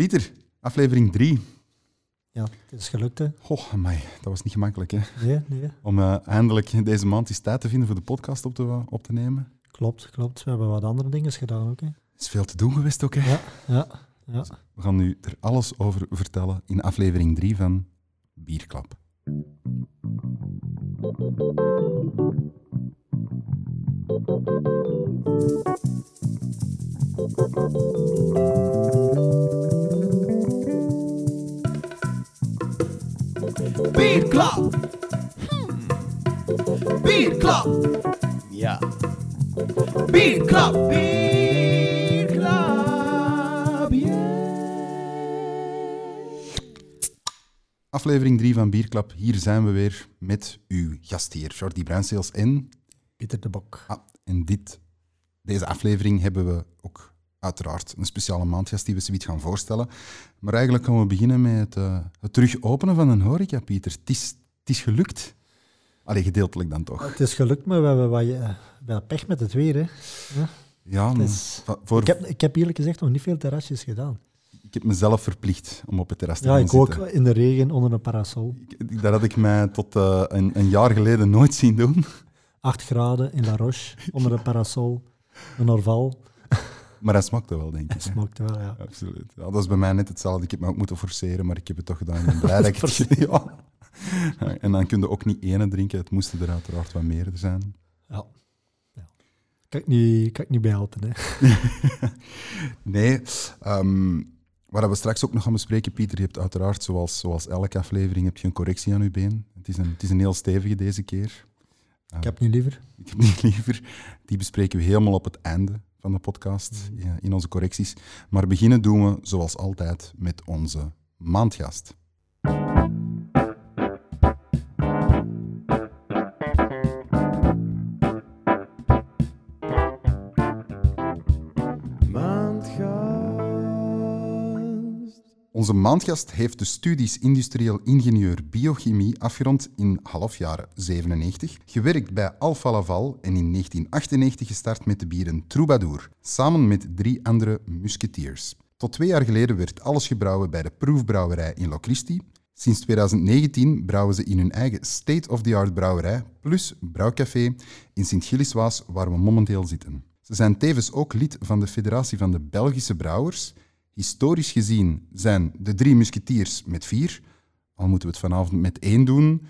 Pieter, aflevering 3. Ja, het is gelukt, hè? Oh, amai, dat was niet gemakkelijk, hè? Nee, nee. Om uh, eindelijk deze maand eens tijd te vinden voor de podcast op te, op te nemen. Klopt, klopt. We hebben wat andere dingen gedaan ook, hè? Er is veel te doen geweest ook, hè? Ja, ja, ja. We gaan nu er alles over vertellen in aflevering 3 van Bierklap. Bierklap. Hmm. Bierklap. Ja. Bierklap. Bierklap. Aflevering 3 van Bierklap. Hier zijn we weer met uw gastheer Jordi Bruinseels en... Pieter de Bok. Ah, en dit, deze aflevering hebben we ook uiteraard een speciale maandgast die we zoiets gaan voorstellen. Maar eigenlijk gaan we beginnen met het, uh, het terug openen van een horeca, Pieter. Het is, het is gelukt. Allee, gedeeltelijk dan toch. Het is gelukt, maar we hebben wat, uh, wat pech met het weer. Hè. Ja, ja is, voor... ik, heb, ik heb eerlijk gezegd nog niet veel terrasjes gedaan. Ik heb mezelf verplicht om op het terras te ja, gaan ik zitten. ook in de regen onder een parasol. Ik, dat had ik mij tot uh, een, een, jaar geleden nooit zien doen. 8 graden in La Roche, onder een parasol, een orval. Maar hij smakte wel, denk ik. Hij smakte wel, ja. Absoluut. Ja, dat is bij mij net hetzelfde. Ik heb me ook moeten forceren, maar ik heb het toch gedaan. Ik ben blij dat ik het... ja. En dan kun je ook niet ene drinken. Het moesten er uiteraard wat meer zijn. Ja. ja. Kan, ik niet, kan ik niet bijhelpen, hè. nee. Um, wat we straks ook nog gaan bespreken, Pieter, je hebt uiteraard, zoals, zoals elke aflevering, heb je een correctie aan je been. Het is een, het is een heel stevige deze keer. Ik heb niet liever. Ik heb niet liever. Die bespreken we helemaal op het einde van de podcast, ja, in onze correcties. Maar beginnen doen we, zoals altijd, met onze maandgast. Onze maandgast heeft de studies industrieel ingenieur biochemie afgerond in halfjaren 97, gewerkt bij Alfa Laval en in 1998 gestart met de bieren Troubadour, samen met drie andere musketeers. Tot twee jaar geleden werd alles gebrouwen bij de proefbrouwerij in Locristi. Sinds 2019 brouwen ze in hun eigen state-of-the-art brouwerij plus brouwcafé in Sint-Gilliswaas, waar we momenteel zitten. Ze zijn tevens ook lid van de Federatie van de Belgische Brouwers Historisch gezien zijn de drie musketiers met vier, al moeten we het vanavond met één doen.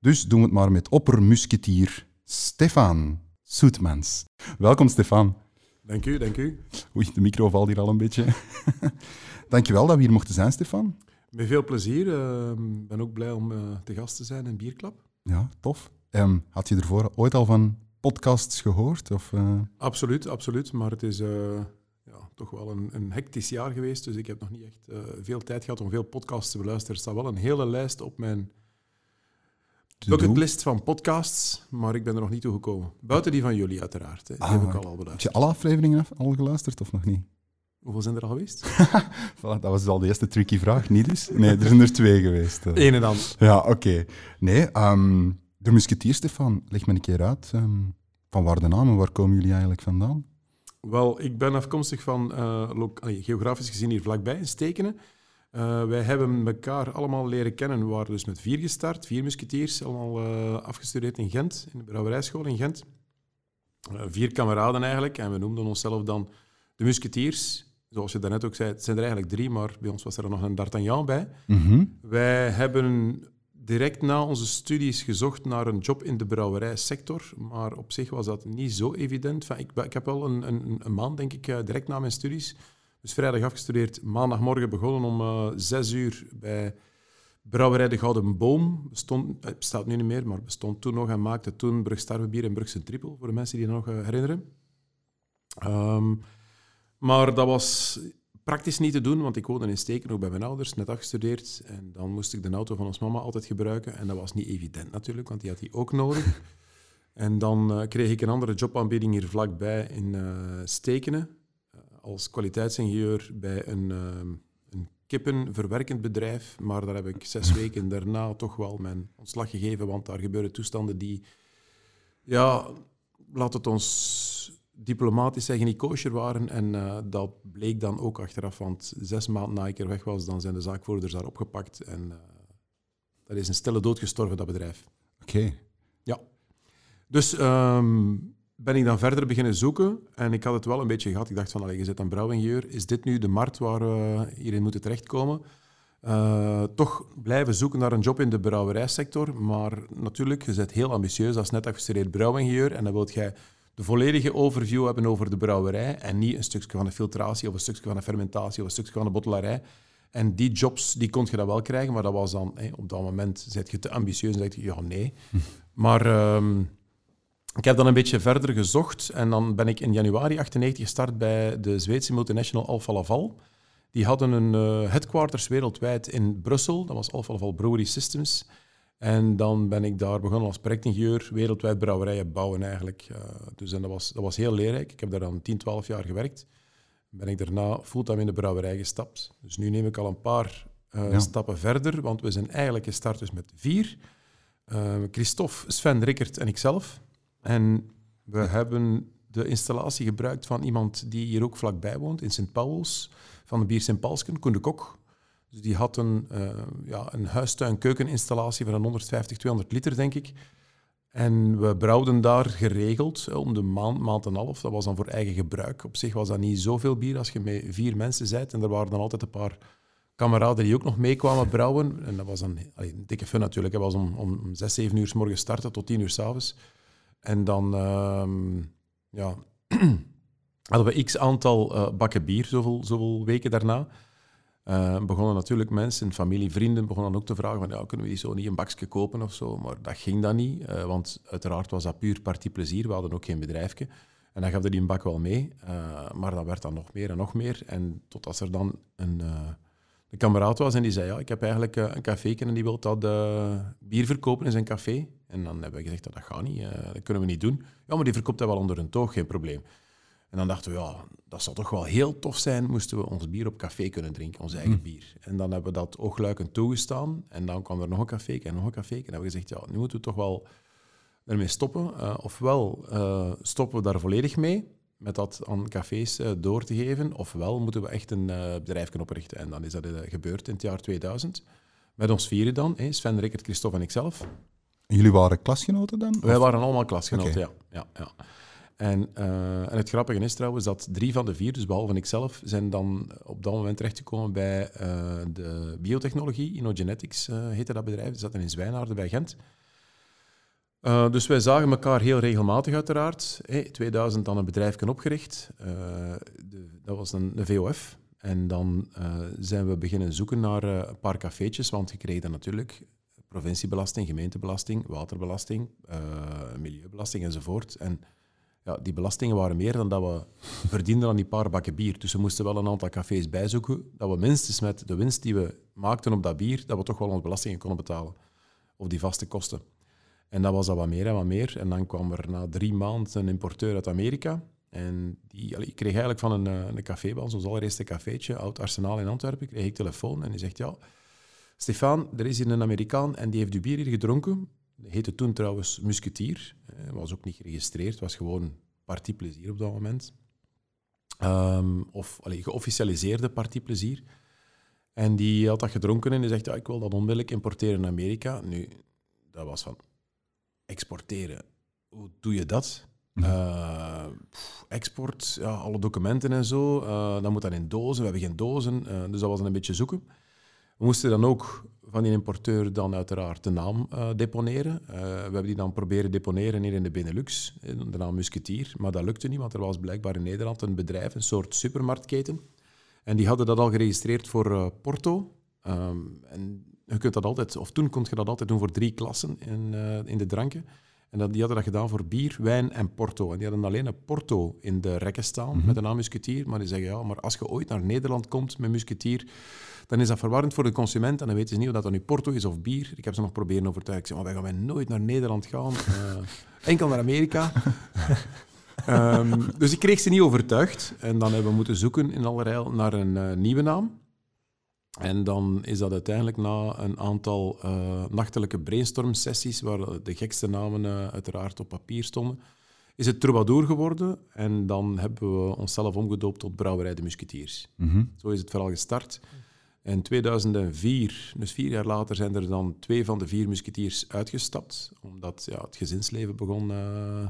Dus doen we het maar met oppermusketier Stefan Soetmans. Welkom, Stefan. Dank u, dank u. Oei, de micro valt hier al een beetje. Dankjewel dat we hier mochten zijn, Stefan. Met veel plezier. Ik uh, ben ook blij om uh, te gast te zijn in Bierklap. Ja, tof. Um, had je ervoor ooit al van podcasts gehoord? Of, uh... Absoluut, absoluut. Maar het is ja, toch wel een, een hectisch jaar geweest. Dus ik heb nog niet echt uh, veel tijd gehad om veel podcasts te beluisteren. Er staat wel een hele lijst op mijn bucketlist van podcasts, maar ik ben er nog niet toe gekomen. Buiten die van jullie, uiteraard. Hè. Die ah, heb ik al, al beluisterd. Heb je alle afleveringen al geluisterd of nog niet? Hoeveel zijn er al geweest? voilà, dat was al de eerste tricky vraag, niet dus? Nee, er zijn er twee geweest. Uh. Eén en dan. Ja, oké. Okay. Nee, um, de musketier, Stefan, leg me een keer uit. Um, van waar de namen, waar komen jullie eigenlijk vandaan? Wel, ik ben afkomstig van, uh, geografisch gezien hier vlakbij, in Stekenen. Uh, wij hebben elkaar allemaal leren kennen. We waren dus met vier gestart, vier musketiers, allemaal uh, afgestudeerd in Gent, in de brouwerijschool in Gent. vier kameraden eigenlijk, en we noemden onszelf dan de musketiers. Zoals je daarnet ook zei, het zijn er eigenlijk drie, maar bij ons was er nog een D'Artagnan bij. Mm -hmm. Wij hebben direct na onze studies gezocht naar een job in de brouwerijsector, maar op zich was dat niet zo evident. Enfin, ik, heb wel een, een, een, maand, denk ik, direct na mijn studies, dus vrijdag afgestudeerd, maandagmorgen begonnen om uh, zes uur bij Brouwerij de Gouden Boom. Bestond, het bestaat nu niet meer, maar bestond toen nog en maakte toen Brugstarwebier en Brugse Trippel, voor de mensen die dat nog herinneren. Um, maar dat was praktisch niet te doen, want ik woonde in Steken, ook bij mijn ouders, net afgestudeerd. En dan moest ik de auto van ons mama altijd gebruiken. En dat was niet evident natuurlijk, want die had die ook nodig. en dan uh, kreeg ik een andere jobaanbieding hier vlakbij in uh, Stekenen. Uh, als kwaliteitsingenieur bij een, een kippenverwerkend bedrijf. Maar daar heb ik zes weken daarna toch wel mijn ontslag gegeven, want daar gebeuren toestanden die... Ja, laat het ons diplomatisch zeggen niet kosher waren. En eh, dat bleek dan ook achteraf, want zes maanden na ik er weg was, dan zijn de zaakvoerders daar opgepakt. En uh, dat is een stille dood gestorven, dat bedrijf. Oké. Ja. Dus ehm, ben ik dan verder beginnen zoeken en ik had het wel een beetje gehad. Ik dacht van, allee, je zit een brouwingenieur, is dit nu de markt waar we hierin moeten terechtkomen? Uh, toch blijven zoeken naar een job in de brouwerijsector, maar natuurlijk, je bent heel ambitieus als net afgestudeerd brouwingenieur en dan wilt jij de volledige overview hebben over de brouwerij en niet een stukje van de filtratie of een stukje van de fermentatie of een stukje van de bottelarij. En die jobs, die kon je dat wel krijgen, maar dat was dan, op dat moment, zet je te ambitieus en zeg je, ja, nee. Maar um, ik heb dan een beetje verder gezocht en dan ben ik in januari 98 gestart bij de Zweedse multinational Alfa Laval. Die hadden een uh, headquarters wereldwijd in Brussel, dat was Alfa Laval Brewery Systems. En dan ben ik daar begonnen als projectingenieur, wereldwijd brouwerijen bouwen eigenlijk. Uh, dus en dat, was, dat was heel leerrijk. Ik heb daar dan 10, 12 jaar gewerkt. Ben ik daarna fulltime in de brouwerij gestapt. Dus nu neem ik al een paar uh, ja. stappen verder, want we zijn eigenlijk gestart dus met vier. Uh, Christophe, Sven, Rickert en ikzelf. En we hebben de installatie gebruikt van iemand die hier ook vlakbij woont, in Sint Pauls, van de bier Sint Paulsken, Koen de Kok. Dus die had een, uh, ja, een huistuin-keukeninstallatie van een 150, 200 liter, denk ik. En we brouwden daar geregeld om de maand, maand en half. Dat was dan voor eigen gebruik. Op zich was dat niet zoveel bier als je met vier mensen bent. En er waren dan altijd een paar kameraden die ook nog meekwamen brouwen. En dat was dan een dikke fun natuurlijk. Het was om, om 6, 7 uur s morgens starten tot 10 uur s'avonds. En dan uh, ja, hadden we x aantal uh, bakken bier, zoveel, zoveel weken daarna. Uh, begonnen natuurlijk mensen, familie, vrienden, begonnen ook te vragen van ja, kunnen we die zo niet een bakje kopen of zo? Maar dat ging dan niet, uh, want uiteraard was dat puur partiplezier. We hadden ook geen bedrijfje. En dan gaf die een bak wel mee, uh, maar dat werd dan nog meer en nog meer. En totdat er dan een, een kameraad was en die zei ja, ik heb eigenlijk een café en die wil dat bier verkopen in zijn café. En dan hebben we gezegd dat dat gaat niet, dat kunnen we niet doen. Ja, maar die verkoopt dat wel onder een toog, geen probleem. En dan dachten we, ja, dat zou toch wel heel tof zijn, moesten we ons bier op café kunnen drinken, ons eigen mm. bier. En dan hebben we dat oogluikend toegestaan. En dan kwam er nog een café en nog een café. En dan hebben we gezegd, ja, nu moeten we toch wel ermee stoppen. Uh, ofwel uh, stoppen we daar volledig mee, met dat aan cafés uh, door te geven, ofwel moeten we echt een bedrijf kunnen oprichten. En dan is dat gebeurd in het jaar 2000. Met ons vieren dan, Sven, Rickert, Christophe en ikzelf. Jullie waren klasgenoten dan? Wij waren allemaal klasgenoten, okay. ja. ja, ja. En, uh, en, het grappige is trouwens dat drie van de vier, dus behalve ikzelf, zijn dan op dat moment terechtgekomen bij uh, de biotechnologie. InnoGenetics uh, heette dat bedrijf. Die zaten in Zwijnaarden bij Gent. dus wij zagen elkaar heel regelmatig uiteraard. Hey, 2000 dan een bedrijf opgericht. De, dat was een, een, VOF. En dan zijn we beginnen zoeken naar een paar cafeetjes, want je kreeg natuurlijk provinciebelasting, gemeentebelasting, waterbelasting, milieubelasting enzovoort. En ja, die belastingen waren meer dan dat we verdienden aan die paar bakken bier. Dus we moesten wel een aantal cafés bijzoeken, dat we minstens met de winst die we maakten op dat bier, dat we toch wel onze belastingen konden betalen. Of die vaste kosten. En dat was dat wat meer en wat meer. En dan kwam er na drie maanden een importeur uit Amerika. En die, ik kreeg eigenlijk van een, eh, een café allereerste cafeetje, Oud Arsenaal in Antwerpen, kreeg ik telefoon en die zegt, ja, Stefan, er is hier een Amerikaan en die heeft uw bier hier gedronken heette toen trouwens Musketier. Uh, was ook niet geregistreerd, was gewoon partiplezier op dat moment. Um, of allee, geofficialiseerde partiplezier. En die had dat gedronken en die zegt, ja, ik wil dat onmiddellijk importeren in Amerika. Nu, dat was van, exporteren, hoe doe je dat? Uh, pff, export, ja, alle documenten en zo, uh, dan moet dat in dozen, we hebben geen dozen, uh, dus dat was een beetje zoeken. We moesten dan ook van die importeur dan uiteraard de naam uh, deponeren. Uh, we hebben die dan proberen deponeren hier in de Benelux, de naam Musketier. Maar dat lukte niet, want er was blijkbaar in Nederland een bedrijf, een soort supermarktketen. En die hadden dat al geregistreerd voor Porto. Um, en je kunt dat altijd, of toen kon je dat altijd doen voor drie klassen in, in de dranken. En dat, die hadden dat gedaan voor bier, wijn en porto. En die hadden alleen een porto in de rekken staan mm -hmm. met de naam Musketier. Maar die zeggen, ja, maar als je ooit naar Nederland komt met Musketier dan is dat verwarrend voor de consument en dan weten ze niet of dat dan nu Porto is of bier. Ik heb ze nog proberen overtuigen. Ik zei, maar wij gaan nooit naar Nederland gaan. Uh, enkel naar Amerika. um, dus ik kreeg ze niet overtuigd. En dan hebben we moeten zoeken in allerlei naar een uh, nieuwe naam. En dan is dat uiteindelijk na een aantal uh, nachtelijke brainstorm-sessies, waar de gekste namen uiteraard op papier stonden, is het Troubadour geworden. En dan hebben we onszelf omgedoopt tot Brouwerij de Musketeers. Mhm. Zo is het vooral gestart. In 2004, dus vier jaar later, zijn er dan twee van de vier musketiers uitgestapt. Omdat ja, het gezinsleven begon eh,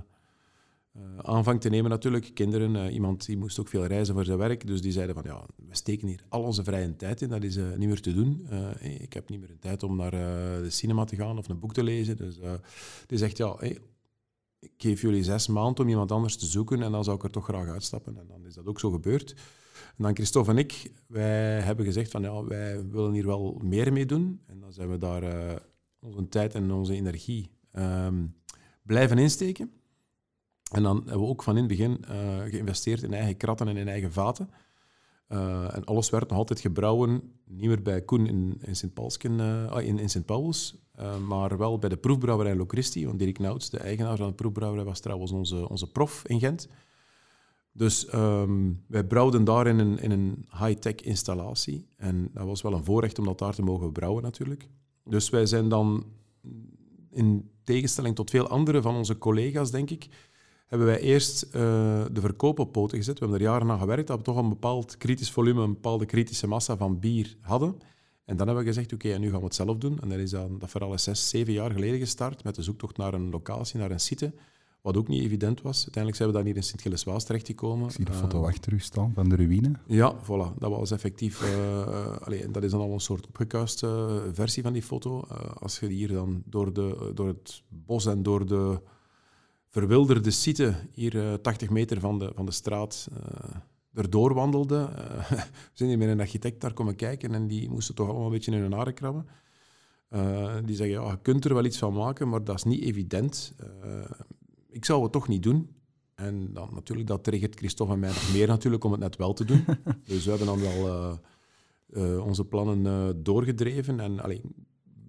eh, aanvang te nemen natuurlijk. Kinderen, eh, iemand die moest ook veel reizen voor zijn werk. Dus die zeiden van, ja, we steken hier al onze vrije tijd in. Dat is eh, niet meer te doen. Ik heb niet meer de tijd om naar de cinema te gaan of een boek te lezen. Dus die zegt, ja, ik geef jullie zes maanden om iemand anders te zoeken en dan zou ik er toch graag uitstappen. En dan is dat ook zo gebeurd. En dan Christophe en ik, wij hebben gezegd van ja, wij willen hier wel meer mee doen. En dan zijn we daar onze tijd en onze energie ehm, blijven insteken. En dan hebben we ook van in het begin eh, geïnvesteerd in eigen kratten en in eigen vaten. Eh, en alles werd nog altijd gebrouwen, niet meer bij Koen in, in Sint-Paulsken, eh, ah, in, in eh, maar wel bij de proefbrouwerij Locristi. Want Dirk Nouts, de eigenaar van de proefbrouwerij, was trouwens onze, onze prof in Gent. Dus ehm, wij brouwden daar in een, in een high-tech installatie. En dat was wel een voorrecht om dat daar te mogen brouwen natuurlijk. Dus wij zijn dan, in tegenstelling tot veel andere van onze collega's, denk ik, hebben wij eerst eh, de verkoop op poten gezet. We hebben er jaren aan gewerkt dat we toch een bepaald kritisch volume, een bepaalde kritische massa van bier hadden. En dan hebben we gezegd, oké, en nu gaan we het zelf doen. En dat is dan, dat is zes, zeven jaar geleden gestart met de zoektocht naar een locatie, naar een site, wat ook niet evident was. Uiteindelijk zijn we dan hier in Sint-Gilles-Waas terechtgekomen. Ik zie de Eh, foto achter u staan van de ruïne. ja, voilà. Dat was effectief... eh, eh, allee, dat is dan al een soort opgekuiste eh, versie van die foto. Eh, als je hier dan door, de, door het bos en door de verwilderde site, hier eh, 80 meter van de, van de straat, eh erdoor wandelde. eh, we zijn hier met een architect daar komen kijken en die moesten toch allemaal een beetje in hun haren krabben. Die zeggen, ja, je kunt er wel iets van maken, maar dat is niet evident. Ik zou het toch niet doen. En dan natuurlijk, dat triggert Christophe en mij nog meer natuurlijk om het net wel te doen. dus we hebben dan wel onze plannen doorgedreven. En allee,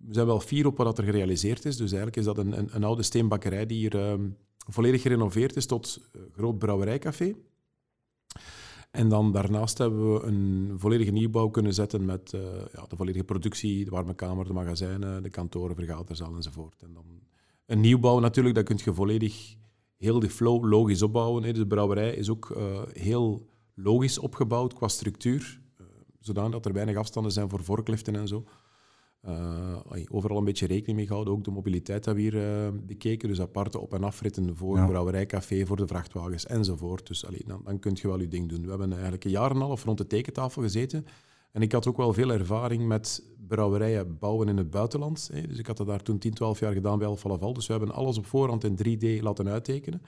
we zijn wel fier op wat er gerealiseerd is. Dus eigenlijk is dat een, een, een oude steenbakkerij die hier ehm, volledig gerenoveerd is tot eh, groot brouwerijcafé. En dan daarnaast hebben we een volledige nieuwbouw kunnen zetten met eh, ja, de volledige productie, de warme kamer, de magazijnen, de kantoren, vergaderzaal enzovoort. En dan een nieuwbouw natuurlijk, dat kun je volledig heel die flow logisch opbouwen. Dus de brouwerij is ook eh, heel logisch opgebouwd qua structuur, eh, zodanig dat er weinig afstanden zijn voor vorkliften en zo. Eh, overal een beetje rekening mee gehouden. Ook de mobiliteit hebben we hier eh, bekeken. Dus aparte op- en afritten voor Ja. brouwerijcafé, voor de vrachtwagens enzovoort. Dus allee, dan, dan kun je wel je ding doen. We hebben eigenlijk een jaar en een half rond de tekentafel gezeten. En ik had ook wel veel ervaring met brouwerijen bouwen in het buitenland. Hè. Dus ik had dat daar toen 10, 12 jaar gedaan bij Alfa Laval. Dus we hebben alles op voorhand in 3D laten uittekenen.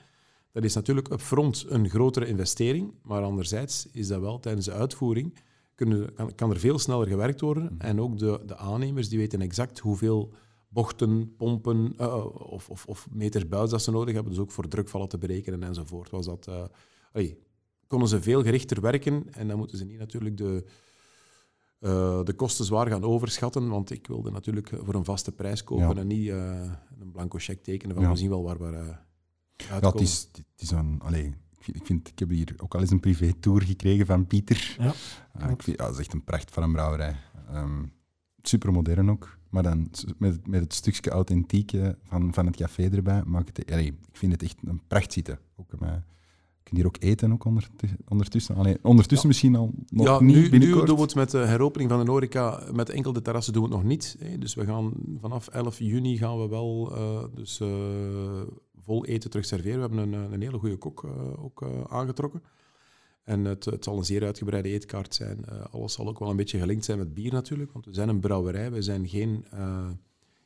Dat is natuurlijk up front een grotere investering. Maar anderzijds is dat wel tijdens de uitvoering kunnen, kan, kan er veel sneller gewerkt worden. En ook de, de aannemers die weten exact hoeveel bochten, pompen eh, of, of, of meters buis dat ze nodig hebben. Dus ook voor drukvallen te berekenen enzovoort. Was dat, eh, allee, konden ze veel gerichter werken en dan moeten ze niet natuurlijk de, eh, de kosten zwaar gaan overschatten. Want ik wilde natuurlijk voor een vaste prijs kopen Ja. en niet eh, een blanco cheque tekenen van Ja. we zien wel waar we uh, Ja, het is, het is een... Allee, ik, vind, ik, heb hier ook al eens een privé-tour gekregen van Pieter. Ja, Ah, ik vind, ja, dat is echt een pracht van een brouwerij. Ehm super modern ook. Maar dan met, met het stukje authentieke van, van het café erbij, maakt het... Allee, ik vind het echt een pracht zitten. Ook, eh, je kunt hier ook eten ook ondertussen. ondertussen. Allee, ondertussen misschien al nog ja, niet nu, nu binnenkort. doen we het met de heropening van de horeca. Met enkel de terrassen doen we het nog niet. Hè. Dus we gaan vanaf 11 juni gaan we wel eh, dus, eh, vol eten terug serveren. We hebben een, een hele goede kok eh, ook eh, aangetrokken. En het, het zal een zeer uitgebreide eetkaart zijn. Eh, alles zal ook wel een beetje gelinkt zijn met bier natuurlijk, want we zijn een brouwerij. We zijn geen eh,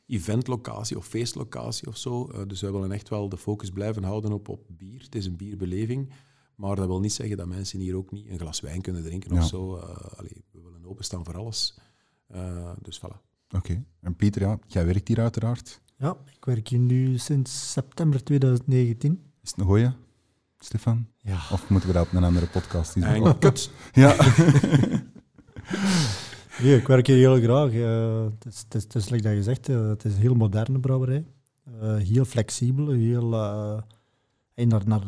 eventlocatie of feestlocatie of zo. Eh, dus wij willen echt wel de focus blijven houden op, op bier. Het is een bierbeleving. Maar dat wil niet zeggen dat mensen hier ook niet een glas wijn kunnen drinken Ja. of zo. Eh, allee, we willen openstaan voor alles. Eh, dus voilà. Oké. En Pieter, ja, jij werkt hier uiteraard. Ja, ik werk hier nu sinds september 2019. Is het een goeie, Stefan? Ja, Of moeten we dat op een andere podcast doen? En kut. Ja. nee, ik werk hier heel graag. eh, het, is, het, is, het is, like dat je zegt, eh, het is een heel moderne brouwerij. Eh, heel flexibel, heel... eh, en naar, naar,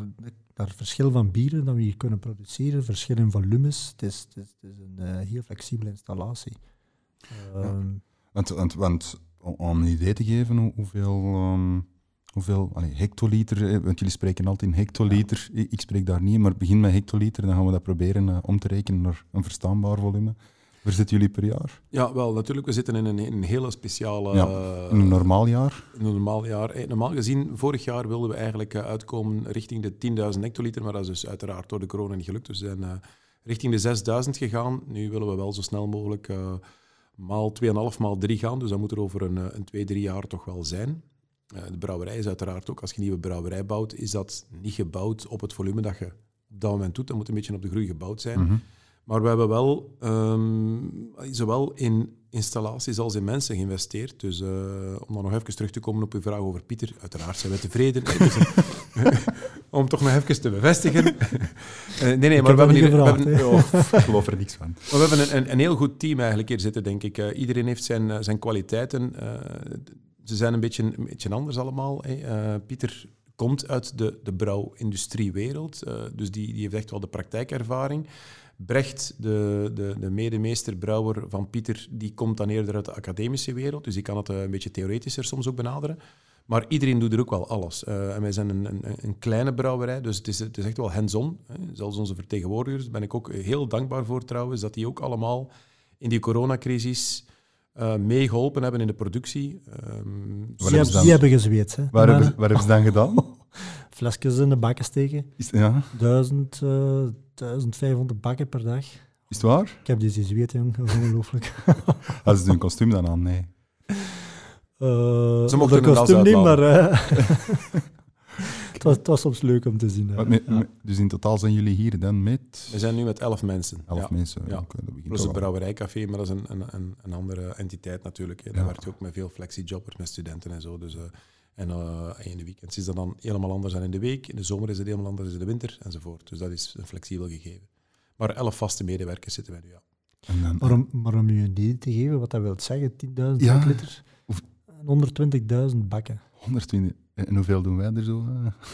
naar verschil van bieren dat we hier kunnen produceren, verschil in volumes. Het is, het is, het is een eh, heel flexibele installatie. Ehm, Want, want, want om- een idee te geven hoe- hoeveel, ehm, Hoeveel allee, hectoliter, eh, want jullie spreken altijd in hectoliter. Ik, ik spreek daar niet, maar begin met hectoliter, dan gaan we dat proberen eh, om te rekenen naar een verstaanbaar volume. Waar zitten jullie per jaar? Ja, wel, natuurlijk. We zitten in een, een hele speciale... Ja, een normaal jaar? een normaal jaar. Eh, Normaal gezien, vorig jaar wilden we eigenlijk uitkomen richting de 10.000 hectoliter, maar dat is dus uiteraard door de corona niet gelukt. Dus we zijn richting de 6.000 gegaan. Nu willen we wel zo snel mogelijk maal 2,5, maal 3 gaan. Dus dat moet er over een, eh, een 2, 3 jaar toch wel zijn. Eh, de brouwerij is uiteraard ook, als je een nieuwe brouwerij bouwt, is dat niet gebouwd op het volume dat je op dat moment doet. Dat moet een beetje op de groei gebouwd zijn. Mhm. Maar we hebben wel ehm, zowel in installaties als in mensen geïnvesteerd. Dus eh, om dan nog even terug te komen op uw vraag over Pieter, uiteraard zijn we tevreden. Nee, dus, om toch nog even te bevestigen. Eh, nee, nee, maar we hebben, hier, we hebben, oh, Ik geloof er niks van. maar we hebben een, een, een heel goed team eigenlijk hier zitten, denk ik. Eh, iedereen heeft zijn, eh, zijn kwaliteiten. Ze zijn een beetje, een beetje anders allemaal. Pieter komt uit de, de brouwindustriewereld, dus die, die heeft echt wel de praktijkervaring. Brecht, de, de, de medemeester brouwer van Pieter, die komt dan eerder uit de academische wereld, dus die kan het een beetje theoretischer soms ook benaderen. Maar iedereen doet er ook wel alles. Eh, en wij zijn een, een, een kleine brouwerij, dus het is, het is echt wel hands-on. hè. Zelfs onze vertegenwoordigers, daar ben ik ook heel dankbaar voor trouwens, dat die ook allemaal in die coronacrisis eh meegeholpen hebben in de productie. Ehm, Wat Die, hebben ze hebben, dan? die hebben gezweet. Hè. Waar, hebben, waar hebben ze dan gedaan? Flesjes in de bakken steken. Is, ja, 1000, eh 1500 bakken per dag. is het waar? Ik heb die zien zweten, jong. Dat is ongelooflijk. Hadden ze hun kostuum dan aan? Nee. Uh, Ze mochten de kostuum niet, maar... eh, het, was, het was soms leuk om te zien. hè. Maar met- Ja. met- dus in totaal zijn jullie hier dan met we zijn nu met elf mensen. elf Ja. mensen. Ja. Dat begint Plus het brouwerijcafé, maar dat is een, een, een, een andere entiteit natuurlijk. Hè. Daar werkt je ook met veel flexi-jobbers, met studenten en zo. Dus, eh, en eh, in de weekends is dat dan helemaal anders dan in de week. In de zomer is het helemaal anders dan in de winter, enzovoort. Dus dat is een flexibel gegeven. Maar elf vaste medewerkers zitten wij nu, ja. En dan, Maar om, maar om je een idee te geven wat dat wil zeggen, 10.000 Ja. liter 120.000 bakken. 120. En hoeveel doen wij er zo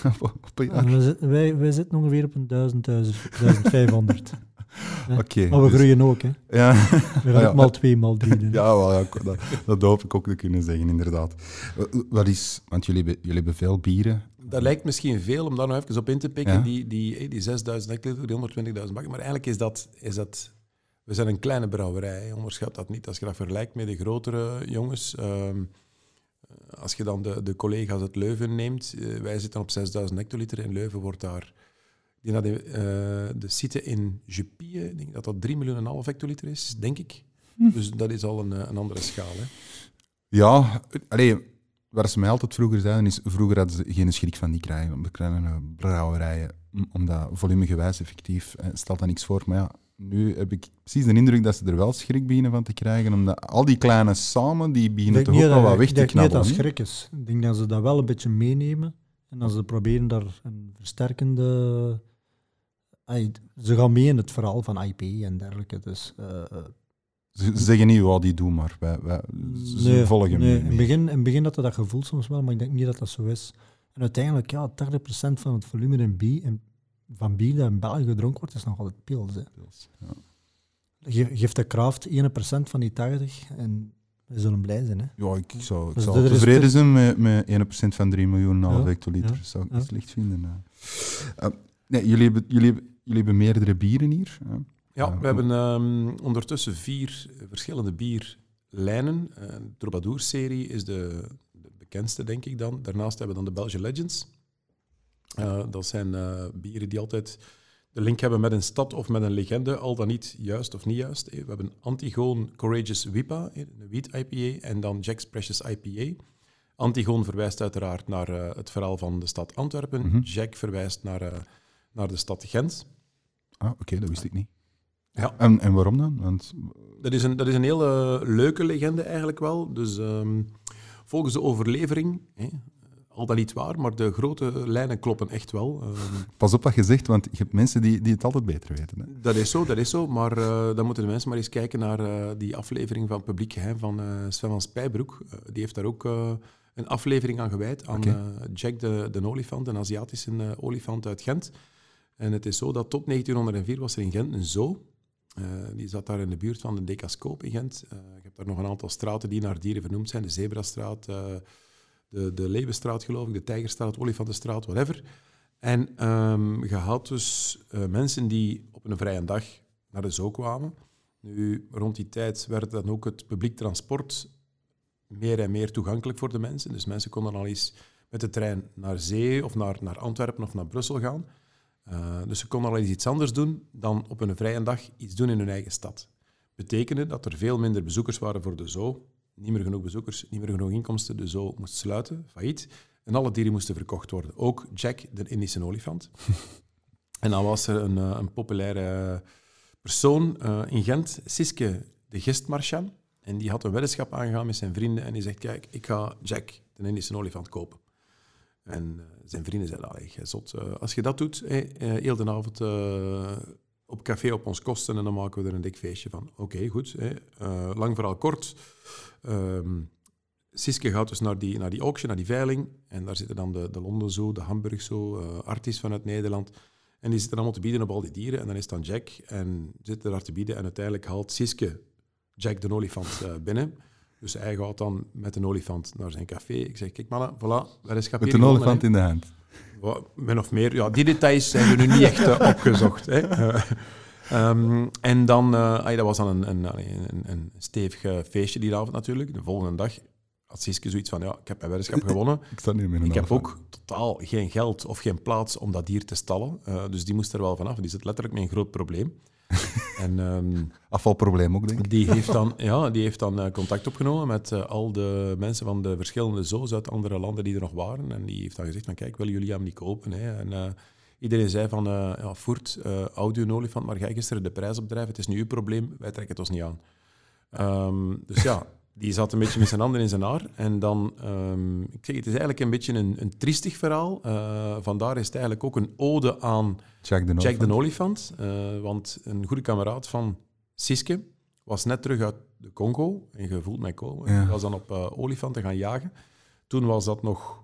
eh, op een jaar? En we zitten- wij, wij zitten ongeveer op een 1000, 1000, 1500. Oké. Maar we dus- groeien ook, hè. Ja, We gaan Ah, ja. twee, maal drie doen. ja, wel, ja dat, dat hoop ik ook te kunnen zeggen, inderdaad. Wat is, want jullie hebben, jullie hebben veel bieren. Dat lijkt misschien veel om daar nog even op in te pikken, Ja. die, die, eh, die 6000 hectoliter, die 120.000 bakken. Maar eigenlijk is dat, is dat... We zijn een kleine brouwerij, onderschat dat niet. Als je dat vergelijkt met de grotere jongens... ehm, als je dan de, de collega's uit Leuven neemt, eh, wij zitten op 6000 hectoliter. In Leuven wordt daar... Die naar de, eh, de site in Jupie, ik denk dat dat 3 miljoen en een half hectoliter is, denk ik. Dus dat is al een, eh, een andere schaal. Hè. Ja, allee, waar ze mij altijd vroeger zeiden, is vroeger hadden ze geen schrik van die kleine, kleine brouwerijen, m- omdat volumegewijs effectief stelt dat niks voor. Maar ja, nu heb ik precies de indruk dat ze er wel schrik beginnen van te krijgen, omdat al die kleine samen, die Ik beginnen toch ook wel dat- wat weg ik te denk niet dat knabbelen. dat schrik is. Ik denk dat ze dat wel een beetje meenemen. En dat ze proberen daar een versterkende... Ze gaan mee in het verhaal van IP en dergelijke. Dus, eh, Ze ze zeggen niet wat die doen, maar wij, wij, ze nee, volgen nee, mee. In het begin, in het begin had dat gevoel soms wel, maar ik denk niet dat dat zo is. En uiteindelijk, ja, 80% van het volume in bier, in- van bier dat in België gedronken wordt, is nog altijd pils. Hè. Ja. Ge- Geeft de kraft 1% van die 80 en we zullen blij zijn. Hè. Ja, ik zou, ik Dus zou tevreden te- zijn met, met 1% van 3 miljoen half Ja, hectoliter. ja, zou ik ja. niet slecht vinden. eh. Eh, nee, jullie, hebben, jullie, hebben, jullie hebben meerdere bieren hier. hè? Ja, Ja, we hebben ehm, ondertussen vier verschillende bierlijnen. Eh, de Troubadour-serie is de, de bekendste, denk ik dan. Daarnaast hebben we dan de Belgian Legends. Eh, dat zijn eh, bieren die altijd de link hebben met een stad of met een legende, al dan niet juist of niet juist. We hebben Antigoon Courageous Wipa, een wheat IPA, en dan Jack's Precious IPA. Antigoon verwijst uiteraard naar eh, het verhaal van de stad Antwerpen. Mhm. Jack verwijst naar, naar de stad Gent. Ah, oké, dat wist ik niet. Ja. En, en waarom dan? Want Dat is een, dat is een hele leuke legende eigenlijk wel. Dus ehm, volgens de overlevering, hè, al dan niet waar, maar de grote lijnen kloppen echt wel. Ehm, pas op wat je zegt, want je hebt mensen die, die het altijd beter weten. Hè? dat is zo, dat is zo. Maar eh, dan moeten de mensen maar eens kijken naar eh, die aflevering van Publiek Geheim van eh, Sven van Spijbroek. Die heeft daar ook een aflevering aan gewijd aan Jack de, de olifant, een Aziatische olifant uit Gent. En het is zo dat tot 1904 was er in Gent een zoo. Die zat daar in de buurt van de Decascoop in Gent. Je hebt daar nog een aantal straten die naar dieren vernoemd zijn. De Zebrastraat, de, de geloof ik, de Tijgerstraat, Olifantenstraat, whatever. En ehm, je had dus eh, mensen die op een vrije dag naar de zoo kwamen. Nu, rond die tijd werd dan ook het publiek transport meer en meer toegankelijk voor de mensen. Dus mensen konden al eens met de trein naar zee of naar, naar Antwerpen of naar Brussel gaan. Uh, dus ze konden al eens iets anders doen dan op een vrije dag iets doen in hun eigen stad. Betekende dat er veel minder bezoekers waren voor de zoo. Niet meer genoeg bezoekers, niet meer genoeg inkomsten. De zoo moest sluiten, failliet. En alle dieren moesten verkocht worden. Ook Jack, de Indische olifant. en dan was er een, eh, een populaire persoon uh, in Gent, Siske de Gistmarchand. En die had een weddenschap aangegaan met zijn vrienden. En die zegt, kijk, ik ga Jack, de Indische olifant, kopen. En zijn vrienden zeiden, zot, als je dat doet, hey, heel de avond op café op ons kosten en dan maken we er een dik feestje van. Oké, okay, goed. Hey. lang vooral kort. Um, Siske gaat dus naar die, naar die auction, naar die veiling. En daar zitten dan de, de Londen Zoo, de Hamburg Zoo, uh, artis vanuit Nederland. En die zitten allemaal te bieden op al die dieren. En dan is dan Jack en zitten daar te bieden. En uiteindelijk haalt Siske Jack de olifant uh, binnen. Dus hij gaat dan met een olifant naar zijn café. Ik zeg, kijk mannen, voilà, daar is Met een olifant in de hand. Min of meer. Ja, die details hebben we nu niet echt uh, opgezocht. Hè. Um, en dan, uh, dat was dan een, een, een, een stevig feestje die avond natuurlijk. De volgende dag had Siske zoiets van, ja, ik heb mijn weddenschap gewonnen. ik sta niet meer Ik heb ook totaal geen geld of geen plaats om dat dier te stallen. Dus die moest er wel vanaf. Die zit letterlijk met een groot probleem. en, um, Afvalprobleem ook, denk ik. Die heeft dan, ja, die heeft dan uh, contact opgenomen met uh, al de mensen van de verschillende zoos uit andere landen die er nog waren. En die heeft dan gezegd van, kijk, willen jullie hem niet kopen? Hè? En iedereen zei van, ja, voert, audio een olifant, maar ga gisteren de prijs opdrijven. Het is nu uw probleem, wij trekken het ons niet aan. Um, dus ja, die zat een beetje met zijn handen in zijn haar. En dan, um, ik zeg, het is eigenlijk een beetje een, een triestig verhaal. Uh, vandaar is het eigenlijk ook een ode aan Jack de Jack Olifant. Uh, want een goede kameraad van Siske was net terug uit de Congo. En je voelt mij komen. Ja. was dan op uh, olifanten gaan jagen. Toen was dat nog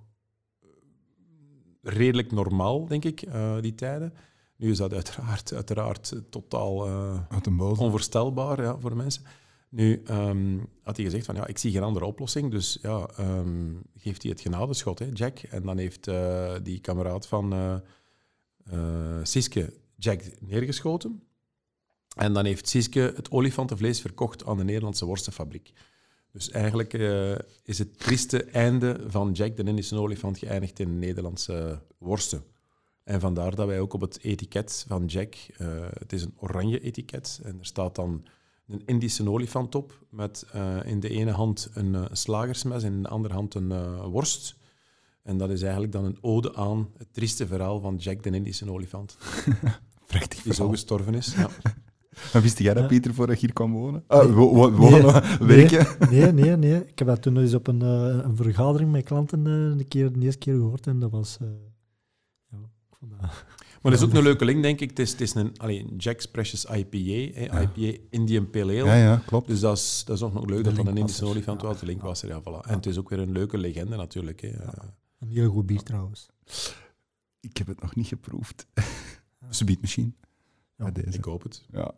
redelijk normaal, denk ik, die tijden. Nu is dat uiteraard, uiteraard totaal onvoorstelbaar ja, voor mensen. Nu um, had hij gezegd van ja, ik zie geen andere oplossing, dus ja, um, geeft hij het genadeschot, hè, Jack. En dan heeft uh, die kameraad van uh, uh, Siske Jack neergeschoten. En dan heeft Siske het olifantenvlees verkocht aan de Nederlandse worstenfabriek. Dus eigenlijk is het trieste einde van Jack de Indische olifant geëindigd in Nederlandse worsten. En vandaar dat wij ook op het etiket van Jack, het is een oranje etiket, en er staat dan een Indische olifant op met uh, in de ene hand een uh, slagersmes en in de andere hand een uh, worst. En dat is eigenlijk dan een ode aan het trieste verhaal van Jack de Indische olifant. Prachtig Die zo gestorven is, ja. Maar wist jij dat, Pieter, voordat je hier kwam wonen? Ah, wo wo wonen, nee, werken? Nee, nee, nee. Ik heb dat toen eens op een, een vergadering met klanten een keer, de eerste keer gehoord en dat was... ja, ik vond dat... Maar dat is ook een leuke link, denk ik. Het is, het is een allee, Jack's Precious IPA, hè, IPA Indian Pale Ale. Ja, ja, klopt. Dus dat is, dat is ook nog leuk dat dat een Indische olifant was. De link was er, ja, voilà. En het is ook weer een leuke legende natuurlijk. Hè. Een heel goed bier trouwens. Ik heb het nog niet geproefd. Subiet misschien. Ja, deze. Ik hoop het. Ja.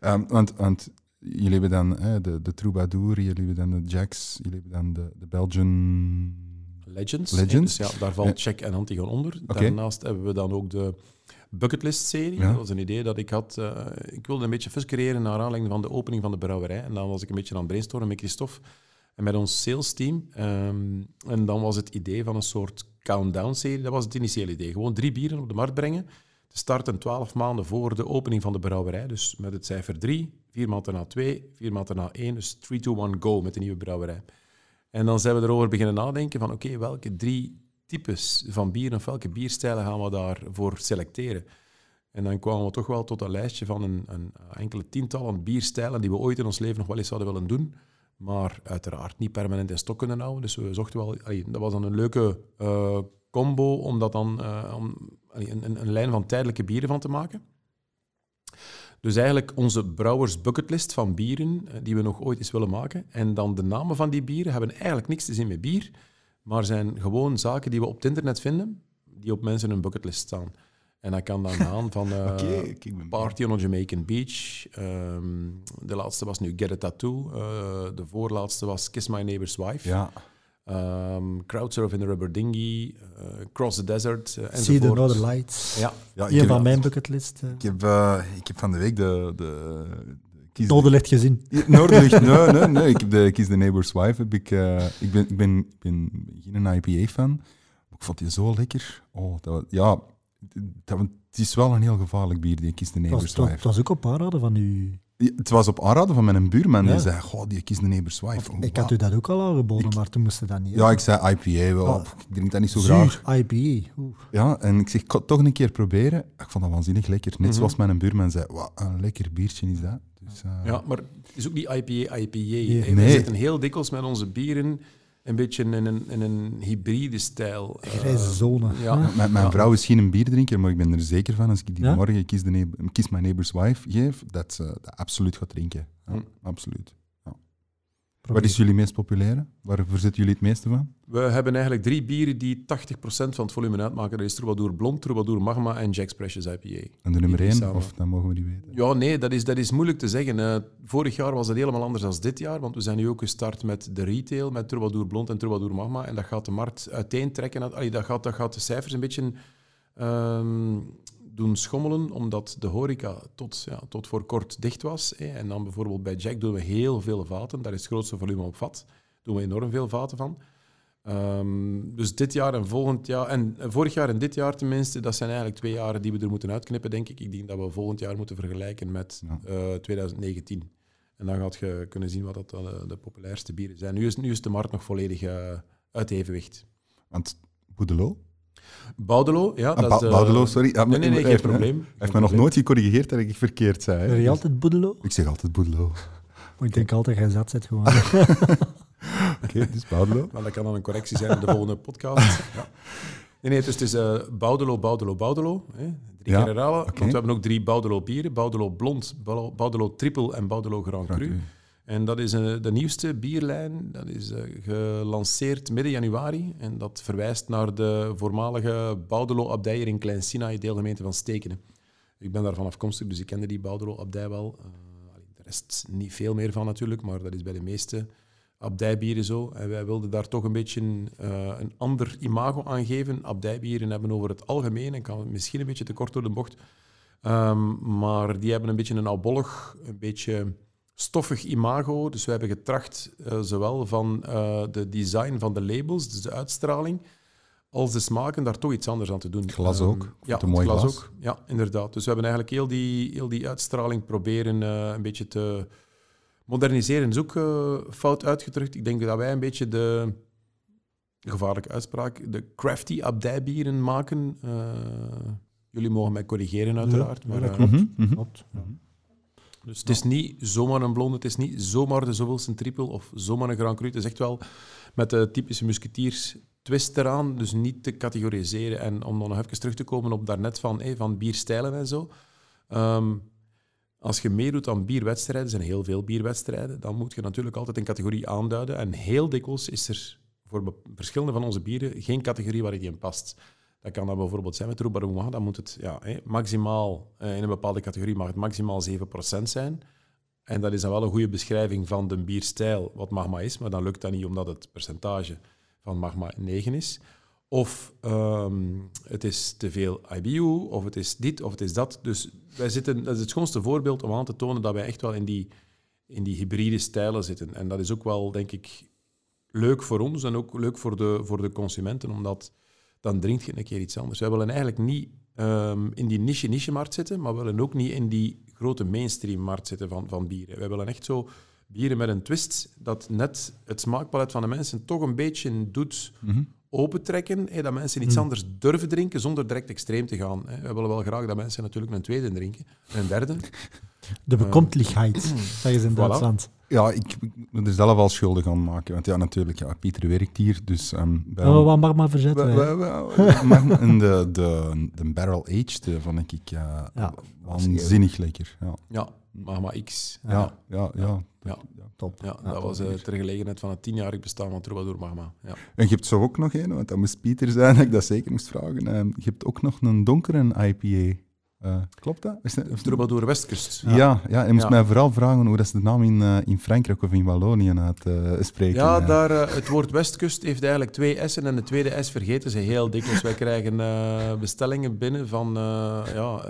Um, want, want jullie hebben dan hè, de, de Troubadour, jullie hebben dan de Jacks, jullie hebben dan de, de Belgian... Legends. Legends. Dus ja, daar valt Check en Antigon onder. Okay. Daarnaast hebben we dan ook de bucketlist-serie. Ja. Dat was een idee dat ik had. Uh, ik wilde een beetje fus creëren naar aanleiding van de opening van de brouwerij. En dan was ik een beetje aan het brainstormen met Christophe en met ons sales team. Um, en dan was het idee van een soort countdown-serie. Dat was het initiële idee. Gewoon drie bieren op de markt brengen. Te starten twaalf maanden voor de opening van de brouwerij. Dus met het cijfer 3, vier maanden na 2, vier maanden na 1. Dus 3, 2, 1, go met de nieuwe brouwerij. En dan zijn we erover beginnen nadenken van oké, okay, welke drie types van bier of welke bierstijlen gaan we daarvoor selecteren? En dan kwamen we toch wel tot een lijstje van een, een enkele tientallen bierstijlen die we ooit in ons leven nog wel eens zouden willen doen, maar uiteraard niet permanent in stok kunnen houden. Dus we zochten wel, dat was dan een leuke uh, combo om dat dan uh, om, een, een, lijn van tijdelijke bieren van te maken. Dus eigenlijk onze brouwers bucketlist van bieren die we nog ooit eens willen maken. En dan de namen van die bieren hebben eigenlijk niks te zien met bier, maar zijn gewoon zaken die we op het internet vinden, die op mensen hun bucketlist staan. En dat kan dan gaan van uh, okay, Party on a Jamaican Beach. Um, de laatste was nu Get a Tattoo. Uh, de voorlaatste was Kiss My Neighbor's Wife. Ja. ehm Crowdsurf in de Rubber Dinghy, eh, Cross the Desert, eh, See the. Northern Lights. Ja, Ja, heb, van mijn bucketlist. eh. ik, heb, eh, ik heb van de week de... de kies de- Noorderlicht gezien. Ja, Noorderlicht, nee, nee, nee. Ik heb de the Neighbor's Wife. Heb ik, eh, ik, ben, ik, ben, ik ben geen IPA-fan. Ik vond die zo lekker. Oh, dat, ja, dat, het is wel een heel gevaarlijk bier, die the Het was, Neighbor's Wife. het was ook op aanraden van u. Ja, Het was op aanraden van mijn buurman. Ja. Die zei, goh, die Kiss the Neighbor's Wife. Oh, Ik had u dat ook al aangeboden, maar toen moest je dat niet. Ja, ik zei IPA wel. Ah. Ik drink dat niet zo graag. IPA. Oeh. Ja, en ik zeg, toch een keer proberen. Ik vond dat waanzinnig lekker. Net Mhm. zoals mijn buurman zei, wat een lekker biertje is dat. Dus, eh, ja, maar het is ook niet IPA, IPA. Nee. We zitten heel dikwijls met onze bieren een beetje in een, in een hybride stijl. Eh, Grijze zone. ja. Mijn, mijn Ja. vrouw is geen bierdrinker, maar ik ben er zeker van als ik die Ja? morgen kies, de kies My Neighbor's Wife geef, dat ze dat absoluut gaat drinken. Ja, Hm. Absoluut. Wat is jullie meest populaire? Waarvoor zitten jullie het meeste van? We hebben eigenlijk drie bieren die 80% van het volume uitmaken. Dat is Troubadour Blond, Troubadour Magma en Jack's Precious IPA. En de nummer drie één, samen. of dat mogen we niet weten? Ja, nee, dat is, dat is moeilijk te zeggen. Vorig jaar was het helemaal anders dan dit jaar, want we zijn nu ook gestart met de retail, met Troubadour Blond en Troubadour Magma. En dat gaat de markt uiteentrekken. Allee, dat, gaat, dat gaat de cijfers een beetje ehm, doen schommelen, omdat de horeca tot, ja, tot voor kort dicht was. Hè. En dan bijvoorbeeld bij Jack doen we heel veel vaten. Daar is het grootste volume op vat. Daar doen we enorm veel vaten van. Ehm, dus dit jaar en volgend jaar, en vorig jaar en dit jaar tenminste, dat zijn eigenlijk twee jaren die we er moeten uitknippen, denk ik. Ik denk dat we volgend jaar moeten vergelijken met Ja. eh, 2019. En dan gaat je kunnen zien wat dat eh, de populairste bieren zijn. Nu is, nu is de markt nog volledig eh, uit evenwicht. Want Boudelo? Baudelo, ja. Ah, dat Ba- is de- Baudelo, sorry. Ah, Nee, nee, nee, hij geen heeft me- probleem. Hij heeft me nog nooit gecorrigeerd dat ik verkeerd zei. Zeg je Dus altijd Boedelo? Ik zeg altijd Boudelo. Maar ik denk altijd, jij zat zit gewoon. Oké, dus Boudelo. Maar dat kan dan een correctie zijn in de volgende podcast. Ja. Nee, nee, dus het is eh Baudelo, Baudelo, Baudelo. Hè. Drie Ja, keer herhalen. Want we hebben ook drie Baudelo bieren. Baudelo Blond, Baudelo- Baudelo Triple en Baudelo Grand Dank Cru. En dat is eh, de nieuwste bierlijn. Dat is eh, gelanceerd midden januari. En dat verwijst naar de voormalige Baudelo-abdij in Klein Sinaai, deelgemeente van Stekenen. Ik ben daarvan afkomstig, dus ik kende die Baudelo-abdij wel. Eh, de rest niet veel meer van natuurlijk, maar dat is bij de meeste abdijbieren zo. En wij wilden daar toch een beetje een ander imago aan geven. Abdijbieren hebben over het algemeen, en kan misschien een beetje te kort door de bocht, ehm, maar die hebben een beetje een albollig, een beetje stoffig imago. Dus we hebben getracht, eh, zowel van eh, de design van de labels, dus de uitstraling, als de smaken, daar toch iets anders aan te doen. Glas Ehm, ook. Vond Ja, het mooi het glas glas. ook. Ja, inderdaad. Dus we hebben eigenlijk heel die, heel die uitstraling proberen eh, een beetje te moderniseren. is ook eh, fout uitgedrukt. Ik denk dat wij een beetje de gevaarlijke uitspraak, de crafty abdijbieren maken. Eh, jullie mogen mij corrigeren, uiteraard. Ja, maar, dat klopt. Mhm, mhm. Klopt. Ja. Dus het is niet zomaar een blonde, het is niet zomaar de zoveelste triple of zomaar een Grand Cru. Het is echt wel met de typische musketiers twist eraan, dus niet te categoriseren. En om dan nog even terug te komen op daarnet van, hey, van bierstijlen en zo. Ehm, als je meedoet aan bierwedstrijden, er zijn heel veel bierwedstrijden, dan moet je natuurlijk altijd een categorie aanduiden. En heel dikwijls is er voor verschillende van onze bieren geen categorie waar die in past. Dat kan dan bijvoorbeeld zijn met Magma, dan moet het ja, maximaal, eh, in een bepaalde categorie mag het maximaal 7% zijn. En dat is dan wel een goede beschrijving van de bierstijl, wat magma is, maar dan lukt dat niet omdat het percentage van magma 9 is. Of ehm, het is te veel IBU, of het is dit, of het is dat. Dus wij zitten, dat is het schoonste voorbeeld om aan te tonen dat wij echt wel in die, in die hybride stijlen zitten. En dat is ook wel, denk ik, leuk voor ons en ook leuk voor de, voor de consumenten, omdat dan drinkt je een keer iets anders. Wij willen eigenlijk niet ehm, in die niche-niche-markt zitten, maar we willen ook niet in die grote mainstream-markt zitten van, van bieren. Wij willen echt zo bieren met een twist dat net het smaakpalet van de mensen toch een beetje doet Mhm. opentrekken. Hè, dat mensen iets Hmm. anders durven drinken zonder direct extreem te gaan. Hè. We willen wel graag dat mensen natuurlijk een tweede drinken, en een derde. De bekomtlichheid, zeggen ze in Voilà. Ja, ik, ik moet er zelf al schuldig aan maken. Want ja, natuurlijk, ja, Pieter werkt hier, dus... ehm bij Oh, wat mag maar verzetten? We- hè? we- we- maar- En de, de, de Barrel Aged eh, vond ik ja, Ja. waanzinnig lekker. Ja, Ja, Magma X. Ja. ja, ja. ja. Ja. Top. Ja, Ja, dat was eh, ter gelegenheid van het tienjarig bestaan van Troubadour Magma. Ja. En je hebt zo ook nog een, want dat moest Pieter zijn, dat ik dat zeker moest vragen. Ehm, je hebt ook nog een donkere IPA Eh, klopt dat? Troubadour Westkust. Ja, ja, en je moest Ja. mij vooral vragen hoe dat ze de naam in, eh, in Frankrijk of in Wallonië uitspreken. Ja, eh. daar, eh, het woord Westkust heeft eigenlijk twee S'en en de tweede S vergeten ze heel dikwijls. Wij krijgen bestellingen binnen van ja,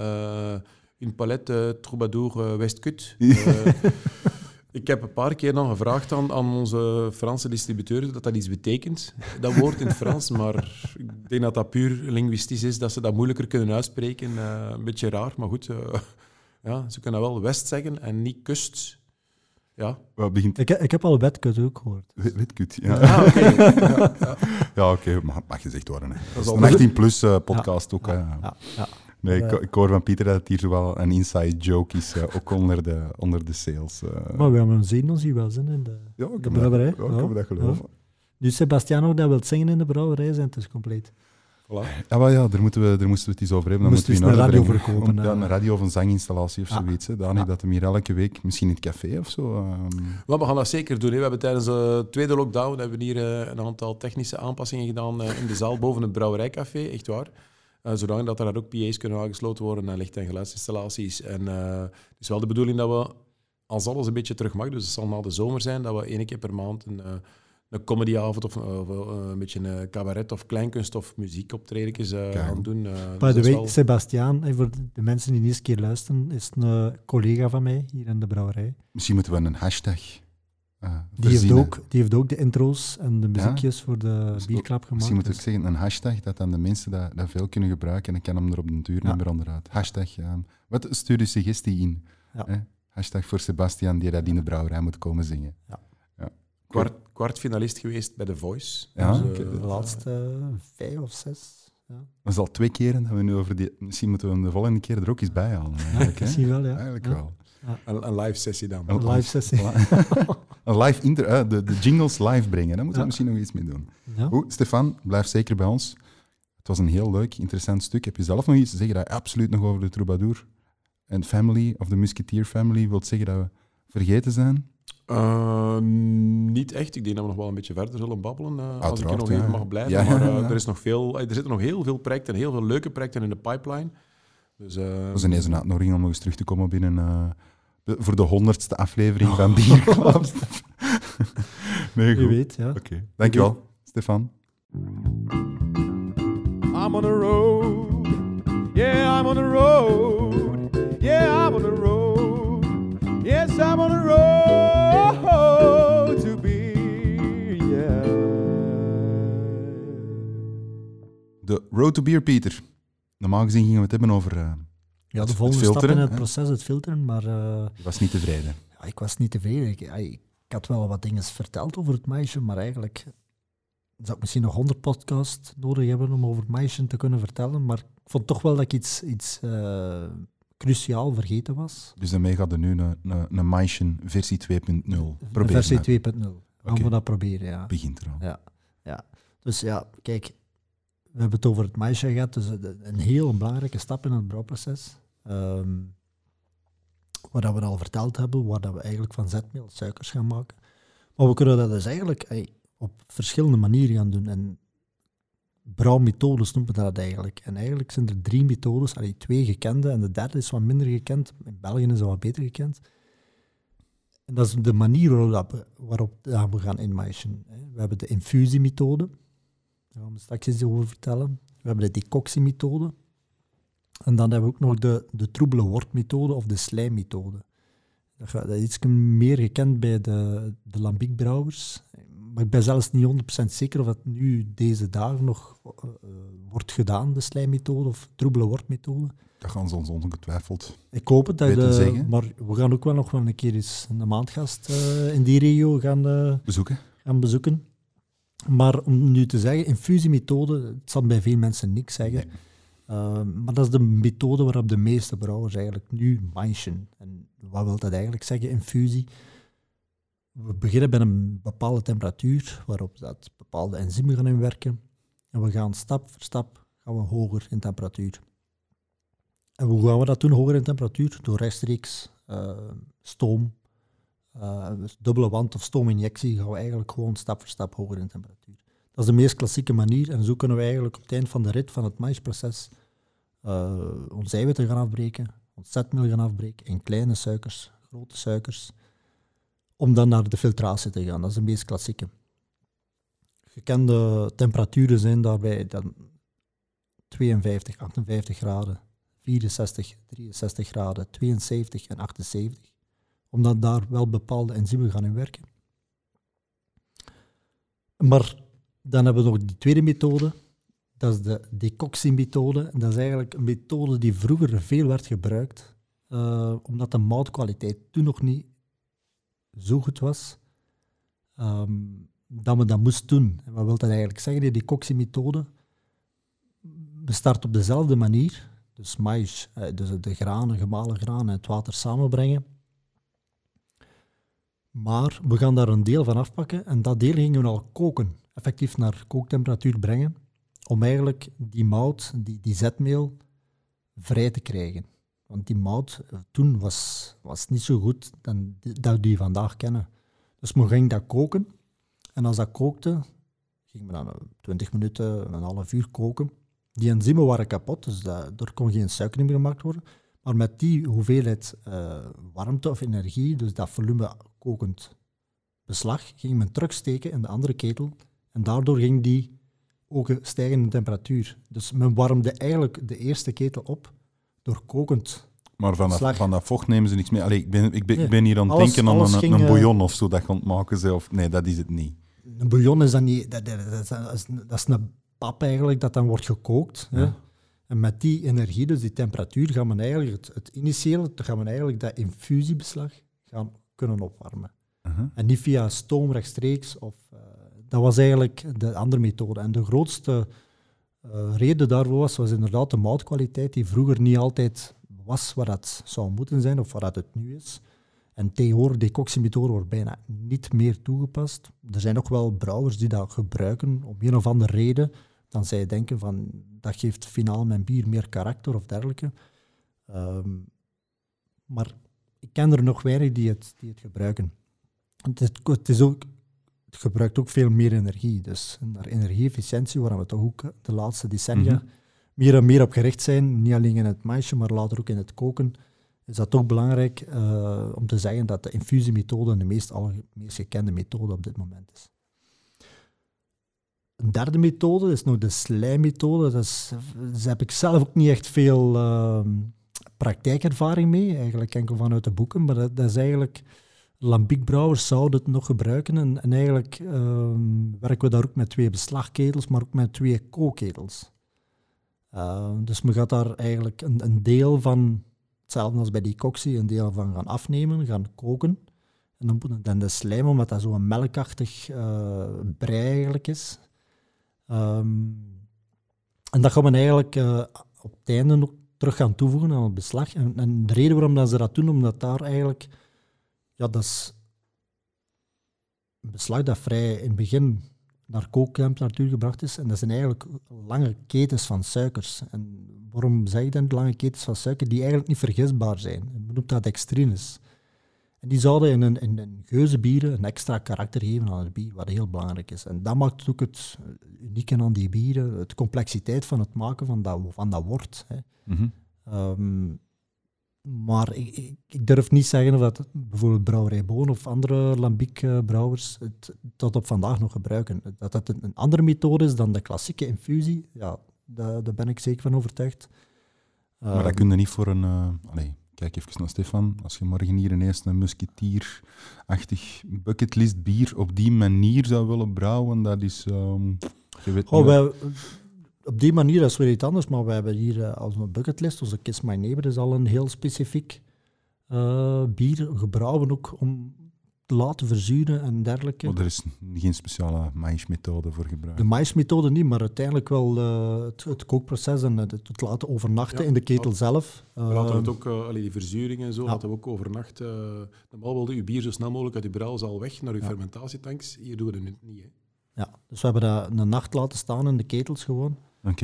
een palet Troubadour Westkut. Ik heb een paar keer dan gevraagd aan, aan onze Franse distributeur dat dat iets betekent, dat woord in het Frans. Maar ik denk dat dat puur linguïstisch is, dat ze dat moeilijker kunnen uitspreken. Eh, een beetje raar, maar goed. eh, ja, ze kunnen wel West zeggen en niet kust. Ja, Wat begint Ik, ik heb al Wetcut ook gehoord. Witkut, ja. ah, oké. Ja, ja. Ja, oké, mag, mag gezegd worden. Hè. Dat is een 18 plus eh, podcast ook. ja. Nee, ik, Eh. ik hoor van Pieter dat het hier zo wel een inside joke is, eh, ook onder de, onder de sales. eh. Maar we hebben zien ons hier wel zin in de, ja, ik de brouwerij. Dat, ja, ik heb dat geloven. Nu Sebastiano dat wil zingen in de brouwerij, zijn het is compleet. Ja, maar ja, daar, moeten we, daar moesten we het eens over hebben. Dan Moesten moeten we een radio brengen. verkopen, Ja, eh. een radio of een zanginstallatie of Ja. zoiets. Hè. Danig Ja. dat hem hier elke week, misschien in het café of zo. ehm, Maar we gaan dat zeker doen. Hè. We hebben tijdens de tweede lockdown hebben we hier eh, een aantal technische aanpassingen gedaan eh, in de zaal boven het brouwerijcafé, echt waar. Eh, zodat dat er daar ook PA's kunnen aangesloten worden en licht- en geluidsinstallaties. En eh, het is wel de bedoeling dat we, als alles een beetje terug mag, dus het zal na de zomer zijn, dat we één keer per maand een, eh, een comedyavond of, of, een beetje een cabaret of kleinkunst of muziekoptredens eh Kijk. gaan doen. Eh, dus By dat the way, wel- Sebastiaan, en voor de mensen die de eerste keer luisteren, is een collega van mij hier in de brouwerij. misschien moeten we een hashtag Die heeft, ook, die heeft ook de intro's en de muziekjes voor de Dus bierklap gemaakt. Misschien moet ik dus- zeggen een hashtag, dat dan de mensen dat, dat veel kunnen gebruiken. En ik kan hem er op de duur Ja. niet meer onderuit. Hashtag, ja. Wat stuur je suggestie in? Ja. Hè? Hashtag voor Sebastian, die dat in de brouwerij moet komen zingen. kwart, kwartfinalist geweest bij The Voice. Ja, Dus, eh, de laatste vijf of zes. Ja, Dat is al twee keren dat we nu over die... Misschien moeten we hem de volgende keer er ook eens bij halen. Eigenlijk, misschien wel, ja. Eigenlijk Ja. wel. Een, een live sessie dan. Een live sessie. een live inter, eh, de, de jingles live brengen. Daar moeten we misschien nog iets mee doen. Ja. Goed, Stefan, blijf zeker bij ons. Het was een heel leuk, interessant stuk. Heb je zelf nog iets te zeggen dat je absoluut nog over de Troubadour en Family, of de Musketeer Family, wilt zeggen dat we vergeten zijn? Eh, niet echt. Ik denk dat we nog wel een beetje verder zullen babbelen. eh, als ik nog ja. even mag blijven. Ja, maar eh. Er, is nog veel, er zitten nog heel veel projecten, heel veel leuke projecten in de pipeline. Dus, eh, Dat is ineens een uitnodiging om nog eens terug te komen binnen eh, de- voor de honderdste aflevering van Bierklap. nee, goed. weet, ja. Oké, dankjewel, Stefan. I'm on the road. Yeah, I'm on the road. Yeah, I'm on the road. Yes, I'm on the road to be. Yeah. De Road to Beer, Pieter. Normaal gezien gingen we het hebben over... eh, Ja, de volgende stap in het hè. proces, het filteren, maar eh, je was niet tevreden. ja, ik was niet tevreden. Ik, had wel wat dingen verteld over het meisje, maar eigenlijk zou ik misschien nog honderd podcasts nodig hebben om over het meisje te kunnen vertellen, maar ik vond toch wel dat ik iets, iets eh, cruciaal vergeten was. Dus daarmee gaat er nu een, een, een Maischen versie 2.0 De proberen. versie hè. 2.0. Gaan Oké. we dat proberen, ja. Begint er al. Ja, ja. Dus ja, kijk, we hebben het over het meisje gehad. Dus een heel belangrijke stap in het brouwproces. Ehm wat we al verteld hebben, waar we eigenlijk van zetmeel suikers gaan maken. Maar we kunnen dat dus eigenlijk op verschillende manieren gaan doen. En brouwmethodes noemen we dat eigenlijk. En eigenlijk zijn er drie methodes, twee gekende en de derde is wat minder gekend. In België is dat wat beter gekend. En dat is de manier waarop, we, we gaan inmaïschen. hè. We hebben de infusiemethode, daar gaan we straks iets over vertellen. We hebben de decoxiemethode. En dan hebben we ook nog de, de troebele wortmethode of de slijmmethode. Dat, gaat- dat is iets meer gekend bij de, de lambiekbrouwers. Maar ik ben zelfs niet 100% zeker of dat nu deze dagen nog eh, eh, wordt gedaan, de slijmmethode of troebele wortmethode. Dat gaan ze ons ongetwijfeld. Ik hoop het, dat de, zeggen. maar we gaan ook wel nog wel een keer eens een maandgast eh, in die regio gaan, eh, bezoeken. gaan bezoeken. Maar om nu te zeggen, infusiemethode, het zal bij veel mensen niks zeggen. Nee. Uh, maar dat is de methode waarop de meeste brouwers eigenlijk nu manchen. En wat wil dat eigenlijk zeggen, infusie? We beginnen bij een bepaalde temperatuur, waarop dat bepaalde enzymen gaan inwerken. En we gaan stap voor stap gaan we hoger in temperatuur. En hoe gaan we dat doen, hoger in temperatuur? Door rechtstreeks eh, stoom, eh, dus dubbele wand of stoominjectie, gaan we eigenlijk gewoon stap voor stap hoger in temperatuur. Dat is de meest klassieke manier en zo kunnen we eigenlijk op het eind van de rit van het maïsproces uh, ons eiwitten gaan afbreken, ons zetmeel gaan afbreken in kleine suikers, grote suikers, om dan naar de filtratie te gaan. Dat is de meest klassieke. Gekende temperaturen zijn daarbij dan 52, 58 graden, 64, 63 graden, 72 en 78, omdat daar wel bepaalde enzymen gaan in werken. Maar dan hebben we nog die tweede methode, dat is de decoxiemethode. Dat is eigenlijk een methode die vroeger veel werd gebruikt, uh, omdat de moutkwaliteit toen nog niet zo goed was, um, dat we dat moest doen. En wat wil dat eigenlijk zeggen? Die decoxiemethode bestart op dezelfde manier, dus mais, eh, dus de granen, gemalen granen en het water samenbrengen. Maar we gaan daar een deel van afpakken en dat deel gingen we al koken, effectief naar kooktemperatuur brengen, om eigenlijk die mout, die, die zetmeel, vrij te krijgen. Want die mout eh, toen was, was niet zo goed dan dat die vandaag kennen. Dus we gingen dat koken. En als dat kookte, gingen we dan 20 minuten, een half uur koken. Die enzymen waren kapot, dus dat, er kon geen suiker meer gemaakt worden. Maar met die hoeveelheid uh, warmte of energie, dus dat volume kokend beslag, ging men terugsteken in de andere ketel. En daardoor ging die ook stijgen in temperatuur. Dus men warmde eigenlijk de eerste ketel op door kokend maar van dat, van dat vocht nemen ze niks meer. Allee, ik, ben, ik, ben, ik ben hier aan het denken aan een, een, bouillon of zo dat je ontmaken zelf. Nee, dat is het niet. Een bouillon is dan niet... Dat, dat, dat, is, dat is een pap eigenlijk dat dan wordt gekookt. Hè? En met die energie, dus die temperatuur, gaan we eigenlijk het, het initiële, dan gaan we eigenlijk dat infusiebeslag gaan kunnen opwarmen. Uh-huh. En niet via stoom rechtstreeks. Of, uh, dat was eigenlijk de andere methode. En de grootste uh, reden daarvoor was, was inderdaad de moutkwaliteit, die vroeger niet altijd was wat het zou moeten zijn of wat het nu is. En tegenwoordig, decoxiemethode wordt bijna niet meer toegepast. Er zijn ook wel brouwers die dat gebruiken om een of andere reden. Dan zij denken van, dat geeft finaal mijn bier meer karakter of dergelijke. Um, maar ik ken er nog weinig die het, die het gebruiken. Het, is, het, is ook, het gebruikt ook veel meer energie. Dus naar energieefficiëntie, waar we toch ook de laatste decennia mhm. meer en meer op gericht zijn, niet alleen in het maisje, maar later ook in het koken, is dat toch belangrijk uh, om te zeggen dat de infusiemethode de meest, meest gekende methode op dit moment is. Een derde methode is nog de slijmmethode. Daar heb ik zelf ook niet echt veel uh, praktijkervaring mee, eigenlijk enkel vanuit de boeken, maar dat, is eigenlijk lambiekbrouwers zouden het nog gebruiken. En, en eigenlijk ehm, werken we daar ook met twee beslagketels, maar ook met twee kookketels. Uh, dus men gaat daar eigenlijk een, een, deel van, hetzelfde als bij die coctie, een deel van gaan afnemen, gaan koken. En dan, dan de slijm, omdat dat zo'n melkachtig uh, brei eigenlijk is. Um, en dat gaan we eigenlijk uh, op het einde nog terug gaan toevoegen aan het beslag. En, en de reden waarom dat ze dat doen, omdat daar eigenlijk ja, dat is een beslag dat vrij in het begin naar kooktemperatuur gebracht is. En dat zijn eigenlijk lange ketens van suikers. En waarom zeg ik dan lange ketens van suiker? Die eigenlijk niet vergisbaar zijn. Men noemt dat extrines. En die zouden in een, in een geuzenbieren een extra karakter geven aan het bier, wat heel belangrijk is. En dat maakt ook het unieke aan die bieren, de complexiteit van het maken van dat, van dat wort. Hè. Mm -hmm. Maar ik, ik, durf niet zeggen of dat bijvoorbeeld Brouwerij Boon of andere lambiek-brouwers het tot op vandaag nog gebruiken. Dat dat een, andere methode is dan de klassieke infusie, ja, daar, daar ben ik zeker van overtuigd. Maar dat ehm, kun je niet voor een... Uh, kijk even naar Stefan. Als je morgen hier ineens een musketier-achtig bucketlist bier op die manier zou willen brouwen, dat is... Um, je weet oh, wij, op die manier is weer iets anders, maar we hebben hier uh, als een bucketlist, onze Kiss My Neighbor is al een heel specifiek uh, bier, gebrouwen ook om laten verzuren en dergelijke. Maar er is geen speciale maïsmethode voor gebruikt? De maïsmethode niet, maar uiteindelijk wel uh, het, het, kookproces en het, het laten overnachten in de ketel zelf. We laten het ook, uh, die verzuring en zo, ja. laten we ook overnachten. normaal wilde je bier zo snel mogelijk uit je al weg naar je fermentatietanks. Hier doen we het niet. Hè. Ja, dus we hebben dat een nacht laten staan in de ketels gewoon.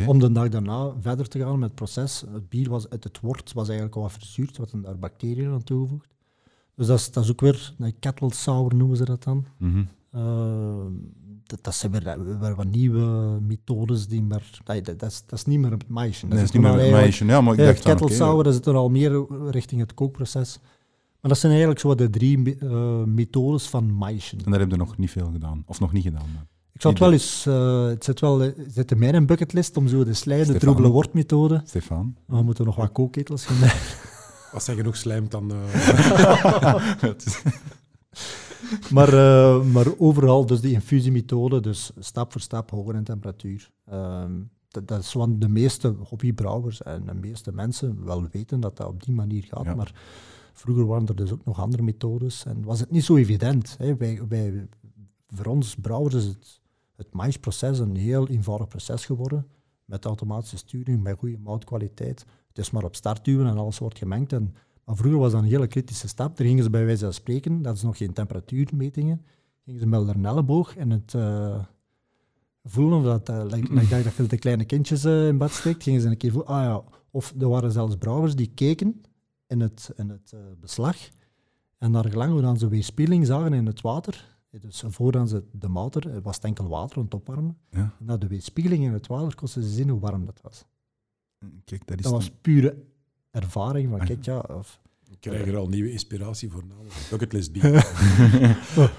Om de dag daarna verder te gaan met het proces. Het bier was, het, het wort was eigenlijk al wat verzuurd, wat er daar bacteriën aan toegevoegd. Dus dat is, dat is ook weer een kettle sour noemen ze dat dan. Mhm. Eh, dat, dat zijn weer, weer wat nieuwe methodes die maar... Dat, dat, is, dat is niet meer het maïsje. Nee, dat is niet meer het maïsje. Ja, maar ik Ja, dacht kettle sour, dat zit er al meer richting het kookproces. Maar dat zijn eigenlijk zo de drie eh, methodes van maïsje. En daar heb je nog niet veel gedaan. Of nog niet gedaan. maar. Ik zou het wel eens... eh, het zit wel het zit in mijn bucketlist om zo de slijm, de troebele wortmethode. Stefan? We moeten nog wat kookketels gaan Als hij genoeg slijmt, dan... eh, maar, eh, maar overal, dus die infusiemethode, dus stap voor stap hoger in temperatuur. Ehm, dat, dat is wat de meeste hobbybrouwers en de meeste mensen wel weten dat dat op die manier gaat. Ja. Maar vroeger waren er dus ook nog andere methodes en was het niet zo evident. Hè. Wij, wij, voor ons brouwers is het, het maïsproces een heel eenvoudig proces geworden. Met automatische sturing, met goede moutkwaliteit. Het is maar op start duwen en alles wordt gemengd. En, maar vroeger was dat een hele kritische stap. Daar gingen ze bij wijze van spreken, dat is nog geen temperatuurmetingen, gingen ze met een elleboog en het eh, voelen of dat, eh, like, like dat je de kleine kindjes eh, in bad steekt, gingen ze een keer voelen, ah ja, of er waren zelfs brouwers die keken in het, in het beslag en naar gelang hoe dan ze weerspiegeling zagen in het water, dus voordat ze de motor, eh, was het enkel water aan het opwarmen, Ja. na de weerspiegeling in het water konden ze zien hoe warm dat was. Kijk, dat is Dat was pure ervaring van, Ah. kijk ja, of, ik krijg er al nieuwe inspiratie voor na de bucketlist bier.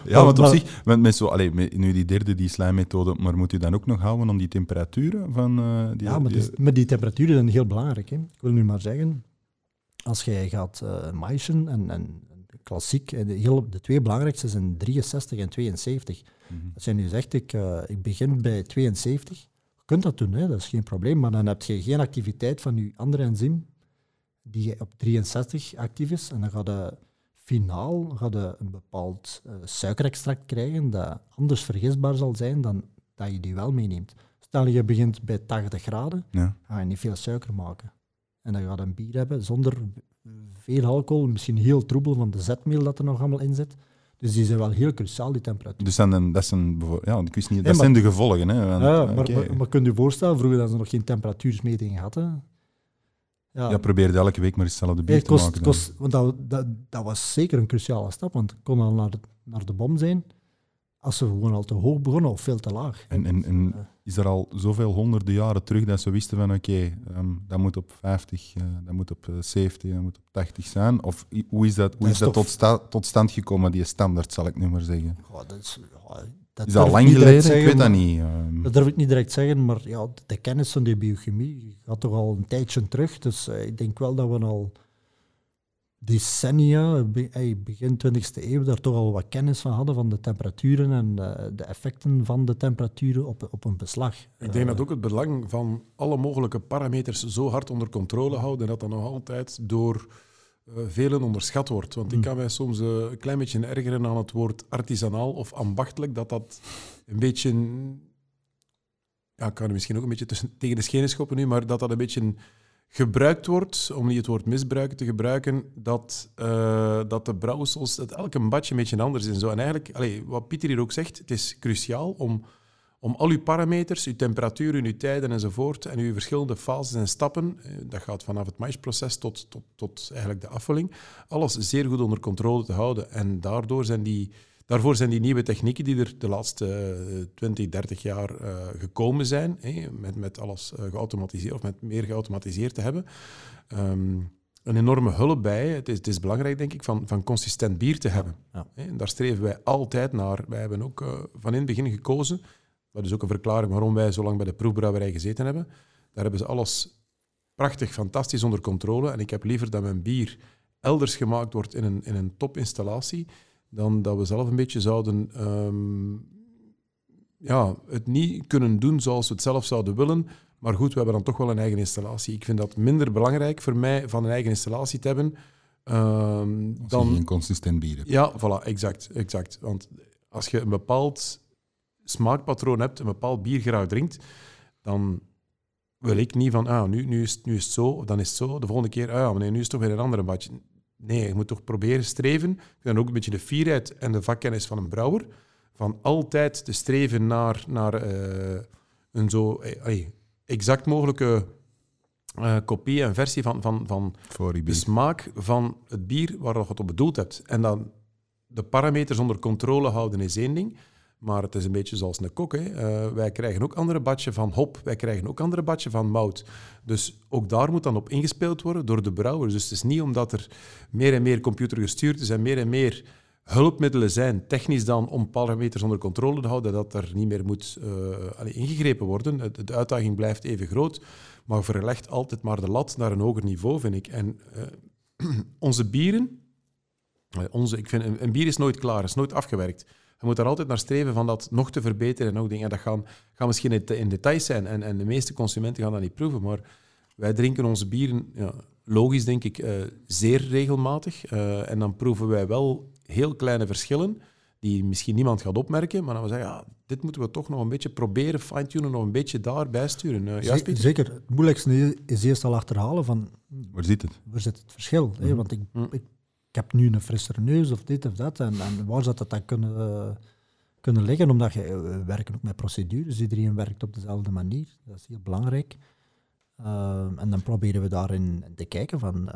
Ja, want op zich, met, met zo, allee, met, nu die derde, die slijmmethode, maar moet je dan ook nog houden om die temperaturen van eh, die... ja, maar, die- dus, maar die temperaturen zijn heel belangrijk. Hè. Ik wil nu maar zeggen, als jij gaat uh, maïsen en, en klassiek, eh, de, heel, de twee belangrijkste zijn 63 en 72. Mhm. Als je nu zegt, ik, eh, ik begin bij 72, je kunt dat doen, hè, dat is geen probleem, maar dan heb je geen activiteit van je andere enzym die op 63 actief is. En dan gaat je finaal gaat je een bepaald eh, suikerextract krijgen dat anders vergisbaar zal zijn dan dat je die wel meeneemt. Stel je begint bij 80 graden, Ja. ga je niet veel suiker maken. En dan ga je een bier hebben zonder veel alcohol, misschien heel troebel van de zetmeel dat er nog allemaal in zit. Dus die zijn wel heel cruciaal, die temperatuur. Dus dan, dat zijn, ja, ik wist niet, dat maar- zijn de gevolgen. Hè, want, Ja, maar, maar, maar kunt u voorstellen, vroeger dat ze nog geen temperatuursmetingen hadden. Ja, ja, probeerde elke week maar hetzelfde bier het te kost, maken. kost, want dat, dat, dat was zeker een cruciale stap, want het kon al naar de, naar de bom zijn als ze gewoon al te hoog begonnen of veel te laag. En, en, en is er al zoveel honderden jaren terug dat ze wisten van oké, ehm, dat moet op 50, eh, dat moet op eh, 70, dat moet op 80 zijn? Of hoe is dat, hoe is dat tot, tot stand gekomen, die standaard, zal ik nu maar zeggen? Ja, dat is, ja, dat Is dat lang geleden? Ik weet dat niet. ehm. Dat durf ik niet direct zeggen, maar ja, de, de kennis van de biochemie gaat toch al een tijdje terug. Dus eh, ik denk wel dat we al decennia, be- eh, begin 20e eeuw, daar toch al wat kennis van hadden van de temperaturen en eh, de effecten van de temperaturen op, op een beslag. Ik denk dat ook het belang van alle mogelijke parameters zo hard onder controle houden dat dat nog altijd door eh, velen onderschat wordt. Want ik Mm. kan mij soms eh, een klein beetje ergeren aan het woord artisanaal of ambachtelijk, dat dat een beetje... Ja, ik kan er misschien ook een beetje tussen, tegen de schenen schoppen nu, maar dat dat een beetje gebruikt wordt, om niet het woord misbruiken te gebruiken, dat, eh, dat de brouwsels, dat elke badje een beetje anders is. en Zo. En eigenlijk, wat Pieter hier ook zegt, het is cruciaal om om al uw parameters, uw temperatuur, uw tijden enzovoort, en uw verschillende fases en stappen, eh, dat gaat vanaf het maïsproces tot, tot, tot eigenlijk de afvulling, alles zeer goed onder controle te houden. En daardoor zijn die, daarvoor zijn die nieuwe technieken die er de laatste eh, 20, 30 jaar eh, gekomen zijn, met, met alles eh, geautomatiseerd of met meer geautomatiseerd te hebben, ehm, een enorme hulp bij. Het is, het is belangrijk, denk ik, van, van consistent bier te hebben. ja. En daar streven wij altijd naar. Wij hebben ook eh, van in het begin gekozen dat is ook een verklaring waarom wij zo lang bij de proefbrouwerij gezeten hebben. Daar hebben ze alles prachtig, fantastisch onder controle. En ik heb liever dat mijn bier elders gemaakt wordt in een, in een topinstallatie, dan dat we zelf een beetje zouden ehm, ja, het niet kunnen doen zoals we het zelf zouden willen. Maar goed, we hebben dan toch wel een eigen installatie. Ik vind dat minder belangrijk voor mij van een eigen installatie te hebben. Als je dan, geen consistent bier hebt. ja, voilà, exact, exact. Want als je een bepaald smaakpatroon hebt, een bepaald bier graag drinkt, dan wil ik niet van, ah, nu, nu, is, het- nu is het zo, of dan is het zo. De volgende keer, ah, nee, nu is het toch weer een andere badje. Nee, je moet toch proberen streven. Ik dat ook een beetje de fierheid en de vakkennis van een brouwer. Van altijd te streven naar, naar eh, een zo eh, exact mogelijke eh, kopie en versie van, van, van de smaak van het bier waar je het op bedoeld hebt. En dan de parameters onder controle houden is één ding. Maar het is een beetje zoals een kok. Hè. Eh, wij krijgen ook andere badje van hop, wij krijgen ook andere badje van mout. Dus ook daar moet dan op ingespeeld worden door de brouwers. Dus het is niet omdat er meer en meer computergestuurd is en meer en meer hulpmiddelen zijn, technisch dan, om parameters onder controle te houden, dat er niet meer moet uh, ingegrepen worden. De, uitdaging blijft even groot, maar verlegt altijd maar de lat naar een hoger niveau, vind ik. En uh, onze bieren, onze, ik vind, een, een, bier is nooit klaar, is nooit afgewerkt. Je moet er altijd naar streven van dat nog te verbeteren. En ook dingen, dat gaan, gaan misschien in, details zijn. En, en de meeste consumenten gaan dat niet proeven. Maar wij drinken onze bieren, ja, logisch denk ik, uh, zeer regelmatig. Uh, en dan proeven wij wel heel kleine verschillen die misschien niemand gaat opmerken, maar dan we zeggen, ja, dit moeten we toch nog een beetje proberen fine-tunen, nog een beetje daarbij sturen. Uh, zeker, zeker, Het moeilijkste is eerst al achterhalen van... Waar zit het? Waar zit het verschil? Mm -hmm. Want ik, mm. ik, ik, heb nu een frissere neus of dit of dat, en, en waar zou dat dan kunnen, uh, kunnen liggen? Omdat je, we werken ook met procedures, iedereen werkt op dezelfde manier. Dat is heel belangrijk. Uh, en dan proberen we daarin te kijken van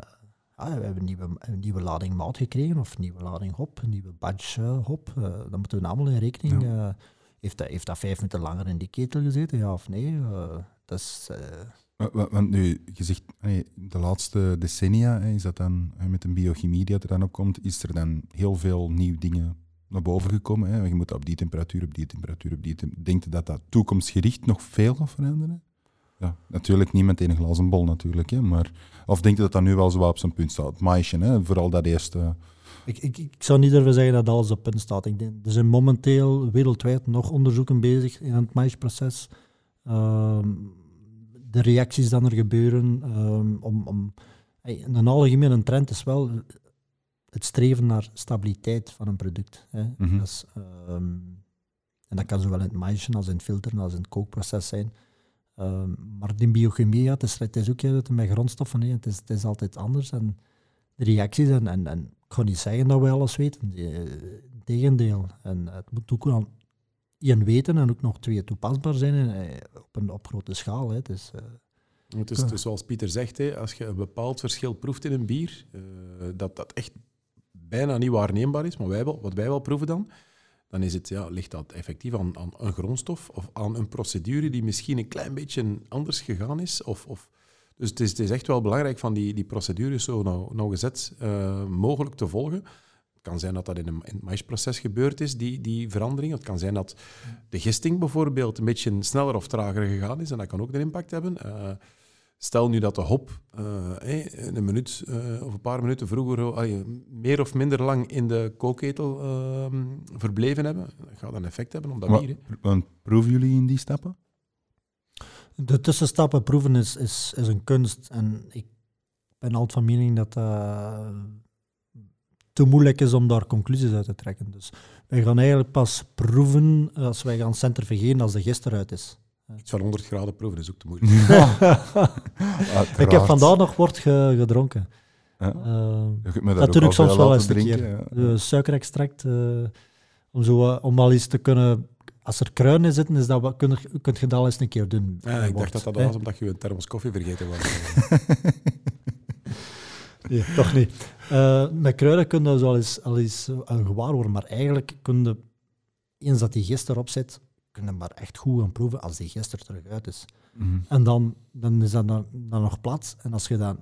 ah, we hebben een nieuwe, een nieuwe lading mout gekregen of een nieuwe lading hop, een nieuwe badge hop. Dan moeten we allemaal in rekening. Ja. Heeft, dat, heeft dat vijf minuten langer in die ketel gezeten, ja of nee? dat is... Want nu, je zegt, de laatste decennia is dat dan met een biochemie die er dan op komt, is er dan heel veel nieuwe dingen naar boven gekomen. Je moet op die temperatuur, op die temperatuur, op die temperatuur. Denkt je dat dat toekomstgericht nog veel gaat veranderen? Ja, natuurlijk niet met een glazen bol natuurlijk, hè, maar... Of denk je dat dat nu wel zo op zijn punt staat? Maisje, hè, vooral dat eerste... Ik, ik, ik zou niet durven zeggen dat alles op punt staat. Ik denk, er zijn momenteel wereldwijd nog onderzoeken bezig in het maïsproces. Uh, de reacties die er gebeuren. Uh, om, om, een algemene trend is wel het streven naar stabiliteit van een product. Hè. Mm -hmm. dat is, ehm, en dat kan zowel in het maïsje als in het filteren als in het kookproces zijn. Um, maar die biochemie, ja, het, is, het is ook ja, met grondstoffen, nee, het, is, het is altijd anders. En de reacties, en, en, en ik ga niet zeggen dat we alles weten, tegendeel. En het moet ook wel één weten en ook nog twee toepasbaar zijn eh, op, een, op grote schaal. Hè. Dus, uh, het is dus zoals Pieter zegt, hè, als je een bepaald verschil proeft in een bier, uh, dat dat echt bijna niet waarneembaar is, maar wij wel, wat wij wel proeven dan, dan is het, ja, ligt dat effectief aan, aan, een grondstof of aan een procedure die misschien een klein beetje anders gegaan is. Of, of, dus het is, het is echt wel belangrijk van die, die procedures zo nou, nauwgezet uh, mogelijk te volgen. Het kan zijn dat dat in, een, in het maïsproces gebeurd is, die, die verandering. Het kan zijn dat de gisting bijvoorbeeld een beetje sneller of trager gegaan is en dat kan ook een impact hebben. Uh, Stel nu dat de hop uh, een minuut uh, of een paar minuten vroeger uh, meer of minder lang in de kookketel ehm, verbleven hebben, dat gaat een effect hebben op dat bier. Want proeven jullie in die stappen? De tussenstappen proeven is, is, is een kunst. En ik ben altijd van mening dat dat te moeilijk is om daar conclusies uit te trekken. Dus wij gaan eigenlijk pas proeven als wij gaan centrifugeren als de gist eruit is. Iets van 100 graden proeven is ook te moeilijk. ik heb vandaag nog wort ge gedronken. Ja. Uh, dat doe ik soms wel eens drinken, Ja. suikerextract, uh, om, zo, uh, om al eens te kunnen... Als er kruinen zitten, is dat, kun, je, kun je dat al eens een keer doen. Ja, ik dacht dat dat was omdat je een thermos koffie vergeten was. nee, toch niet. met kruiden kun je zo al eens, al eens gewaar worden, maar eigenlijk kun je, eens dat die gist erop zit, kunnen maar echt goed gaan proeven als die gisteren terug uit is. Mm En dan, dan is dat dan, dan, nog plat. En als je dan,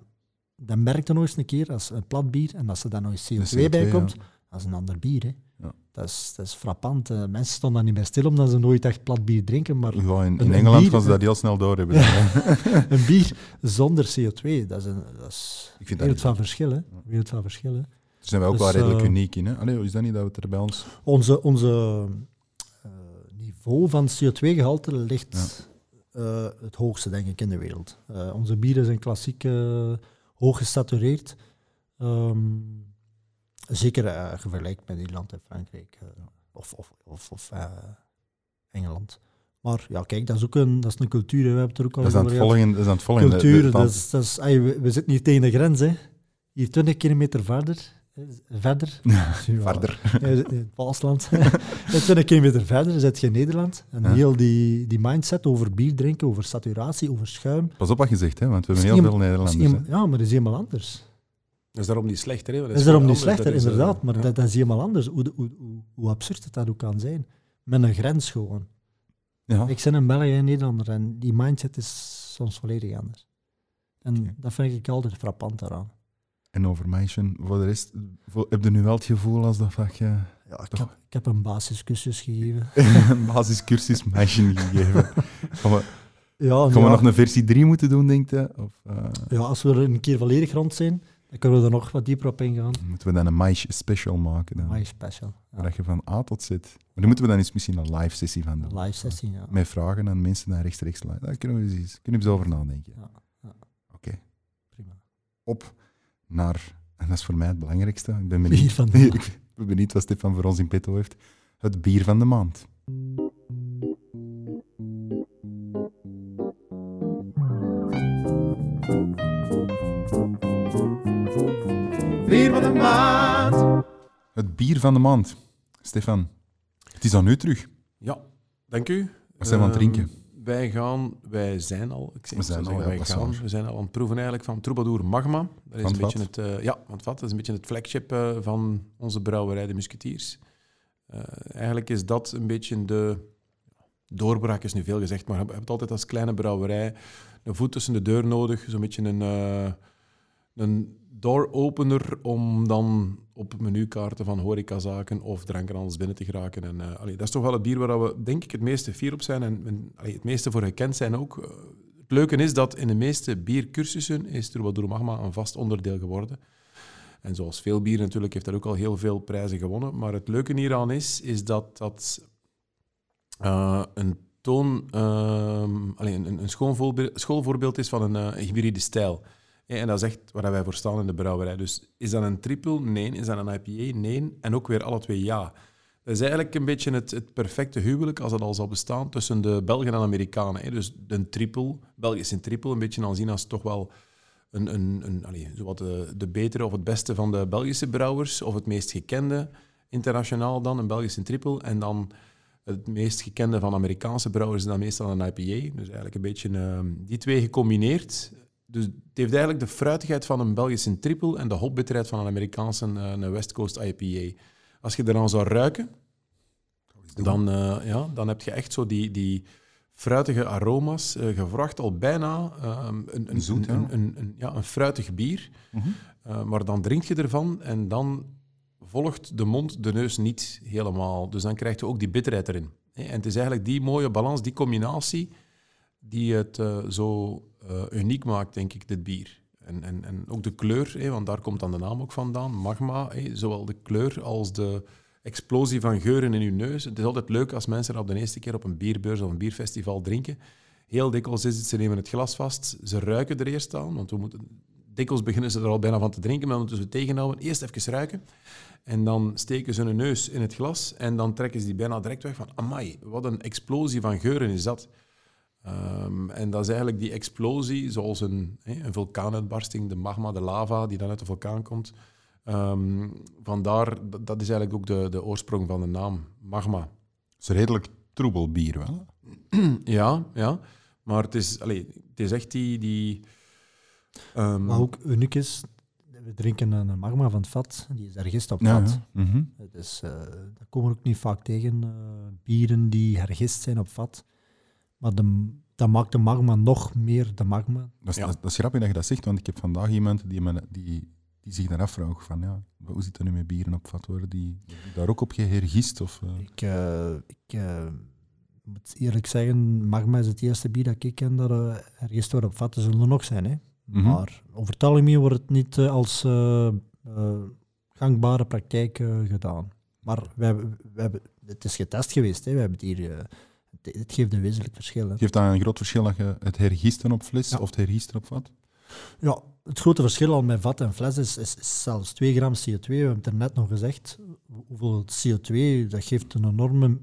dan merkt je nog eens een keer, als een plat bier, en als er dan nog eens CO2, CO2 bij komt, ja. dat is een ander bier. Hè. Ja. Dat, is, dat is frappant. Uh, mensen stonden daar niet bij stil omdat ze nooit echt plat bier drinken. Maar ja, in, in Engeland bier, gaan ze dat heel snel door hebben. een bier zonder CO2, dat is, een, dat is Ik vind wereld van verschillen. Wereld van verschillen. Daar zijn wij ook dus, wel redelijk uh, uniek in. Hè? Allee, is dat niet dat we het er bij ons... Onze, onze niveau van CO2-gehalte ligt ja. uh, het hoogste, denk ik, in de wereld. Onze bieren zijn klassiek hoog gesatureerd. Um, zeker vergelijkt met Nederland en Frankrijk of, of, of, of Engeland. Maar ja, kijk, dat is ook een, dat is een cultuur. Hè. We hebben het er ook al dat is. Dat is aan het volgen. Cultuur, dat is, dat is, ay, we, we, zitten hier tegen de grens. Hè. Hier 20 kilometer verder verder. verder. In Paasland. 20 kilometer verder zit je in Nederland. En ja. heel die, die mindset over bier drinken, over saturatie, over schuim. Pas op wat je zegt, hè, want we hebben heel veel Nederlanders. ja, maar dat is helemaal anders. Dat is daarom niet slechter. Hè? Dat is, daarom niet slechter, inderdaad. Maar ja. dat, dat, is helemaal anders. Hoe, hoe, hoe, hoe, absurd het dat ook kan zijn. met een grens gewoon. Ja. Ik ben een Belg en Nederlander en die mindset is soms volledig anders. En dat vind ik altijd frappant daaraan. En over meisje, voor de rest, heb je nu wel het gevoel als dat je Ja, ik, Toch? heb, ik heb een basiscursus gegeven. een basiscursus meisje gegeven? Gaan we, Ja, gaan we ja, nog een versie 3 moeten doen, denk je? Of eh, ja, als we er een keer volledig rond zijn, kunnen we er nog wat dieper op ingaan. moeten we dan een meisje special maken? Dan? My special. Ja. Waar je van A tot Z... Maar dan moeten we dan eens misschien een live sessie van doen. Een live sessie, ja. Met vragen aan mensen naar rechtstreeks live. Daar kunnen we eens, kunnen we eens over nadenken. Ja, ja. Oké, Prima. op naar... En dat is voor mij het belangrijkste. Ik ben benieuwd, Bier van de maand. ik ben benieuwd wat Stefan voor ons in petto heeft. Het bier van de maand. De maand. Het bier van de maand. Stefan, het is aan u terug. Ja, dank u. Wat zijn we aan het Ehm, drinken? Wij gaan, wij zijn al, ik zeg, We zijn al, zeggen, ja, wij gaan, we zijn al aan het proeven eigenlijk van Troubadour Magma. Dat is Van een beetje het, eh, ja, van het vat. Dat is een beetje het flagship eh, van onze brouwerij, de Musketeers. Eh, eigenlijk is dat een beetje de doorbraak, is nu veel gezegd, maar je hebt altijd als kleine brouwerij een voet tussen de deur nodig, zo'n beetje een, een door-opener om dan op menukaarten van horecazaken of drankenhandels binnen te geraken. En, eh, dat is toch wel het bier waar we denk ik het meeste fier op zijn en, het meeste voor gekend zijn ook. Eh, het leuke is dat in de meeste biercursussen is Troubadour Magma een vast onderdeel geworden. En zoals veel bier natuurlijk heeft dat ook al heel veel prijzen gewonnen. Maar het leuke hieraan is, is dat dat eh, een toon, ehm, allee, een, een schoon voorbeeld, schoolvoorbeeld is van een hybride stijl. En dat is echt waar wij voor staan in de brouwerij. Dus is dat een triple? Nee. Is dat een IPA? Nee. En ook weer alle twee ja. Dat is eigenlijk een beetje het, het perfecte huwelijk, als het al zal bestaan, tussen de Belgen en Amerikanen. hè. Dus een triple, België is een triple, een beetje aanzien als toch wel een, een, een, de, de betere of het beste van de Belgische brouwers, of het meest gekende internationaal dan, een Belgische triple. En dan het meest gekende van Amerikaanse brouwers is dan meestal een IPA. Dus eigenlijk een beetje ehm, die twee gecombineerd. Dus het heeft eigenlijk de fruitigheid van een Belgische triple en de hopbitterheid van een Amerikaanse eh, een West Coast IPA. Als je eraan zou ruiken, dan, eh, ja, dan heb je echt zo die, die fruitige aroma's. eh gevraagd al bijna een, een, Zoet, een, een, ja, een fruitig bier. Mhm. Maar dan drink je ervan en dan volgt de mond de neus niet helemaal. Dus dan krijg je ook die bitterheid erin. En het is eigenlijk die mooie balans, die combinatie, die het zo eh, uniek maakt, denk ik, dit bier. En, en, en ook de kleur, want daar komt dan de naam ook vandaan, magma. zowel de kleur als de explosie van geuren in je neus. Het is altijd leuk als mensen op de eerste keer op een bierbeurs of een bierfestival drinken. Heel dikwijls is het, ze nemen het glas vast, ze ruiken er eerst aan, want we moeten... Dikwijls beginnen ze er al bijna van te drinken, maar dan moeten ze tegenhouden. Eerst even ruiken. En dan steken ze hun neus in het glas en dan trekken ze die bijna direct weg van amai, wat een explosie van geuren is dat. Ehm, en dat is eigenlijk die explosie, zoals een, hè, een vulkaanuitbarsting, de magma, de lava die dan uit de vulkaan komt. Ehm, vandaar, dat, dat is eigenlijk ook de, de oorsprong van de naam, magma. Het is redelijk troebel bier wel. Ja, ja. Maar het is, allee, het is echt die... die ehm, Maar ook uniek is, we drinken een magma van het vat, die is hergist op vat. ja. Dus eh dat komen we ook niet vaak tegen, eh, bieren die hergist zijn op vat. Maar de, dat maakt de magma nog meer de magma. Dat, is, Ja. dat, dat is grappig dat je dat zegt, want ik heb vandaag iemand die, me, die, die zich dan afvraagt van ja, hoe zit dat nu met bieren op vat worden? Die, die daar ook op gehergist? Of, eh, Ik, eh, ik eh, moet eerlijk zeggen, magma is het eerste bier dat ik ken dat uh, hergist wordt op vat. Er zullen er nog zijn, hè. Mhm. Maar over het algemeen wordt het niet als eh, eh, gangbare praktijk eh, gedaan. Maar we hebben, we hebben, het is getest geweest. Hè. We hebben het hier, eh, het, geeft een wezenlijk verschil. Hè. Geeft dat een groot verschil dat je het hergisten op fles Ja. of het hergisten op vat? Ja, het grote verschil al met vat en fles is, is, is zelfs 2 gram CO2. We hebben het er net nog gezegd. Hoeveel CO2, dat geeft een enorme...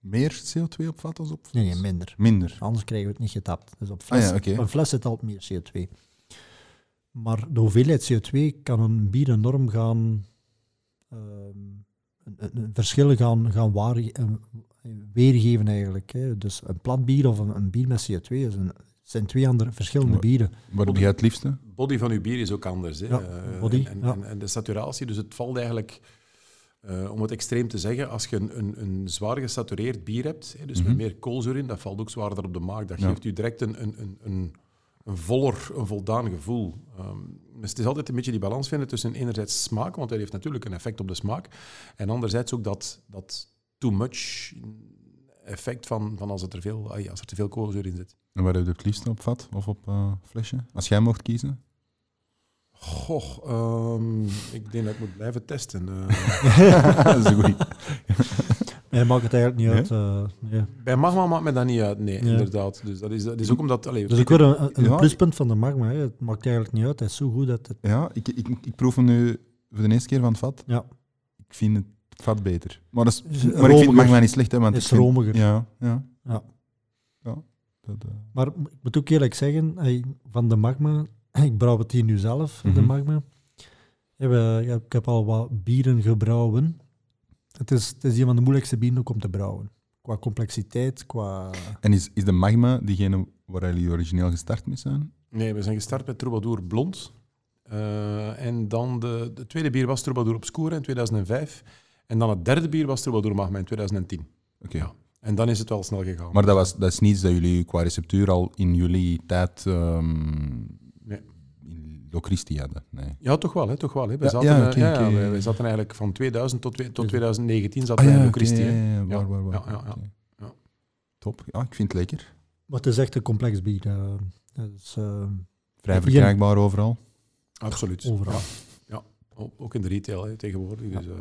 Meer CO2 op vat als op fles? Nee, nee, minder. Minder. Anders krijgen we het niet getapt. Dus op, fles, Ah ja, op een fles zit altijd meer CO2. Maar de hoeveelheid CO2 kan een bier enorm gaan... een, een- een verschil gaan, gaan waar, weergeven eigenlijk. Hè. Dus een plat bier of een, een bier met CO2 is een, zijn twee andere verschillende bieren. Wat doe jij het liefste? body van uw bier is ook anders. Hè. Ja, Eh, body, en, ja. en, en de saturatie, dus het valt eigenlijk Eh, om het extreem te zeggen, als je een, een, een zwaar gesatureerd bier hebt, hè, dus Mhm. met meer koolzuur in, dat valt ook zwaarder op de maag. Dat Ja. geeft u direct een, een, een, een, een voller, een voldaan gevoel. Ehm, dus het is altijd een beetje die balans vinden tussen enerzijds smaak, want dat heeft natuurlijk een effect op de smaak, en anderzijds ook dat, dat too much effect van, van als, het er veel, als er te veel koolzuur in zit. En waar heb je het liefst op vat of op eh, flesje? Als jij mocht kiezen? Goh, ehm, ik denk dat ik moet blijven testen. eh. dat is goeie. Nee, maakt het eigenlijk niet Nee? uit. eh, nee. bij Magma maakt mij dat niet uit, nee, Ja. inderdaad. Dus dat is, dat is ook omdat... Allee, Dat is ook weer een, een Ja. pluspunt van de magma. Hè. Het maakt eigenlijk niet uit. Hij is zo goed dat het... Ja, ik, ik, ik proef hem nu voor de eerste keer van het vat. Ja, Ik vind het vat beter. Maar, dat is, maar ik vind het romiger. magma niet slecht, hè, want Is romiger. Ja, ja. Ja. Ja, dat, eh, Maar ik moet ook eerlijk zeggen, van de magma, ik brouw het hier nu zelf, de Mhm. magma. Ik heb al wat bieren gebrouwen. Het is, het is een van de moeilijkste bieren ook om te brouwen. Qua complexiteit, qua... En is, is de magma diegene waar jullie origineel gestart mee zijn? Nee, we zijn gestart met Troubadour Blond. Eh, en dan de, de tweede bier was Troubadour Obscura in 2005. En dan het derde bier was Troubadour Magma in 2010. Oké. Ja. En dan is het wel snel gegaan. Maar dat, was, dat is niets dat jullie qua receptuur al in jullie tijd ehm Nee. in Locristi hadden. Nee. Ja, toch wel. Hè, toch wel hè. We, Ja, zaten, ja, eh, ja, wij zaten eigenlijk van 2000 tot, tot Dus- 2019 Ah zaten wij in oké, Locristi. ja, hè. ja, ja, waar, Ja, waar, waar. ja, ja, ja. Oké. Ja. Top. Ja, ik vind het lekker. Maar het is echt een complex bier. eh. eh, Vrij verkrijgbaar overal. Absoluut. overal. Ja, ook ook in de retail hè, tegenwoordig. Dus, eh,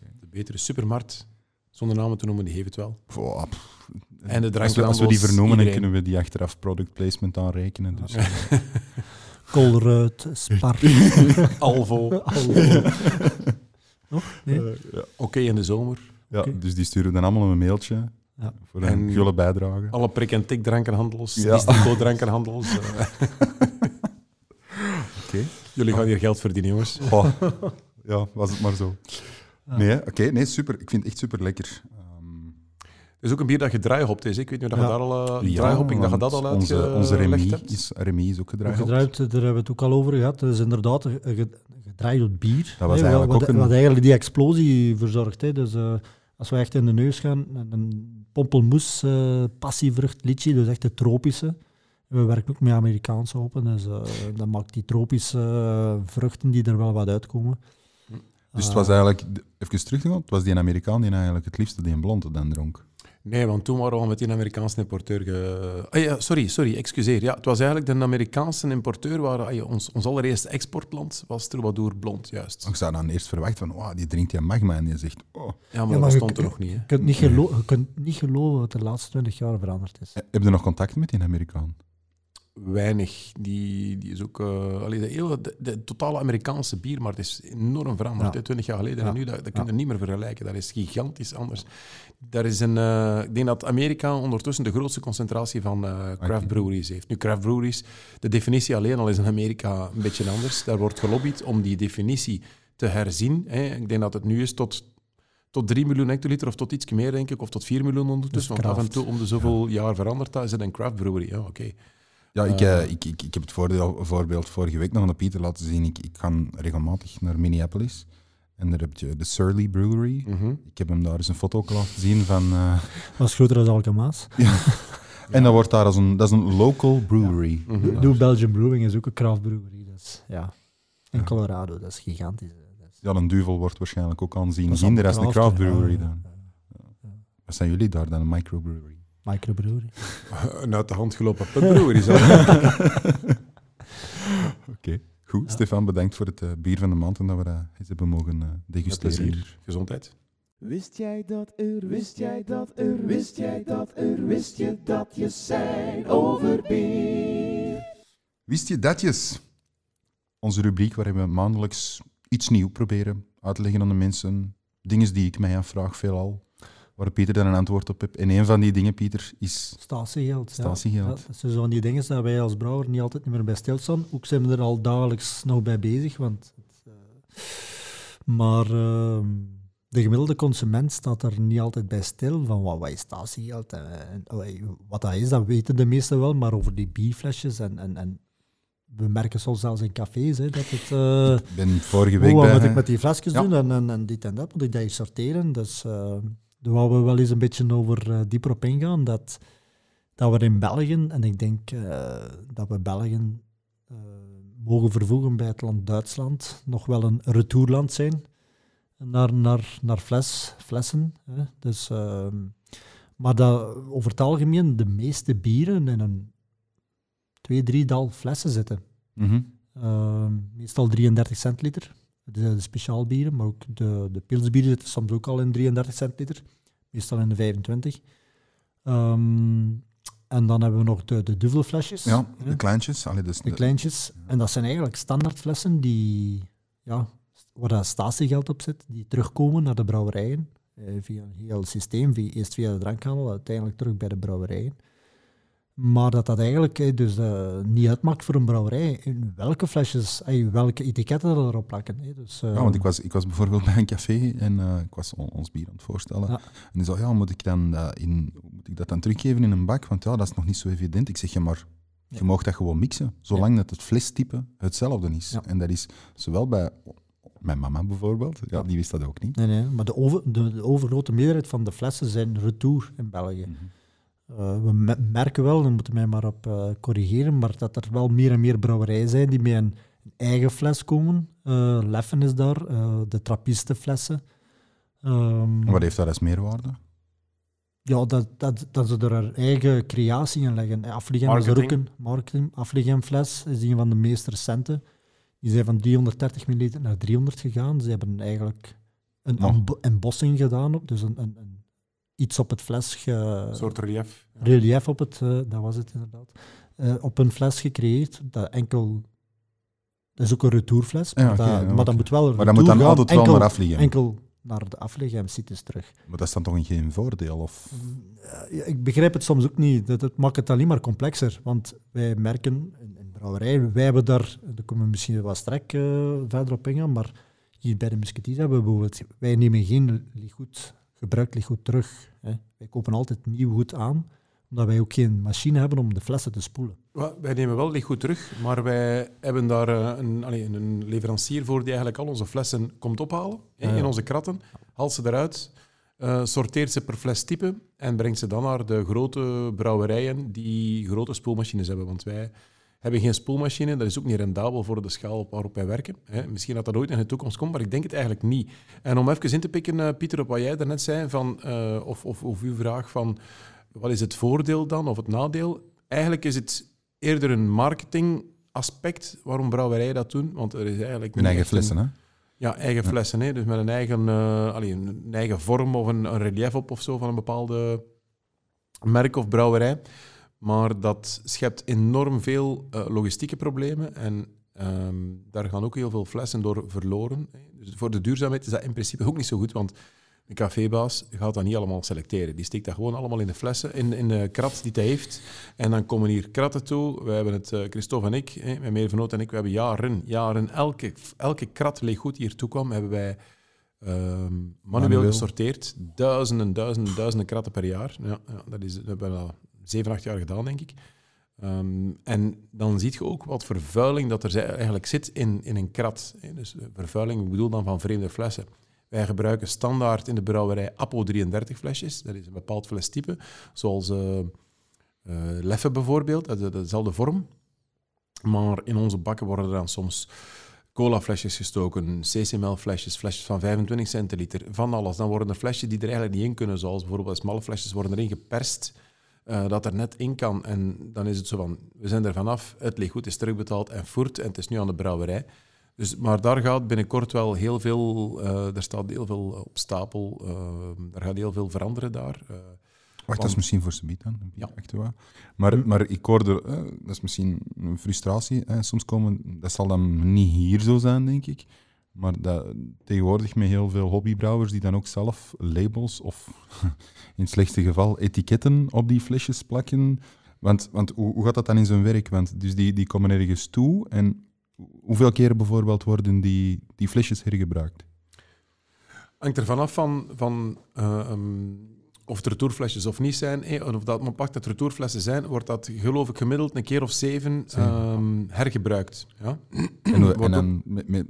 ja. De betere supermarkt, zonder namen te noemen, die heeft het wel. En de als, we, als we die vernoemen, dan kunnen we die achteraf product placement aanrekenen. Dus, Ja. Colruyt, Spar. Alvo. Nog? Nee? Eh, ja. Oké in de zomer. Ja. Dus die sturen dan allemaal een mailtje Ja. voor een En- gulle bijdrage. Alle prik- en tik-drankenhandels, Ja. disco-drankenhandels. eh. Oké. Jullie gaan hier geld verdienen, jongens. Oh. Ja, was het maar zo. Nee, oké, nee, super. Ik vind het echt super lekker. Ehm, Het is ook een bier dat gedraaihopt is. hè. Ik weet niet of je Ja. daar al uh, ja, draaihopping, dat je dat al onze, uitgelegd onze Remy hebt. is, Remy is ook gedraaid. Gedraaid, daar hebben we het ook al over gehad. Het is inderdaad gedraaid bier. Dat was eigenlijk wat, ook een- wat eigenlijk die explosie verzorgt. Hè. Dus eh, als we echt in de neus gaan, een- pompelmoes, eh passievrucht, litchi, dus echt de tropische. We werken ook met Amerikaanse hoppen, dus dat maakt die tropische vruchten die er wel wat uitkomen. Dus het Eh, was eigenlijk, even terug te gaan, het was die Amerikaan die eigenlijk het liefste die een blonde dan dronk. Nee, want toen waren we al met die Amerikaanse importeur... Ge... Ah, ja, sorry, sorry, excuseer. Ja, het was eigenlijk de Amerikaanse importeur waar ah, ja, ons, ons allereerste exportland was Troubadour Blond, juist. Ik zou dan eerst verwachten van, wow, die drinkt die magma en die zegt, oh. Ja, maar, maar dat je stond er nog niet. Hè. Je kunt, niet gelo- je kunt niet geloven wat de laatste twintig jaar veranderd is. Heb je nog contact met die Amerikaan? Weinig. Die, die is ook... eh allee, de, hele, de, de totale Amerikaanse biermarkt is enorm veranderd. Ja. Twintig jaar geleden Ja. en nu, dat, dat kun je Ja. niet meer vergelijken. Dat is gigantisch anders. Daar is een, eh, ik denk dat Amerika ondertussen de grootste concentratie van eh, craft breweries heeft. Nu, craft breweries, de definitie alleen al is in Amerika een beetje anders. Daar wordt gelobbyd om die definitie te herzien. Hè. Ik denk dat het nu is tot, tot 3 miljoen hectoliter of tot iets meer, denk ik, of tot 4 miljoen ondertussen. Dus Want af en toe om de zoveel jaar verandert dat, is het een craft brewery. Ja, oké. Ja, ik, Eh. eh, ik, ik, ik heb het voordeel, voorbeeld vorige week nog aan de Pieter laten zien. Ik, ik ga regelmatig naar Minneapolis. En daar heb je de Surly Brewery. Mhm. Ik heb hem daar eens een foto laten zien van... eh, Dat is groter dan Alkemaas. En dat wordt daar als een... Dat is een local brewery. Mhm. Ja. New Belgian Brewing is ook een craft brewery. Dus, ja. In Colorado, dat is gigantisch. hè. Dat is- Ja, een duvel wordt waarschijnlijk ook aanzien. Minder als een allemaal craft brewery Ja, dan. ja. Wat zijn jullie daar dan? Een microbrewery? Microbrewery. Een uit de hand gelopen pubbrewery. zo. Oké. Goed, Ja. Stefan, bedankt voor het eh, bier van de maand en dat we dat eens hebben mogen eh, degusteren. plezier. Gezondheid. Wist jij dat er, wist jij dat er, wist jij dat er, wist je dat je zijn over bier? Wist je datjes? Onze rubriek waarin we maandelijks iets nieuw proberen uit te leggen aan de mensen. Dingen die ik mij afvraag veelal, waar Pieter dan een antwoord op heeft. En een van die dingen, Pieter, is Statiegeld. ja. statiegeld. Ja, dat zijn zo van die dingen dat wij als brouwer niet altijd niet meer bij stilstaan. Ook zijn we er al dagelijks nog bij bezig. Want, het, eh, maar ehm, de gemiddelde consument staat er niet altijd bij stil van wat, wat is statiegeld. En, en, wat dat is, dat weten de meesten wel. Maar over die bierflesjes en, en, en we merken soms zelfs in cafés hè, dat het... eh, Ik ben vorige week Oh, wat bij... moet ik met die flesjes Ja. doen en, en, en dit en dat, moet ik dat sorteren. Dus eh daar wouden we wel eens een beetje over eh, dieper op ingaan. Dat, dat we in België, en ik denk eh, dat we België eh, mogen vervoegen bij het land Duitsland, nog wel een retourland zijn naar, naar, naar fles, flessen. Hè. Dus, ehm, maar dat over het algemeen de meeste bieren in een twee, driedal flessen zitten. Mhm. Ehm, meestal 33 centiliter. De, de speciaal bieren, maar ook de, de pilsbieren zitten soms ook al in 33 centiliter. Meestal in de 25. Ehm, en dan hebben we nog de, de duvelflesjes. Ja, de kleintjes. Allee, dus de de- kleintjes. En dat zijn eigenlijk standaardflessen die, ja, waar dat statiegeld op zit, die terugkomen naar de brouwerijen. eh, via een heel systeem, via, eerst via de drankhandel, uiteindelijk terug bij de brouwerijen. Maar dat dat eigenlijk eh, dus, eh, niet uitmaakt voor een brouwerij in welke flesjes, eh, welke etiketten er erop plakken. eh. Dus, eh, Ja, want ik was, ik was bijvoorbeeld bij een café en eh, ik was on- ons bier aan het voorstellen. Ja. En die zei, ja, moet ik, dan, eh, in, moet ik dat dan teruggeven in een bak? Want ja, dat is nog niet zo evident. Ik zeg, ja, maar je Ja. mag dat gewoon mixen, zolang dat het flestype hetzelfde is. En dat is zowel bij mijn mama bijvoorbeeld, ja, die wist dat ook niet. Nee, nee, maar de, over, de, de overgrote meerderheid van de flessen zijn retour in België. Mhm. Eh, we me- merken wel, dan moeten mij maar op eh, corrigeren, maar dat er wel meer en meer brouwerijen zijn die met een eigen fles komen. Eh, Leffen is daar, eh, de trappistenflessen. Ehm, Wat heeft dat als meerwaarde? ja, dat, dat, dat ze er haar eigen creatie in leggen. Afligem is er ook Marketing. een marketing. Afligemfles is een van de meest recente. Die zijn van 330 ml naar 300 gegaan. Ze hebben eigenlijk een Oh. embo- embossing gedaan, op, dus een, een, een, iets op het fles ge, Een soort relief. Ja. relief op het, eh, dat was het inderdaad, eh, op een fles gecreëerd. Dat enkel, dat is ook een retourfles, Ja, maar, dat, ja, maar dat moet wel Maar dat moet dan altijd wel enkel, maar afliggen. Enkel naar de afleggemsites terug. Maar dat is dan toch geen voordeel? Of... Ja, ik begrijp het soms ook niet. Dat, dat maakt het alleen maar complexer. Want wij merken in, in brouwerijen, wij hebben daar, daar kunnen we misschien wat strek eh, verder op ingaan, maar hier bij de Musketeers hebben we bijvoorbeeld, wij nemen geen ligoed, gebruikt ligoed terug. Hè. Wij kopen altijd nieuw goed aan, omdat wij ook geen machine hebben om de flessen te spoelen. Wij nemen wel niet goed terug, maar wij hebben daar eh, een, een leverancier voor die eigenlijk al onze flessen komt ophalen ja. in onze kratten, haalt ze eruit, eh, sorteert ze per flestype en brengt ze dan naar de grote brouwerijen die grote spoelmachines hebben. Want wij hebben geen spoelmachine, dat is ook niet rendabel voor de schaal waarop wij werken. Hè. Misschien dat dat ooit in de toekomst komt, maar ik denk het eigenlijk niet. En om even in te pikken, eh, Pieter, op wat jij daarnet zei, van, eh, of, of, of uw vraag van wat is het voordeel dan of het nadeel? Eigenlijk is het eerder een marketingaspect waarom brouwerijen dat doen. Want er is eigenlijk Hun eigen een- flessen, hè? ja, eigen Ja. flessen. Hè? Dus met een eigen, allee, een eigen vorm of een, een relief op of zo van een bepaalde merk of brouwerij. Maar dat schept enorm veel eh, logistieke problemen. En ehm, daar gaan ook heel veel flessen door verloren. Dus voor de duurzaamheid is dat in principe ook niet zo goed. Want de cafébaas gaat dat niet allemaal selecteren. Die steekt dat gewoon allemaal in de flessen, in, in de krat die hij heeft. En dan komen hier kratten toe. We hebben het, eh, Christophe en ik, mijn medevenoot en ik, we hebben jaren, jaren, elke, elke krat leeggoed die hier toe kwam, hebben wij ehm, manueel, Manueel. gesorteerd. Duizenden, duizenden, duizenden kratten per jaar. Ja, ja, dat, is, hebben we al zeven, acht jaar gedaan, denk ik. Ehm, en dan zie je ook wat vervuiling dat er eigenlijk zit in, in een krat. Dus eh, vervuiling, ik bedoel dan van vreemde flessen. Wij gebruiken standaard in de brouwerij Apo 33 flesjes. Dat is een bepaald flestype, zoals eh eh, Leffe bijvoorbeeld, dat is dezelfde vorm. Maar in onze bakken worden er dan soms colaflesjes gestoken, CCML-flesjes, flesjes van 25 centiliter, van alles. Dan worden er flesjes die er eigenlijk niet in kunnen, zoals bijvoorbeeld smalle flesjes, worden erin geperst, eh, dat er net in kan. En dan is het zo van, we zijn er vanaf, het ligt goed, is terugbetaald en voert, en het is nu aan de brouwerij. Dus, maar daar gaat binnenkort wel heel veel, eh er staat heel veel op stapel, eh, er gaat heel veel veranderen daar. Wacht, dat is misschien voor Sabiet dan. Ja. beetje wat. Maar, maar ik hoorde, dat is misschien een frustratie. soms komen, dat zal dan niet hier zo zijn, denk ik. Maar dat, tegenwoordig met heel veel hobbybrouwers die dan ook zelf labels of in het slechtste geval etiketten op die flesjes plakken. Want, want hoe, hoe gaat dat dan in zijn werk? Want dus die, die komen ergens toe en hoeveel keren bijvoorbeeld worden die, die flesjes hergebruikt? hangt er vanaf van, van eh, ehm, of het retourflesjes of niet zijn, eh, of dat maar pakt dat retourflessen zijn, wordt dat geloof ik gemiddeld een keer of zeven ehm, hergebruikt. Ja? En, en dan, met, met-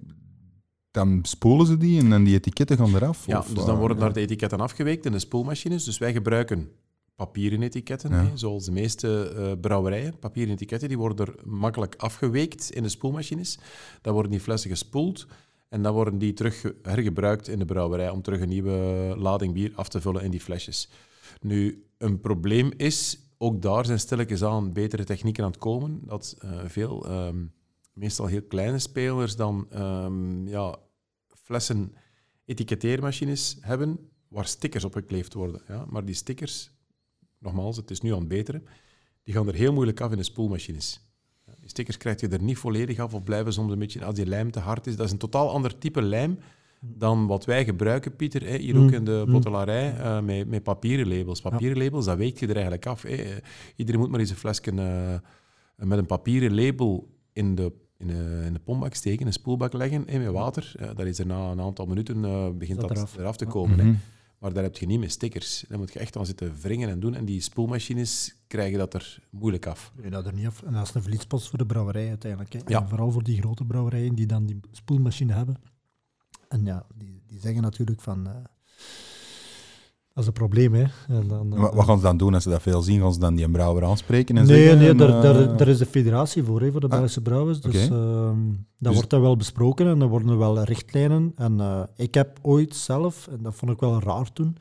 dan spoelen ze die en dan die etiketten gaan eraf? Ja, of, dus dan worden daar de etiketten afgeweekt in de spoelmachines. Dus wij gebruiken papieren etiketten, Ja. zoals de meeste eh, brouwerijen. Papieren etiketten die worden er makkelijk afgeweekt in de spoelmachines. Dan worden die flessen gespoeld en dan worden die terug ge- hergebruikt in de brouwerij om terug een nieuwe lading bier af te vullen in die flesjes. Nu, een probleem is, ook daar zijn stilletjes aan betere technieken aan het komen, dat eh, veel, ehm, meestal heel kleine spelers dan ehm, ja, flessen etiketteermachines hebben waar stickers op gekleefd worden. Ja? Maar die stickers, nogmaals, het is nu aan het beteren, die gaan er heel moeilijk af in de spoelmachines. Die stickers krijg je er niet volledig af of blijven soms een beetje, als die lijm te hard is. Dat is een totaal ander type lijm dan wat wij gebruiken, Pieter, hè, hier ook in de Mm. bottelarij, eh, met, met papieren labels. Papieren labels, dat weet je er eigenlijk af. Hè. Eh, Iedereen moet maar eens een flesje eh, met een papieren label in de, in de, in de pompbak steken, in een spoelbak leggen hè, met water. Eh, dat is er na een aantal minuten eh, begint Dat dat eraf. eraf, te Ja. komen. hè. Mhm. Maar daar heb je niet met stickers. Daar moet je echt aan zitten wringen en doen. En die spoelmachines krijgen dat er moeilijk af. Nee, dat er niet af. En dat is een verliespost voor de brouwerij uiteindelijk. Hè. Ja. En vooral voor die grote brouwerijen die dan die spoelmachine hebben. En ja, die, die zeggen natuurlijk van... eh, dat is een probleem, hè. En dan, eh, Wat, gaan ze dan doen als ze dat veel zien? Gaan ze dan die brouwer aanspreken en Nee, zeggen... nee daar, eh, daar, daar is de federatie voor, hè, voor de Ah, Belgische brouwers. Dus oké. ehm, dat Dus- wordt dan wel besproken en er worden wel richtlijnen. En eh, ik heb ooit zelf, en dat vond ik wel raar toen,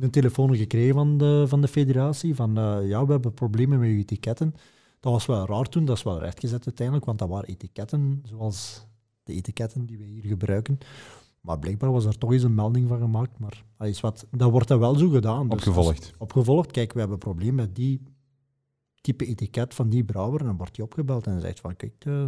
een telefoon gekregen van de, van de federatie van eh, ja, we hebben problemen met uw etiketten. Dat was wel raar toen, dat is wel rechtgezet uiteindelijk, want dat waren etiketten zoals de etiketten die we hier gebruiken. Maar blijkbaar was er toch eens een melding van gemaakt. Maar dat, is wat, dat wordt dan wel zo gedaan. Dus als- Opgevolgd. opgevolgd. Kijk, we hebben een probleem met die type etiket van die brouwer. En dan wordt hij opgebeld en zegt van, kijk, eh,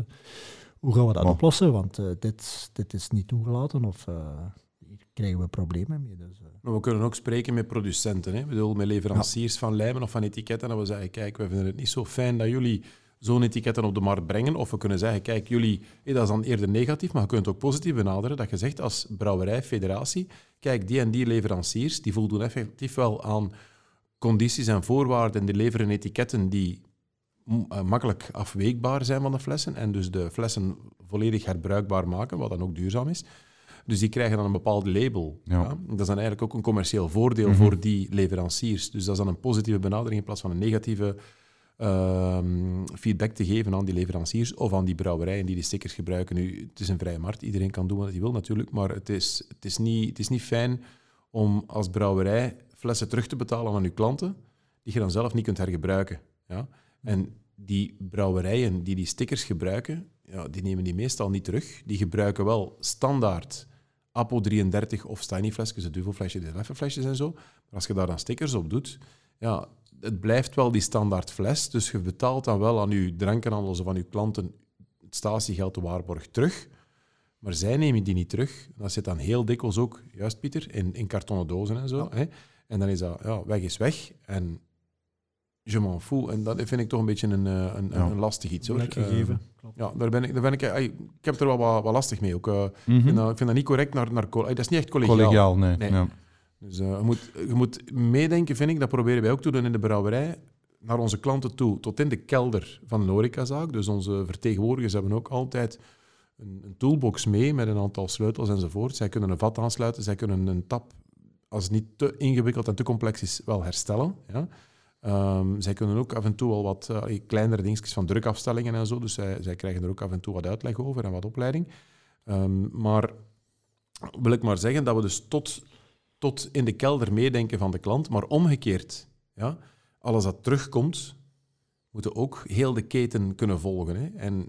hoe gaan we dat Oh. oplossen? Want eh, dit, dit is niet toegelaten of eh, hier krijgen we problemen mee. Dus, eh, Maar we kunnen ook spreken met producenten. Hè? Ik bedoel, met leveranciers van lijmen of van etiketten. En we zeggen, kijk, we vinden het niet zo fijn dat jullie zo'n etiketten op de markt brengen. Of we kunnen zeggen, kijk, jullie, hé, dat is dan eerder negatief, maar je kunt het ook positief benaderen. Dat je zegt als brouwerij, federatie, kijk, die en die leveranciers, die voldoen effectief wel aan condities en voorwaarden. Die leveren etiketten die eh, makkelijk afweekbaar zijn van de flessen. En dus de flessen volledig herbruikbaar maken, wat dan ook duurzaam is. Dus die krijgen dan een bepaald label. Ja. Ja. Dat is dan eigenlijk ook een commercieel voordeel Mhm. voor die leveranciers. Dus dat is dan een positieve benadering in plaats van een negatieve ehm, feedback te geven aan die leveranciers of aan die brouwerijen die die stickers gebruiken. Nu, het is een vrije markt, iedereen kan doen wat hij wil natuurlijk, maar het is, het is, niet, het is niet fijn om als brouwerij flessen terug te betalen aan uw klanten die je dan zelf niet kunt hergebruiken. Ja? En die brouwerijen die die stickers gebruiken, ja, die nemen die meestal niet terug. Die gebruiken wel standaard Apo 33 of Stiny-flesjes, de duvelflesjes, de leffenflesjes en zo. Maar als je daar dan stickers op doet, ja, het blijft wel die standaard fles. Dus je betaalt dan wel aan je drankenhandels of aan je klanten het statiegeld de waarborg terug. Maar zij nemen die niet terug. Dat zit dan heel dikwijls ook, juist Pieter, in, in kartonnen dozen en zo. Hè? En dan is dat, ja, weg is weg. En je m'en fous. En dat vind ik toch een beetje een, eh, een, Ja. een lastig iets. Hoor. Eh, ja, daar ben ik, daar ben ik, eh, ik heb er wel wat, wat lastig mee. Ook, ik, Mhm. vind dat, ik vind dat niet correct naar, naar Dat is niet echt collegiaal. Collegiaal, nee. Nee. Ja. Dus eh, je, moet, je moet meedenken, vind ik. Dat proberen wij ook te doen in de brouwerij. Naar onze klanten toe, tot in de kelder van de horecazaak. Dus onze vertegenwoordigers hebben ook altijd een, een toolbox mee met een aantal sleutels enzovoort. Zij kunnen een vat aansluiten, zij kunnen een tap, als het niet te ingewikkeld en te complex is, wel herstellen. Ja. Ehm, zij kunnen ook af en toe al wat eh, kleinere dingetjes van drukafstellingen en zo. Dus zij, zij krijgen er ook af en toe wat uitleg over en wat opleiding. Ehm, maar wil ik maar zeggen dat we dus tot, tot in de kelder meedenken van de klant, maar omgekeerd. Ja, alles dat terugkomt, moeten ook heel de keten kunnen volgen. Hè. En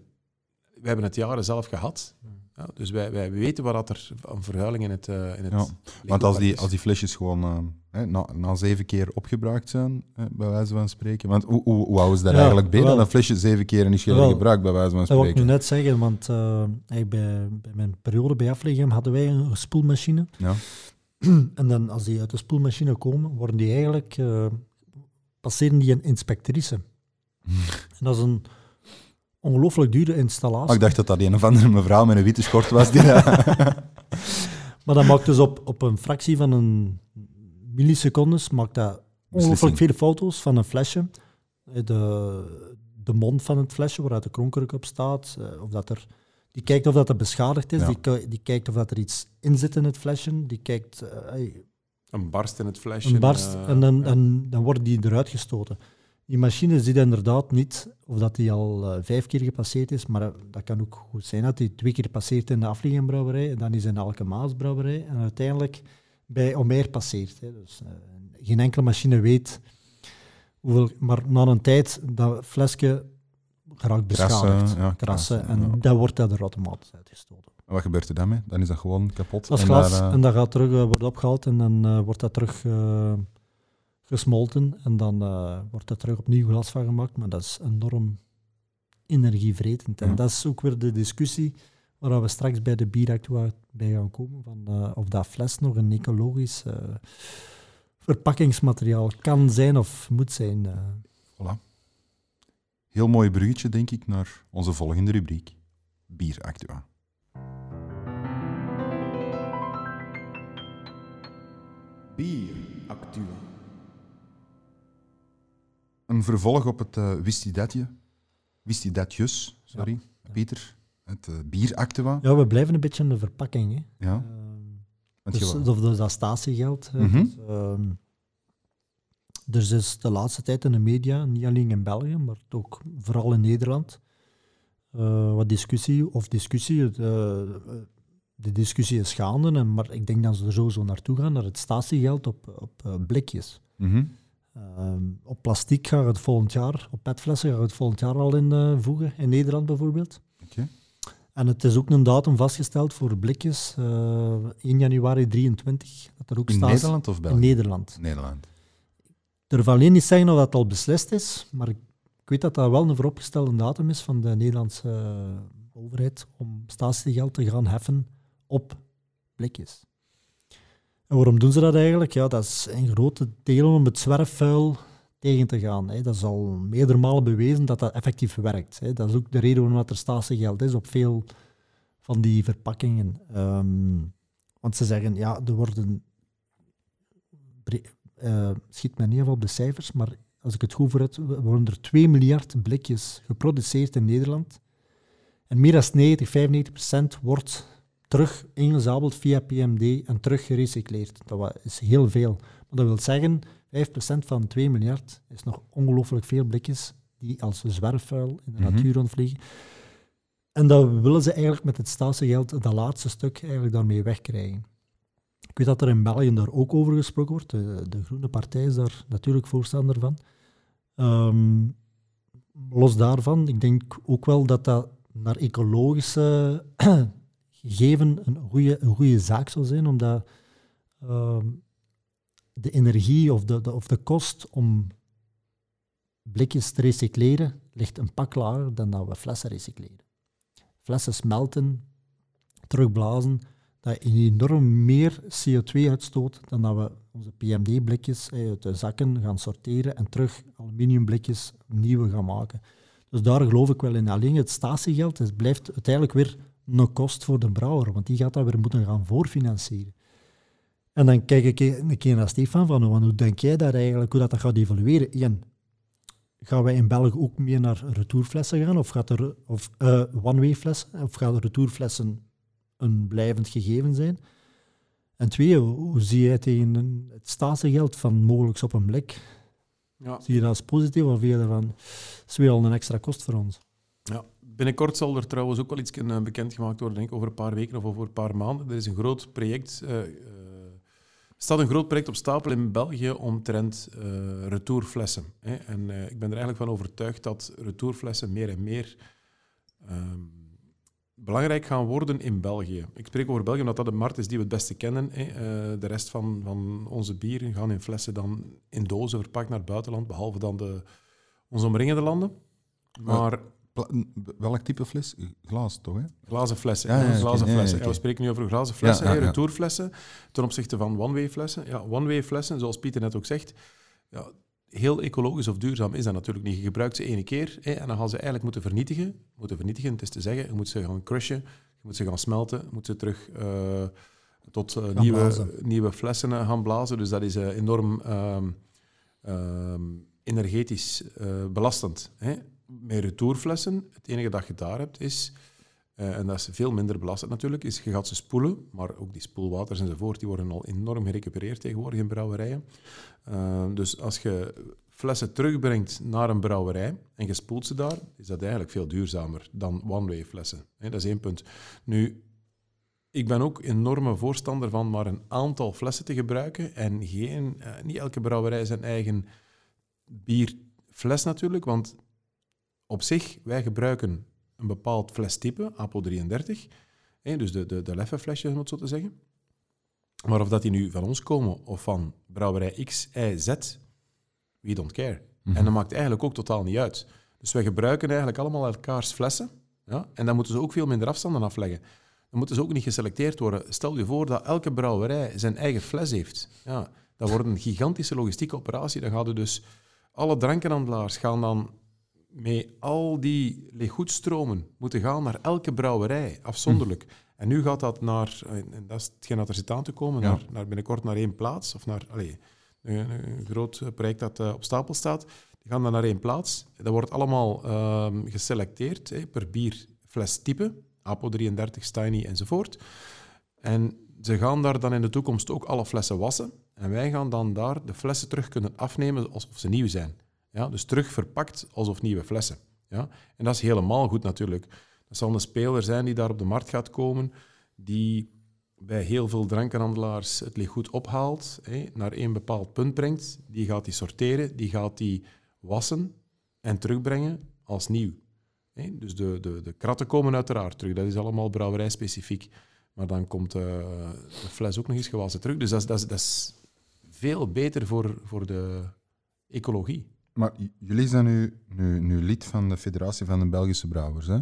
we hebben het jaren zelf gehad. Ja, dus wij, wij weten wat dat er aan vervuiling in het, eh in het Ja, Want als die, is. als die flesjes gewoon eh, hè, na, na zeven keer opgebruikt zijn, hè, bij wijze van spreken. Want hoe, hoe, hoe houden ze daar Ja, eigenlijk bij wel. dat een flesje zeven keer is Wel. gebruikt, bij wijze van Dat wil ik nu spreken? net zeggen, want eh, bij, bij mijn periode bij Aflegem hadden wij een spoelmachine. Ja. En dan als die uit de spoelmachine komen, worden die eigenlijk, eh, passeren die een inspectrice. En dat is een ongelooflijk dure installatie. Oh, ik dacht dat dat een of andere mevrouw met een witte schort was. Die Maar dat maakt dus op, op een fractie van een millisecondes maakt dat ongelooflijk veel foto's van een flesje. Eh, De, de mond van het flesje, waaruit de kronkruk op staat. eh, Of dat er, die kijkt of dat er beschadigd is. Ja. Die, die kijkt of dat er iets in zit in het flesje. Die kijkt eh, Een barst in het flesje. een barst eh, en, dan, ja. en dan worden die eruit gestoten. Die machine ziet inderdaad niet of dat die al eh, vijf keer gepasseerd is, maar dat kan ook goed zijn dat die twee keer passeert in de Afliggenbrouwerij, en dan is in elke Maasbrouwerij en uiteindelijk bij Omer passeert. Hè. Dus, geen enkele machine weet hoeveel, maar na een tijd dat flesje geraakt beschadigd. Krassen, ja, krassen, en ja. dan wordt dat er automatisch uitgestoten. En wat gebeurt er dan mee? Dan is dat gewoon kapot. Dat is En glas daar, eh, en dat gaat terug, eh, wordt opgehaald en dan eh, wordt dat terug gesmolten en dan wordt er terug opnieuw glas van gemaakt. Maar dat is enorm energievretend. En dat is ook weer de discussie waar we straks bij de bieractua bij gaan komen, van, of dat fles nog een ecologisch verpakkingsmateriaal kan zijn of moet zijn. eh. Voilà. Heel mooi bruggetje, denk ik, naar onze volgende rubriek. Bieractua. Bier Actua. Een vervolg op het uh, wist je datje? Wist je datjes, sorry, Pieter. Het eh, bieractua. Ja, we blijven een beetje in de verpakking. Hè. Ja. Ehm, want Dus, je- of dus dat statiegeld. Dus, ehm, er is de laatste tijd in de media, niet alleen in België, maar ook vooral in Nederland, eh, wat discussie, of discussie, de, de discussie is gaande, maar ik denk dat ze er sowieso naartoe gaan, naar het statiegeld op, op eh, blikjes. Mhm. Ehm, op plastic gaat het volgend jaar, op petflessen gaat het volgend jaar al in eh, voegen, in Nederland bijvoorbeeld. Oké. En het is ook een datum vastgesteld voor blikjes, eh 1 januari 23. Dat er ook In staat Nederland of België? in Nederland. Nederland. Durf alleen niet zeggen of dat al beslist is, maar ik, weet dat dat wel een vooropgestelde datum is van de Nederlandse eh, overheid om statiegeld te gaan heffen op blikjes. En waarom doen ze dat eigenlijk? Ja, dat is in grote delen om het zwerfvuil tegen te gaan. Hè. Dat is al meerdere malen bewezen dat dat effectief werkt. Hè. Dat is ook de reden waarom er statiegeld is op veel van die verpakkingen. Ehm, want ze zeggen, ja, er worden... eh, schiet me niet even op de cijfers, maar als ik het goed voor heb, worden er 2 miljard blikjes geproduceerd in Nederland. En meer dan 90, 95 procent wordt terug ingezameld via PMD en terug gerecycleerd. Dat is heel veel. Maar dat wil zeggen, 5% van 2 miljard is nog ongelooflijk veel blikjes die als zwerfvuil in de Mhm. natuur rondvliegen. En dat willen ze eigenlijk met het statiegeld, dat laatste stuk, eigenlijk daarmee wegkrijgen. Weet dat er in België daar ook over gesproken wordt. De, Groene Partij is daar natuurlijk voorstander van. Ehm, los daarvan, ik denk ook wel dat dat naar ecologische gegeven een goede, een zaak zou zijn, omdat ehm, de energie of de, de, of de kost om blikjes te recycleren ligt een pak lager dan dat we flessen recycleren. Flessen smelten, terugblazen, dat enorm meer CO2 uitstoot dan dat we onze PMD-blikjes uit de zakken gaan sorteren en terug aluminiumblikjes nieuwe gaan maken. Dus daar geloof ik wel in. Alleen het statiegeld het blijft uiteindelijk weer een kost voor de brouwer, want die gaat dat weer moeten gaan voorfinancieren. En dan kijk ik een keer naar Stefan van, want hoe denk jij daar eigenlijk, hoe dat, dat gaat evolueren? Gaan wij in België ook meer naar retourflessen gaan, of gaat er of eh, one-way flessen, of gaan retourflessen een blijvend gegeven zijn? En twee, hoe, zie jij tegen het statiegeld van mogelijk op een blik? Ja. Zie je dat als positief of vind je daarvan, dat is weer al een extra kost voor ons? Ja. Binnenkort zal er trouwens ook wel iets eh, bekendgemaakt worden, denk ik, over een paar weken of over een paar maanden. Er is een groot project, er staat een groot project op stapel in België omtrent eh retourflessen. Hè. En ik ben er eigenlijk van overtuigd dat retourflessen meer en meer ehm, belangrijk gaan worden in België. Ik spreek over België omdat dat de markt is die we het beste kennen. Hè. Eh, de rest van, van onze bieren gaan in flessen dan in dozen verpakt naar het buitenland, behalve dan de, onze omringende landen. Maar welk type fles? Glas, toch? Hè? Glazen flessen. Ja, glazen flessen. Ja, we spreken nu over glazen flessen, retourflessen, ten opzichte van one-way flessen. Ja, one-way flessen, zoals Pieter net ook zegt, ja, heel ecologisch of duurzaam is dat natuurlijk niet. Je gebruikt ze ene keer hè, en dan gaan ze eigenlijk moeten vernietigen. Moeten vernietigen, het is te zeggen, je moet ze gaan crushen, je moet ze gaan smelten, je moet ze terug eh, tot eh, nieuwe, blazen. nieuwe flessen eh, gaan blazen. Dus dat is enorm... ehm, ehm, energetisch belastend. Hè. Met retourflessen, het enige dat je daar hebt is, eh, en dat is veel minder belastend natuurlijk, is je gaat ze spoelen, maar ook die spoelwaters enzovoort, die worden al enorm gerecupereerd tegenwoordig in brouwerijen. Ehm, dus als je flessen terugbrengt naar een brouwerij en je spoelt ze daar, is dat eigenlijk veel duurzamer dan one-way flessen. Dat is één punt. Nu, ik ben ook enorme voorstander van maar een aantal flessen te gebruiken en geen, eh, niet elke brouwerij zijn eigen bierfles natuurlijk, want op zich, wij gebruiken een bepaald flestype, Apo 33, hè, dus de, de, de leffe flesjes, om het zo te zeggen. Maar of dat die nu van ons komen of van brouwerij X, Y, Z, we don't care. En dat maakt eigenlijk ook totaal niet uit. Dus wij gebruiken eigenlijk allemaal elkaars flessen. Ja? En dan moeten ze ook veel minder afstanden afleggen. Dan moeten ze ook niet geselecteerd worden. Stel je voor dat elke brouwerij zijn eigen fles heeft. Ja, dat wordt een gigantische logistieke operatie. Dan gaan er dus alle drankenhandelaars gaan dan met al die leeggoedstromen moeten gaan naar elke brouwerij, afzonderlijk. En nu gaat dat naar, en dat is hetgeen dat er zit aan te komen, Ja. naar, naar binnenkort naar één plaats, of naar allee, een, een groot project dat eh, op stapel staat. Die gaan dan naar één plaats. Dat wordt allemaal ehm, geselecteerd hè, per bierflestype, Apo 33, Steiny enzovoort. En ze gaan daar dan in de toekomst ook alle flessen wassen. En wij gaan dan daar de flessen terug kunnen afnemen alsof ze nieuw zijn. Ja, dus terug verpakt alsof nieuwe flessen. Ja? En dat is helemaal goed natuurlijk. Dat zal een speler zijn die daar op de markt gaat komen, die bij heel veel drankenhandelaars het goed ophaalt, naar één bepaald punt brengt. Die gaat die sorteren, die gaat die wassen en terugbrengen als nieuw. Dus de, de, de kratten komen uiteraard terug. Dat is allemaal brouwerijspecifiek. Maar dan komt eh, de fles ook nog eens gewassen terug. Dus dat dat dat is veel beter voor, voor de ecologie. Maar jullie zijn nu, nu, nu lid van de Federatie van de Belgische Brouwers. Hè?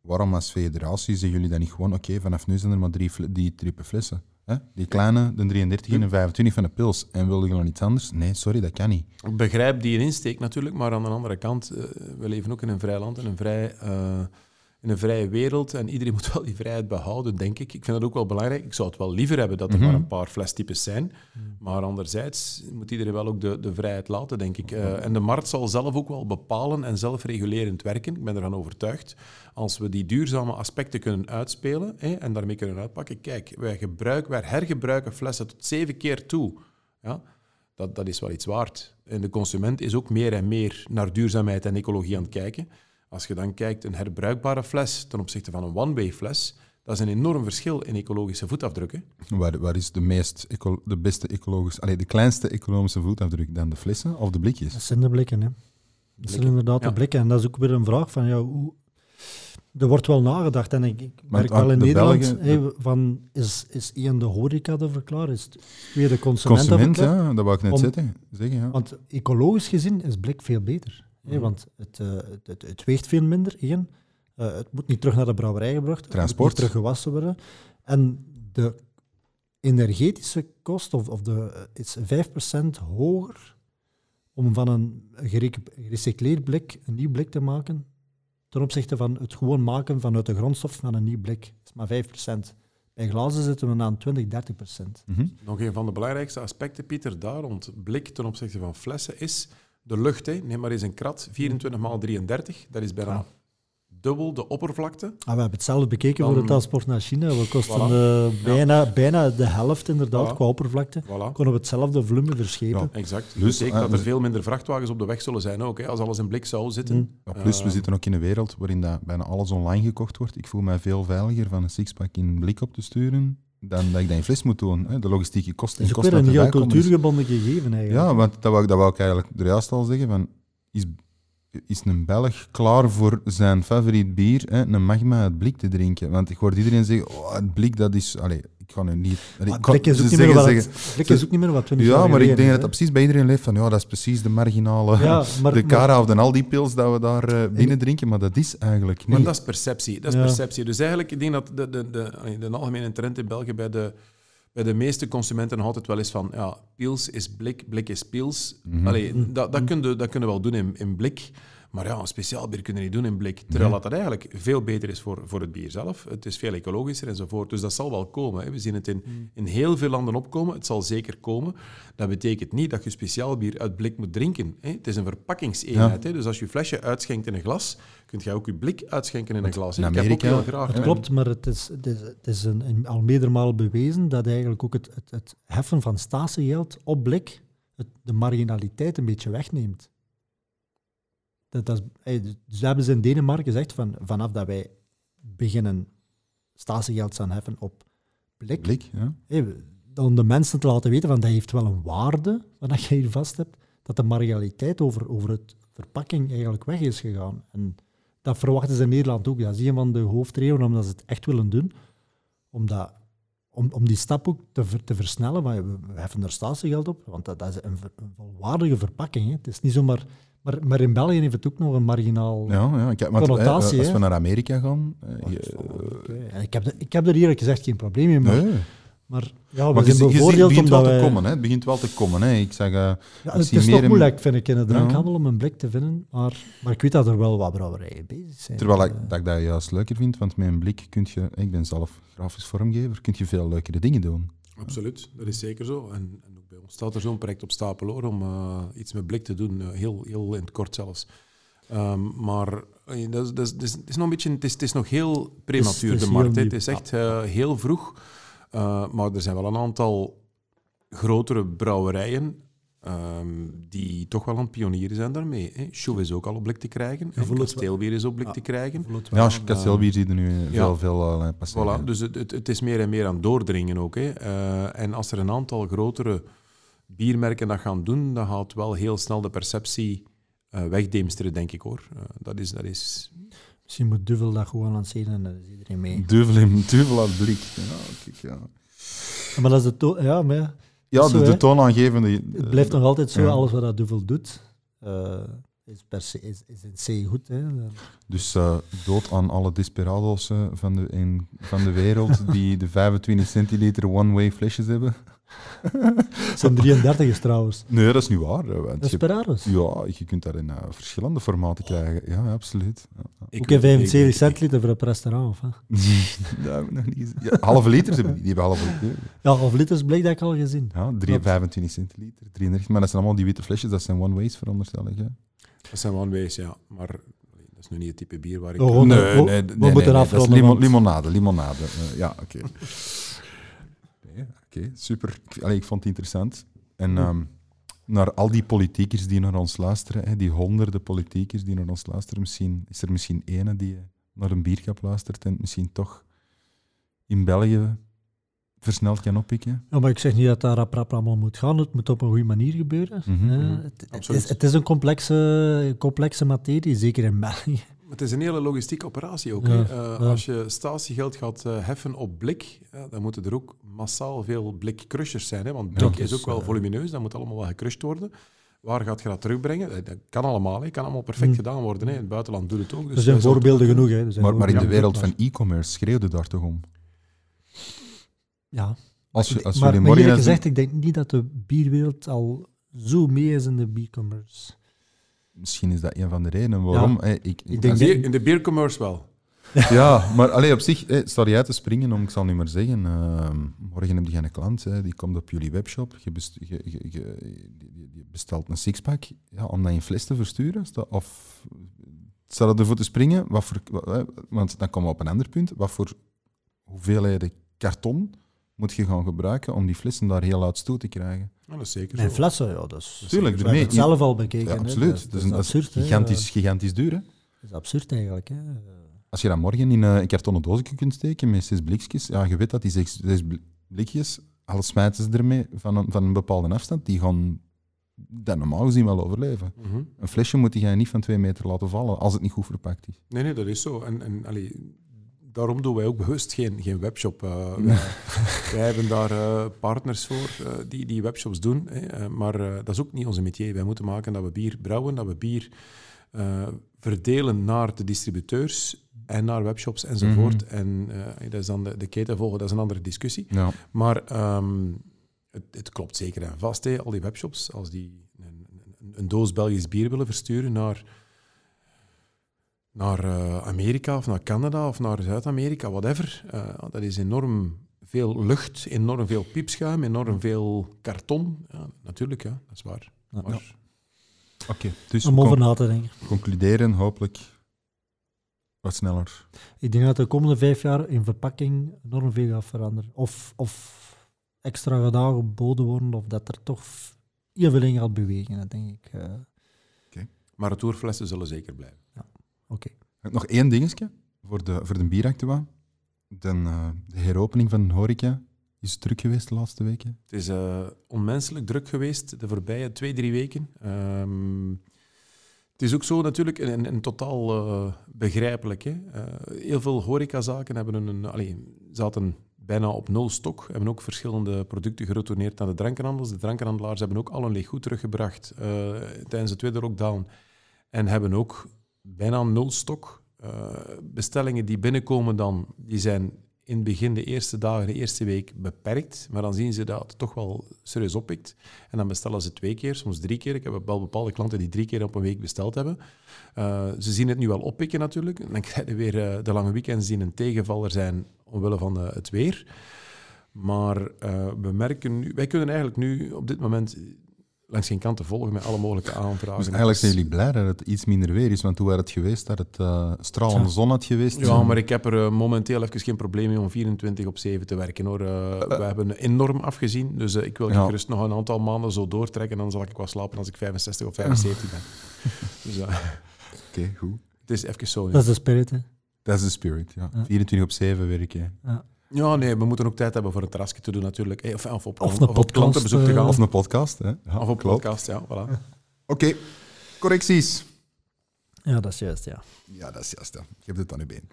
Waarom als federatie zeggen jullie dan niet gewoon, oké, vanaf nu zijn er maar drie die type flessen? Hè? Die kleine, de 33 en de 25 van de pils. En wilde je nog iets anders? Nee, sorry, dat kan niet. Ik begrijp die insteek natuurlijk, maar aan de andere kant, eh, we leven ook in een vrij land, in een, vrij, eh, in een vrije wereld. En iedereen moet wel die vrijheid behouden, denk ik. Ik vind dat ook wel belangrijk. Ik zou het wel liever hebben dat er Mhm. maar een paar flestypes zijn. Maar anderzijds moet iedereen wel ook de, de vrijheid laten, denk ik. Eh, en de markt zal zelf ook wel bepalen en zelfregulerend werken. Ik ben ervan overtuigd. Als we die duurzame aspecten kunnen uitspelen hè, en daarmee kunnen uitpakken. Kijk, wij, gebruiken, wij hergebruiken flessen tot zeven keer toe. Ja? dat, dat is wel iets waard. En de consument is ook meer en meer naar duurzaamheid en ecologie aan het kijken. Als je dan kijkt, een herbruikbare fles ten opzichte van een one-way fles, dat is een enorm verschil in ecologische voetafdruk. Hè. Waar, waar is de, meest eco- de beste ecologische, allee, de kleinste ecologische voetafdruk dan de flessen of de blikjes? Dat zijn de blikken, hè. Dat zijn inderdaad Ja. de blikken. En dat is ook weer een vraag van, ja, hoe... Er wordt wel nagedacht en ik, ik merk wel in de Nederland, Belgen- van, is, is één de horeca ervoor klaar? Is het twee de consument, Consument, ja, dat wou ik net Om- zeggen. zeggen ja. Want ecologisch gezien is blik veel beter. Hè, want het, eh, het, het, het weegt veel minder, één. Eh, het moet niet terug naar de brouwerij gebracht worden. Transport. Het moet niet terug gewassen worden. En de energetische kost of, of de, is 5% hoger om van een gerecycleerd blik een nieuw blik te maken ten opzichte van het gewoon maken vanuit de grondstof van een nieuw blik. Dat is maar 5%. Bij glazen zitten we aan 20, 30%. Mhm. Nog een van de belangrijkste aspecten, Pieter, daar rond blik ten opzichte van flessen, is de lucht. Hè. Neem maar eens een krat, 24 x 33, dat is bijna Ja. dubbel de oppervlakte. Ah, we hebben hetzelfde bekeken voor de transport naar China. We kosten Voilà. eh, bijna, bijna de helft inderdaad Voilà. qua oppervlakte. Voilà. Konden we hetzelfde volume verschepen. Ja. Exact. Betekent eh, dat er we- veel minder vrachtwagens op de weg zullen zijn ook. Hè. Als alles in blik zou zitten. Mm. Ja, plus, we Eh, zitten ook in een wereld waarin dat bijna alles online gekocht wordt. Ik voel mij veel veiliger van een sixpack in blik op te sturen dan dat ik dat in fles moet doen. Hè. De logistieke kosten Het is ook kosten weer een heel komen. cultuurgebonden gegeven eigenlijk. Ja, want dat wou, ik- dat wou ik eigenlijk er juist al zeggen. Van, is, is een Belg klaar voor zijn favoriet bier, hè, een magma uit blik te drinken? Want ik hoor iedereen zeggen, oh, het blik dat is... Allee, ik ga nu niet... allee, Maar kan- blik is, ze ook niet meer zeggen- wat, zeggen- blik is ook niet meer wat 20 Ja, maar ik denk dat dat precies bij iedereen leeft van, ja, dat is precies de marginale... Ja, maar, de maar- Cara of de Aldi-pils dat we daar eh, binnen drinken, maar dat is eigenlijk Maar niet. dat is perceptie. Dat is Ja. perceptie. Dus eigenlijk, ik denk dat de, de, de, allee, de algemene trend in België bij de, bij de meeste consumenten nog altijd wel is van, ja, pils is blik, blik is pils. Mhm. Allee, dat, dat, kun je, dat kunnen we wel doen in, in blik. Maar ja, een speciaal bier kunnen niet doen in blik. Terwijl dat, dat eigenlijk veel beter is voor, voor het bier zelf. Het is veel ecologischer enzovoort. Dus dat zal wel komen. Hè. We zien het in, in heel veel landen opkomen. Het zal zeker komen. Dat betekent niet dat je speciaal bier uit blik moet drinken. Hè. Het is een verpakkingseenheid. Hè. Dus als je je flesje uitschenkt in een glas, kun je ook je blik uitschenken in een glas. in Ik heb ook Amerika- heel graag... Het klopt, maar het is, het is, het is een, een- al meerdere malen bewezen dat eigenlijk ook het, het, het heffen van statiegeld op blik het, de marginaliteit een beetje wegneemt. Dat, dat hey, dus hebben ze in Denemarken gezegd van vanaf dat wij beginnen statiegeld te heffen op blik, Blik, ja. hey, om de mensen te laten weten van dat heeft wel een waarde, wat je hier vast hebt, dat de marginaliteit over, over het verpakking eigenlijk weg is gegaan. En dat verwachten ze in Nederland ook. Dat is een van de hoofdredenen omdat ze het echt willen doen. Omdat, om, om die stap ook te, ver- te versnellen, van, we, we heffen er statiegeld op, want dat, dat is een, ver- een volwaardige verpakking. Hè. Het is niet zomaar... Maar, maar in België heeft het ook nog een marginaal... Ja, ja. Ik, heb- want, eh, Connotatie, als we naar Amerika gaan... eh, Maar je- ik, heb er- ik heb er eerlijk gezegd geen probleem mee, maar, nee. maar ja, we Maar je, zijn je bevoordeeld begint wel te komen. Hè. Het begint wel te komen. Hè. Ik zeg... eh, Ja, ik het is meer toch in- moeilijk, vind ik, in de Ja. drankhandel om een blik te vinden. Maar, maar ik weet dat er wel wat brouwerijen bezig zijn. Terwijl ik, Eh, dat ik dat juist leuker vind, want met een blik kun je... Ik ben zelf grafisch vormgever, kun je veel leukere dingen doen. Absoluut, dat is zeker zo. En, en staat er zo'n project op stapel hoor, om eh, iets met blik te doen, eh, heel, heel in het kort zelfs. Ehm, maar dat is, dat is, dat is, het is nog een beetje, het is, het is nog heel prematuur, de markt. Het is echt eh, heel vroeg. Eh, maar er zijn wel een aantal grotere brouwerijen ehm, die toch wel aan het pionieren zijn daarmee. Hè. Chou is ook al op blik te krijgen. En Kasteelbier is op blik Ja. te krijgen. Ja, als je kasteelbier ziet er nu ja. veel, veel eh, passeren. Voilà, dus het, het, het is meer en meer aan het doordringen ook. Hè. Eh, en als er een aantal grotere biermerken dat gaan doen, dan gaat wel heel snel de perceptie eh wegdeemsteren, denk ik hoor. Eh, dat, is, dat is... Misschien moet Duvel dat gewoon lanceren en dan is iedereen mee. Duvel, in, duvel aan het blik. Ja, kijk, ja. Maar dat is de to- ja, maar ja, ja Zo, de, de toonaangevende... het blijft nog altijd zo, ja. alles wat dat Duvel doet, eh, is, per se, is, is in C goed. Hè. Dus eh, dood aan alle desperado's eh, van, de, in, van de wereld die de 25 centiliter one-way flesjes hebben. Het zijn 33 trouwens. Nee, dat is niet waar. eh, Desperados. ja, je kunt dat in eh, verschillende formaten krijgen. Ja, absoluut. Ja, ja. Ik weet- 75 ik- centiliter voor op restaurant. Of, hè? dat heb ik nog niet gezien. Ja, halve liters hebben die. Die hebben halve liter. Ja, half liters bleek dat ik al gezien. Ja, 3, 25 centiliter, 33. Maar dat zijn allemaal die witte flesjes, dat zijn one-ways veronderstel ik. hè. Dat zijn one-ways, ja. Maar dat is nu niet het type bier waar ik... Oh, oh, nee, we- nee, we nee, moeten nee, Dat is limonade, limonade. Eh, ja, oké. Oké, super. Ik, allee, ik vond het interessant. En ehm, naar al die politiekers die naar ons luisteren, hè, die honderden politiekers die naar ons luisteren, misschien, is er misschien ene die naar een bierkap luistert en misschien toch in België versneld kan oppikken. Ja, maar ik zeg niet dat dat rap, rap allemaal moet gaan. Het moet op een goede manier gebeuren. Mhm, Eh, mhm. het, het, Absoluut. is, het is een complexe, complexe materie, zeker in België. Het is een hele logistieke operatie ook. Ja. Eh, ja. Als je statiegeld gaat eh, heffen op blik, dan moeten er ook massaal veel blikcrushers zijn. Hè? Want blik dat is is, ook wel eh, volumineus, dat moet allemaal wel gecrushed worden. Waar gaat je dat terugbrengen? Dat kan allemaal, hè. kan allemaal perfect Mm. gedaan worden. Hè. In het buitenland doet het ook. Dus er zijn voorbeelden genoeg. Hè. Zijn Maar, maar in de wereld van e-commerce schreeuwde daar toch om? Ja. Als, je, als maar, jullie maar gezegd, ik denk niet dat de bierwereld al zo mee is in de biercommerce. Misschien is dat een van de redenen waarom. hè, ik, Ik denk- in de beercommerce wel. Ja, maar alleen op zich hè, sta je uit te springen om, ik zal nu maar zeggen, ehm, morgen heb je een klant, hè, die komt op jullie webshop, je, best, je, je, je- bestelt een sixpack, ja, om dat in fles te versturen, sta, of staat het ervoor te springen, wat voor, want dan komen we op een ander punt, wat voor hoeveelheden karton moet je gaan gebruiken om die flessen daar heel uit toe te krijgen? Ja, dat is zeker En zo. flessen, ja, dat is... Tuurlijk, zelf al bekeken. Ja, hè. absoluut. Dat, is, een- dat is absurd. hè. gigantisch, gigantisch duur, hè? Dat is absurd eigenlijk. Hè. Als je dat morgen in eh, een kartonnen doosje kunt steken met zes blikjes, ja, je weet dat die zes, zes bl- blikjes, al smijten ze ermee van een, van een bepaalde afstand, die gaan dat normaal gezien wel overleven. Mhm. Een flesje moet je niet van twee meter laten vallen, als het niet goed verpakt is. Nee, nee, dat is zo. En, en allee, daarom doen wij ook bewust geen, geen webshop. eh. wij, wij hebben daar eh, partners voor eh, die, die webshops doen. Hè. Maar dat is ook niet onze métier. Wij moeten maken dat we bier brouwen, dat we bier verdelen naar de distributeurs en naar webshops enzovoort. En eh, dat is dan de, de keten volgen, dat is een andere discussie. Ja. Maar ehm, het, het klopt zeker en vast. Hè. Al die webshops, als die een, een, een doos Belgisch bier willen versturen naar naar eh, Amerika of naar Canada of naar Zuid-Amerika, whatever. Uh, dat is enorm veel lucht, enorm veel piepschuim, enorm veel karton. Ja, natuurlijk, ja, dat is waar. Ja. Maar- Ja. Oké, dus Om over na te denken. concluderen, hopelijk wat sneller. Ik denk dat de komende vijf jaar in verpakking enorm veel gaat veranderen. Of, of extra gaat aangeboden worden, of dat er toch heel veel in gaat bewegen, dat denk ik. eh, Maar retourflessen zullen zeker blijven. Oké. Nog één dingetje voor de, voor de bieractua. De, eh, de heropening van de horeca is druk geweest de laatste weken. Het is eh, onmenselijk druk geweest de voorbije twee, drie weken. Ehm, het is ook zo natuurlijk een, een totaal eh, begrijpelijk. Hè? Eh, heel veel horecazaken hebben een, een, allee, zaten bijna op nul stok, hebben ook verschillende producten geretourneerd aan de drankenhandels. De drankenhandelaars hebben ook al een leeg goed teruggebracht eh, tijdens de tweede lockdown en hebben ook bijna nul stok. Eh, bestellingen die binnenkomen dan, die zijn in het begin, de eerste dagen, de eerste week beperkt. Maar dan zien ze dat het toch wel serieus oppikt. En dan bestellen ze twee keer, soms drie keer. Ik heb wel bepaalde klanten die drie keer op een week besteld hebben. Eh, ze zien het nu wel oppikken natuurlijk. En dan krijg je weer eh, de lange weekends die een tegenvaller zijn omwille van het weer. Maar we merken nu... Wij kunnen eigenlijk nu op dit moment langs geen kant te volgen met alle mogelijke aanvragen. Dus eigenlijk zijn Het is- jullie blij dat het iets minder weer is, want hoe had het geweest dat het eh, stralende zon had geweest? Ja, maar ik heb er eh, momenteel even geen probleem mee om 24 op 7 te werken. Hoor. Eh, we hebben enorm afgezien, dus ik wil Ja. gerust nog een aantal maanden zo doortrekken. Dan zal ik wel slapen als ik 65 of 75 ben. Dus eh, Oké, goed. het is even zo. Dat is de spirit, hè. Dat is de spirit, ja. Ja. 24 op 7 werken. Ja, nee, we moeten ook tijd hebben voor een terrasje te doen natuurlijk. Eh, Of, of op, Of of een op podcast, klantenbezoek te eh, gaan. Of Of, een podcast, hè. Ja, of op klopt. podcast, ja. Voilà. Oké, correcties. Ja, dat is juist, ja. Ja, dat is juist. Ja. Je hebt het aan je been.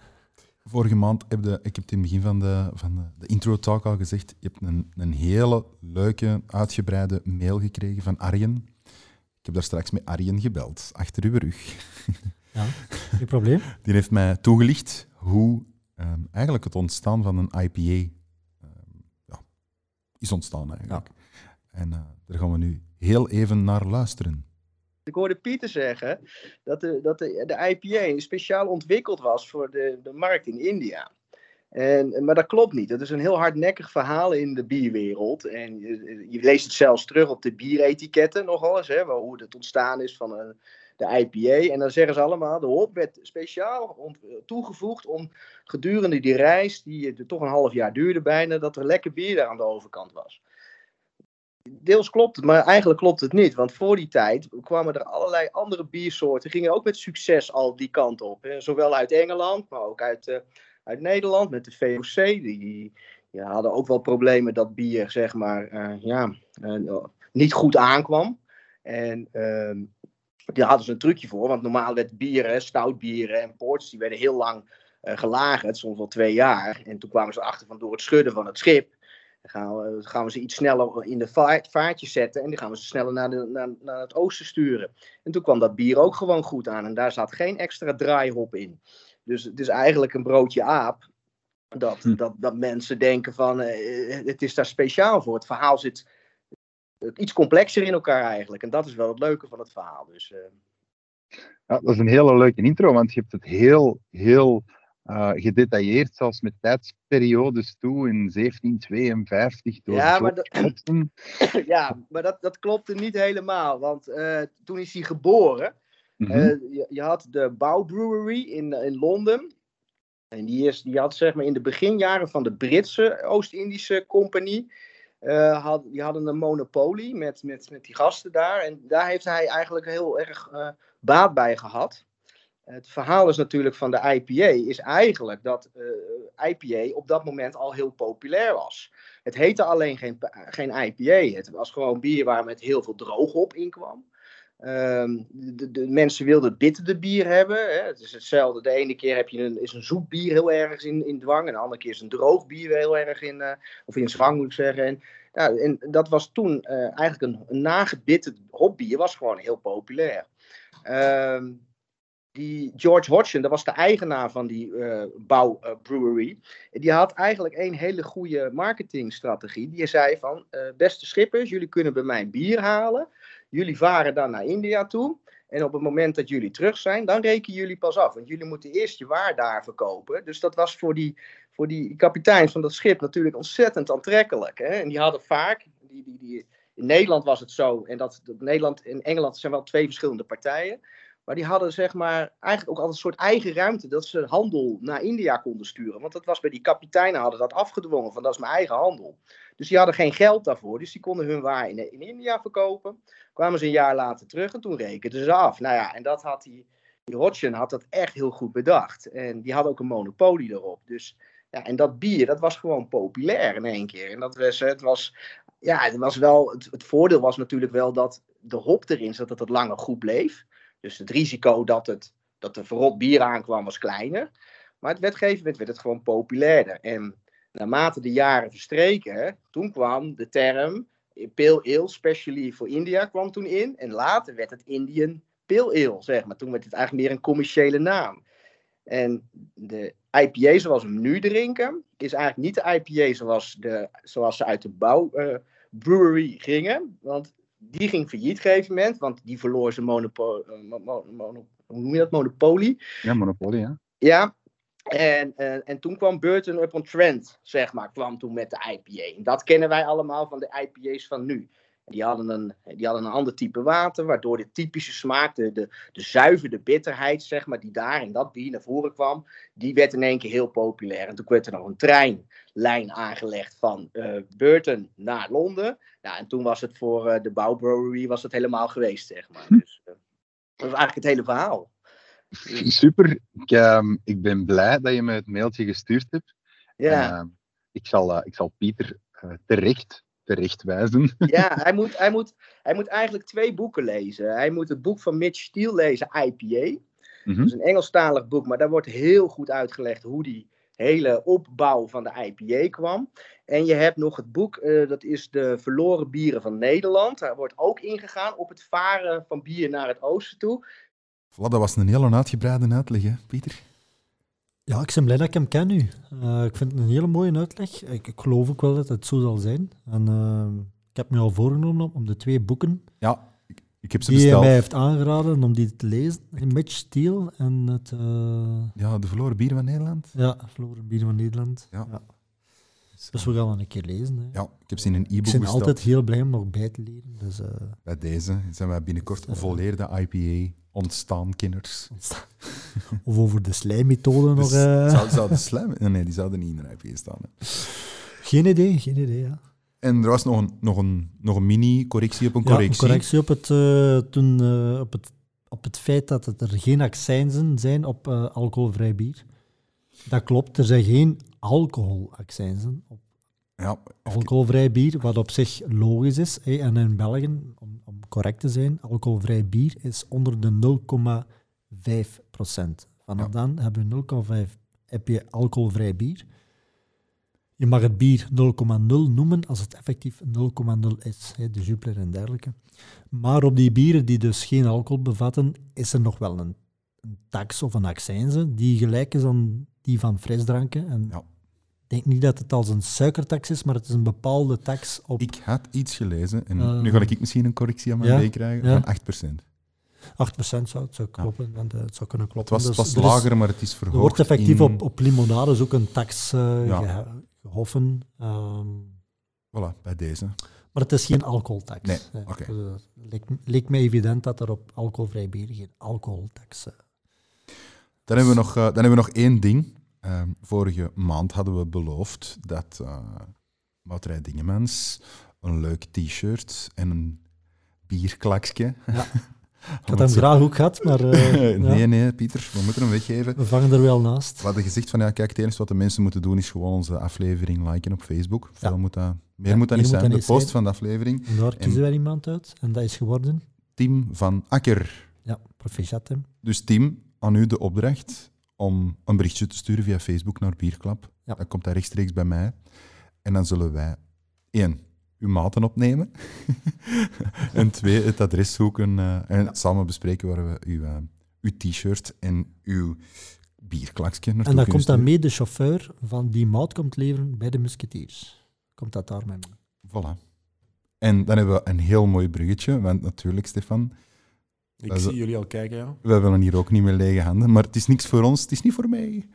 Vorige maand heb je, ik heb het in het begin van de, van de, de intro-talk al gezegd, je hebt een, een hele leuke, uitgebreide mail gekregen van Arjen. Ik heb daar straks met Arjen gebeld, achter uw rug. ja. Geen probleem. Die heeft mij toegelicht hoe ehm, eigenlijk het ontstaan van een IPA ehm, ja, is ontstaan eigenlijk. En eh, daar gaan we nu heel even naar luisteren. Ik hoorde Pieter zeggen dat de, dat de, de IPA speciaal ontwikkeld was voor de, de markt in India. En, maar dat klopt niet. Dat is een heel hardnekkig verhaal in de bierwereld. En je, je leest het zelfs terug op de bieretiketten nogal eens, hè, hoe het ontstaan is van een, de IPA. En dan zeggen ze allemaal, de hop werd speciaal toegevoegd om gedurende die reis, die toch een half jaar duurde bijna, dat er lekker bier aan de overkant was. Deels klopt het, maar eigenlijk klopt het niet. Want voor die tijd kwamen er allerlei andere biersoorten, gingen ook met succes al die kant op. Zowel uit Engeland, maar ook uit, eh, uit Nederland met de VOC. Die, hadden ook wel problemen dat bier, zeg maar, eh, ja, eh, niet goed aankwam. En ehm, daar hadden ze een trucje voor, want normaal werd bieren, stoutbieren en ports, die werden heel lang gelagerd, soms wel twee jaar. En toen kwamen ze achter van door het schudden van het schip. Dan gaan we, gaan we ze iets sneller in de vaart, vaartjes zetten en dan gaan we ze sneller naar, de, naar, naar het oosten sturen. En toen kwam dat bier ook gewoon goed aan en daar zat geen extra draaihop in. Dus het is eigenlijk een broodje aap. Dat, Hm. dat, dat mensen denken van eh, het is daar speciaal voor. Het verhaal zit eh, iets complexer in elkaar eigenlijk. En dat is wel het leuke van het verhaal. Dus, eh, Ja, dat is een hele leuke intro, want je hebt het heel, heel eh, gedetailleerd, zelfs met tijdsperiodes toe in 1752 door Ja, maar Watson. ja, maar dat, dat klopte niet helemaal. Want eh, toen is hij geboren. Mhm. Eh, je, je had de Bow Brewery in, in Londen. En die, is, die had zeg maar in de beginjaren van de Britse Oost-Indische Compagnie. had, die hadden een monopolie met, met, met die gasten daar. En daar heeft hij eigenlijk heel erg baat bij gehad. Het verhaal is natuurlijk van de IPA is eigenlijk dat eh, IPA op dat moment al heel populair was. Het heette alleen geen, geen IPA. Het was gewoon bier waar met heel veel drooghop in kwam. Ehm, de, de mensen wilden bitterde bier hebben. Hè. Het is hetzelfde. De ene keer heb je een, is een zoet bier heel erg in, in dwang. En de andere keer is een droog bier heel erg in, eh, of in zwang moet ik zeggen. En, en dat was toen eh, eigenlijk een, een nagebitterd hopbier. Was gewoon heel populair. Ehm, die George Hodgson, dat was de eigenaar van die eh Bouw eh, Brewery. Die had eigenlijk een hele goede marketingstrategie. Die zei van, eh, beste schippers, jullie kunnen bij mij bier halen. Jullie varen dan naar India toe. En op het moment dat jullie terug zijn, dan rekenen jullie pas af. Want jullie moeten eerst je waar daar verkopen. Dus dat was voor die, voor die kapiteins van dat schip natuurlijk ontzettend aantrekkelijk. Hè? En die hadden vaak, die, die, die, in Nederland was het zo, en dat Nederland en Engeland zijn wel twee verschillende partijen. Maar die hadden zeg maar eigenlijk ook altijd een soort eigen ruimte dat ze handel naar India konden sturen. Want dat was bij die kapiteinen hadden dat afgedwongen van dat is mijn eigen handel. Dus die hadden geen geld daarvoor, dus die konden hun waar in, in India verkopen. Kwamen ze een jaar later terug en toen rekenden ze af. Nou ja, en dat had die, die Hodgson had dat echt heel goed bedacht. En die had ook een monopolie erop. Dus ja, en dat bier, dat was gewoon populair in één keer. En dat was, het was, ja, het was wel, het, het voordeel was natuurlijk wel dat de hop erin zat, dat het langer goed bleef. Dus het risico dat, het, dat er verrot bier aankwam was kleiner. Maar het wetgeving werd het gewoon populairder. En naarmate de jaren verstreken, toen kwam de term Pale Ale, specially voor India, kwam toen in. En later werd het Indian Pale Ale, zeg maar. Toen werd het eigenlijk meer een commerciële naam. En de IPA zoals we hem nu drinken, is eigenlijk niet de IPA zoals, de, zoals ze uit de bouw, uh, brewery gingen. Want die ging failliet op een gegeven moment, want die verloor zijn monopolie. Mono, hoe noem je dat? Monopolie. Ja, monopolie, ja. Ja, en, en, en toen kwam Burton Upon Trent, zeg maar, kwam toen met de IPA. En dat kennen wij allemaal van de IPA's van nu. Die hadden, een, die hadden een ander type water, waardoor de typische smaak, de, de, de zuiverde bitterheid, zeg maar, die daar in dat bier naar voren kwam, die werd in één keer heel populair. En toen werd er nog een treinlijn aangelegd van uh, Burton naar Londen. Nou, en toen was het voor uh, de bouwbrewery was het helemaal geweest, zeg maar. Dus uh, dat was eigenlijk het hele verhaal. Super. Ik, uh, ik ben blij dat je me het mailtje gestuurd hebt. Ja. Uh, ik, zal, ik zal Pieter terecht terechtwijzen. Ja, hij moet, hij, moet, hij moet eigenlijk twee boeken lezen. Hij moet het boek van Mitch Steele lezen, IPA. Mm -hmm. Dat is een Engelstalig boek, maar daar wordt heel goed uitgelegd hoe die hele opbouw van de IPA kwam. En je hebt nog het boek, uh, dat is de verloren bieren van Nederland. Daar wordt ook ingegaan op het varen van bier naar het oosten toe. Voilà, dat was een hele uitgebreide uitleg, hè, Pieter? Ja, ik ben blij dat ik hem ken nu. Uh, ik vind het een hele mooie uitleg. Ik, ik, geloof ook wel dat het zo zal zijn. En uh, ik heb me al voorgenomen om de twee boeken ja, ik, ik heb ze die besteld. hij mij heeft aangeraden om die te lezen. Mitch Steele en het... Uh, ja, de verloren bieren van Nederland. Ja, verloren bieren van Nederland. Ja. ja. Dus we gaan een keer lezen. Hè. Ja, ik heb ze in een e-book Ik ben besteld. altijd heel blij om nog bij te leren. Dus, Bij deze zijn wij binnenkort volleerde IPA ontstaan kenners. of over de slijmmethode nog. Uh... zou, zou de slijm... Nee, die zouden niet in een IPA staan. Hè. Geen idee, geen idee, ja. En er was nog een, nog een, nog een mini-correctie op een ja, correctie. Een correctie op het, uh, toen, uh, op, het, op het feit dat het er geen accijnzen zijn op uh, alcoholvrij bier. Dat klopt, er zijn geen alcoholaccijnzen op ja, alcoholvrij bier, wat op zich logisch is. En in België, om, correct te zijn, alcoholvrij bier is onder de 0,5 procent. Vanaf ja. dan hebben we 0,5 heb je alcoholvrij bier. Je mag het bier 0,0 noemen als het effectief 0,0 is, hè, de Jupiler en dergelijke. Maar op die bieren die dus geen alcohol bevatten, is er nog wel een, een tax of een accijnse die gelijk is aan die van frisdranken. En ja. Ik denk niet dat het als een suikertax is, maar het is een bepaalde tax op... Ik had iets gelezen, en Uh, nu ga ik misschien een correctie aan mijn ja, krijgen, ja. van 8%. 8% zou het zou kloppen, want, uh, het zou kunnen Het kloppen. was, Dus het was er is- lager, maar het is Er verhoogd. wordt effectief in- op, op limonades ook een tax eh, Ja. gehe- gehoffen. ehm, Voilà, bij deze. maar het is geen alcoholtax. Nee, Eh, oké. dus, eh, leek, leek me evident dat er op alcoholvrij bier geen alcoholtax uh, Dan hebben we nog, eh, dan hebben we nog één ding. Ehm, vorige maand hadden we beloofd dat uh, Wouterij Dingemans een leuk t-shirt en een bierklaksje. Ja. Ik had hem graag ook gehad, maar eh, nee, ja, nee, Pieter, we moeten hem weggeven. we vangen er wel naast. We hadden gezegd van ja, kijk, het enige wat de mensen moeten doen is gewoon onze aflevering liken op Facebook. Veel Ja. moet dat, meer Ja, moet dat niet zijn. De post zijn. van de aflevering. En daar En- kiezen wij iemand uit en dat is geworden. Tim van Akker. Ja, proficiat hem. Dus Tim, aan u de opdracht om een berichtje te sturen via Facebook naar Bierklap. Ja. Dan komt dat rechtstreeks bij mij. En dan zullen wij, één, uw maten opnemen. en twee, het adres zoeken eh, en samen bespreken waar we uw, eh, uw t-shirt en uw bierklaksje naartoe En dan komt dan mee de chauffeur van die mout komt leveren bij de musketiers. Komt dat daarmee mee? Voilà. En dan hebben we een heel mooi bruggetje, want natuurlijk, Stefan, Ik Dat is- zie jullie al kijken, ja. Wij willen hier ook niet met lege handen, maar het is niks voor ons, het is niet voor mij.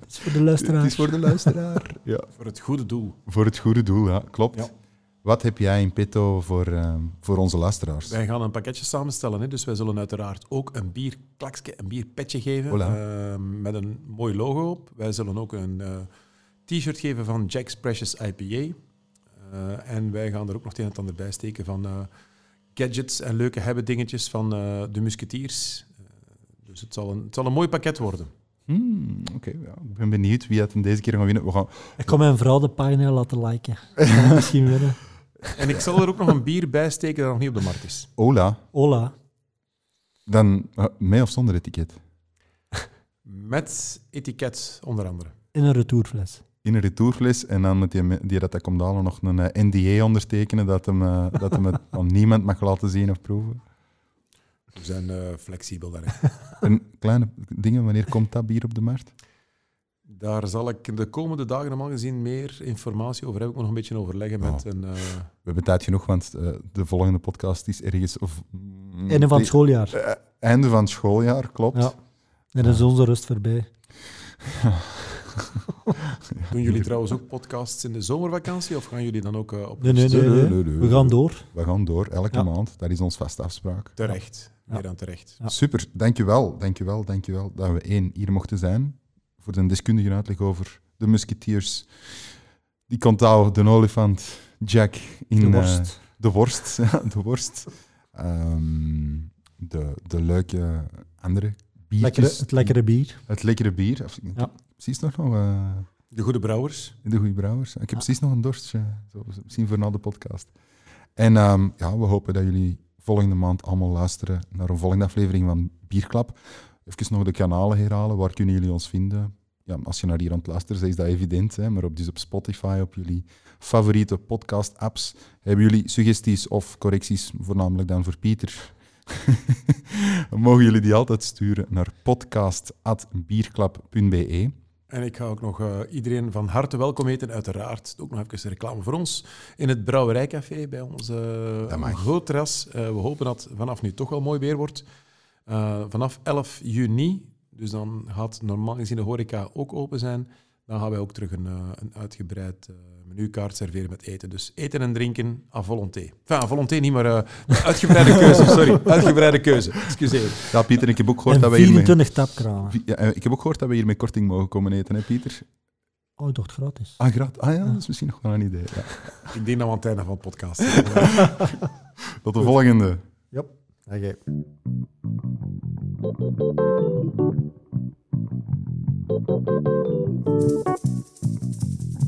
Dat is voor de luisteraar. Het is voor de luisteraar. ja. Voor het goede doel. Voor het goede doel, ja, klopt. Ja. Wat heb jij in petto voor, eh, voor onze luisteraars? Wij gaan een pakketje samenstellen, hè? dus wij zullen uiteraard ook een bierklakske, een bierpetje geven eh, met een mooi logo op. Wij zullen ook een eh, t-shirt geven van Jack's Precious IPA. Eh, en wij gaan er ook nog het een en het ander bij steken van eh, gadgets en leuke hebben dingetjes van eh, de musketiers. Eh, dus het zal, een, het zal een mooi pakket worden. Hmm, Oké, ja, ik ben benieuwd wie het deze keer gaat winnen. We gaan... Ik kom mijn vrouw de pagina laten liken. Kan misschien winnen. En ik zal er ook nog een bier bij steken dat nog niet op de markt is. Ola, Hola. dan eh, met of zonder etiket? Met etiket onder andere. In een retourfles. In een retourfles en dan moet die, die dat dat komt halen nog een eh, NDA ondertekenen dat hem, eh, dat hem het aan niemand mag laten zien of proeven. We zijn eh, flexibel daarin. En kleine dingen, wanneer komt dat bier op de markt? Daar zal ik de komende dagen normaal gezien meer informatie over hebben. Ik moet nog een beetje overleggen met Oh. een... eh, We hebben tijd genoeg, want eh, de volgende podcast is ergens... Of, mm, Einde van het schooljaar. einde van het schooljaar, klopt. Ja. En dan is onze rust voorbij. doen jullie trouwens ook podcasts in de zomervakantie? Of gaan jullie dan ook eh, op Nee, nee, nee, nee, nee. nee, nee. We gaan door. We gaan door, elke Ja. maand. Dat is ons vaste afspraak. Terecht. Ja. Meer dan terecht. Ja. Super, dankjewel, dankjewel, dankjewel dat we één hier mochten zijn voor de deskundige uitleg over de Musketeers. Die kontouw, de olifant, Jack in De eh, worst. de worst. ja, de worst. Ehm, de, de leuke andere biertjes. Lekkere, het lekkere bier. Het lekkere bier. Of- Ja. Precies nog nog eh, De goede brouwers. de goede brouwers. Ik heb Ja. precies nog een dorstje. Zo, misschien voor na de podcast. En ehm, ja, we hopen dat jullie volgende maand allemaal luisteren naar een volgende aflevering van Bierklap. Even nog de kanalen herhalen. Waar kunnen jullie ons vinden? Ja, als je naar hier aan het luisteren bent, is dat evident. Hè? Maar op, dus op Spotify, op jullie favoriete podcast-apps. Hebben jullie suggesties of correcties, voornamelijk dan voor Pieter? Dan mogen jullie die altijd sturen naar podcast.bierklap.be. En ik ga ook nog eh, iedereen van harte welkom heten. Uiteraard ook nog even reclame voor ons. In het Brouwerijcafé bij ons eh, Dat mag. een groot terras. Eh, we hopen dat het vanaf nu toch wel mooi weer wordt. Vanaf 11 juni, dus dan gaat normaal gezien de horeca ook open zijn. Dan gaan wij ook terug een, een uitgebreid menukaart serveren met eten. Dus eten en drinken à volonté. Enfin, à volonté niet, maar eh, uitgebreide keuze. Sorry, uitgebreide keuze. Excuseer. Ja, Pieter, ik heb ook gehoord En dat we hiermee... 24 tapkranen. Ja, eh, ik heb ook gehoord dat we hier met korting mogen komen eten, hè, Pieter? Oh, ik dacht gratis. Ah, gratis. Ah ja, dat is misschien nog wel een idee. Ja. Ik denk dat we aan het einde van de podcast Tot de volgende. Ja. Oké.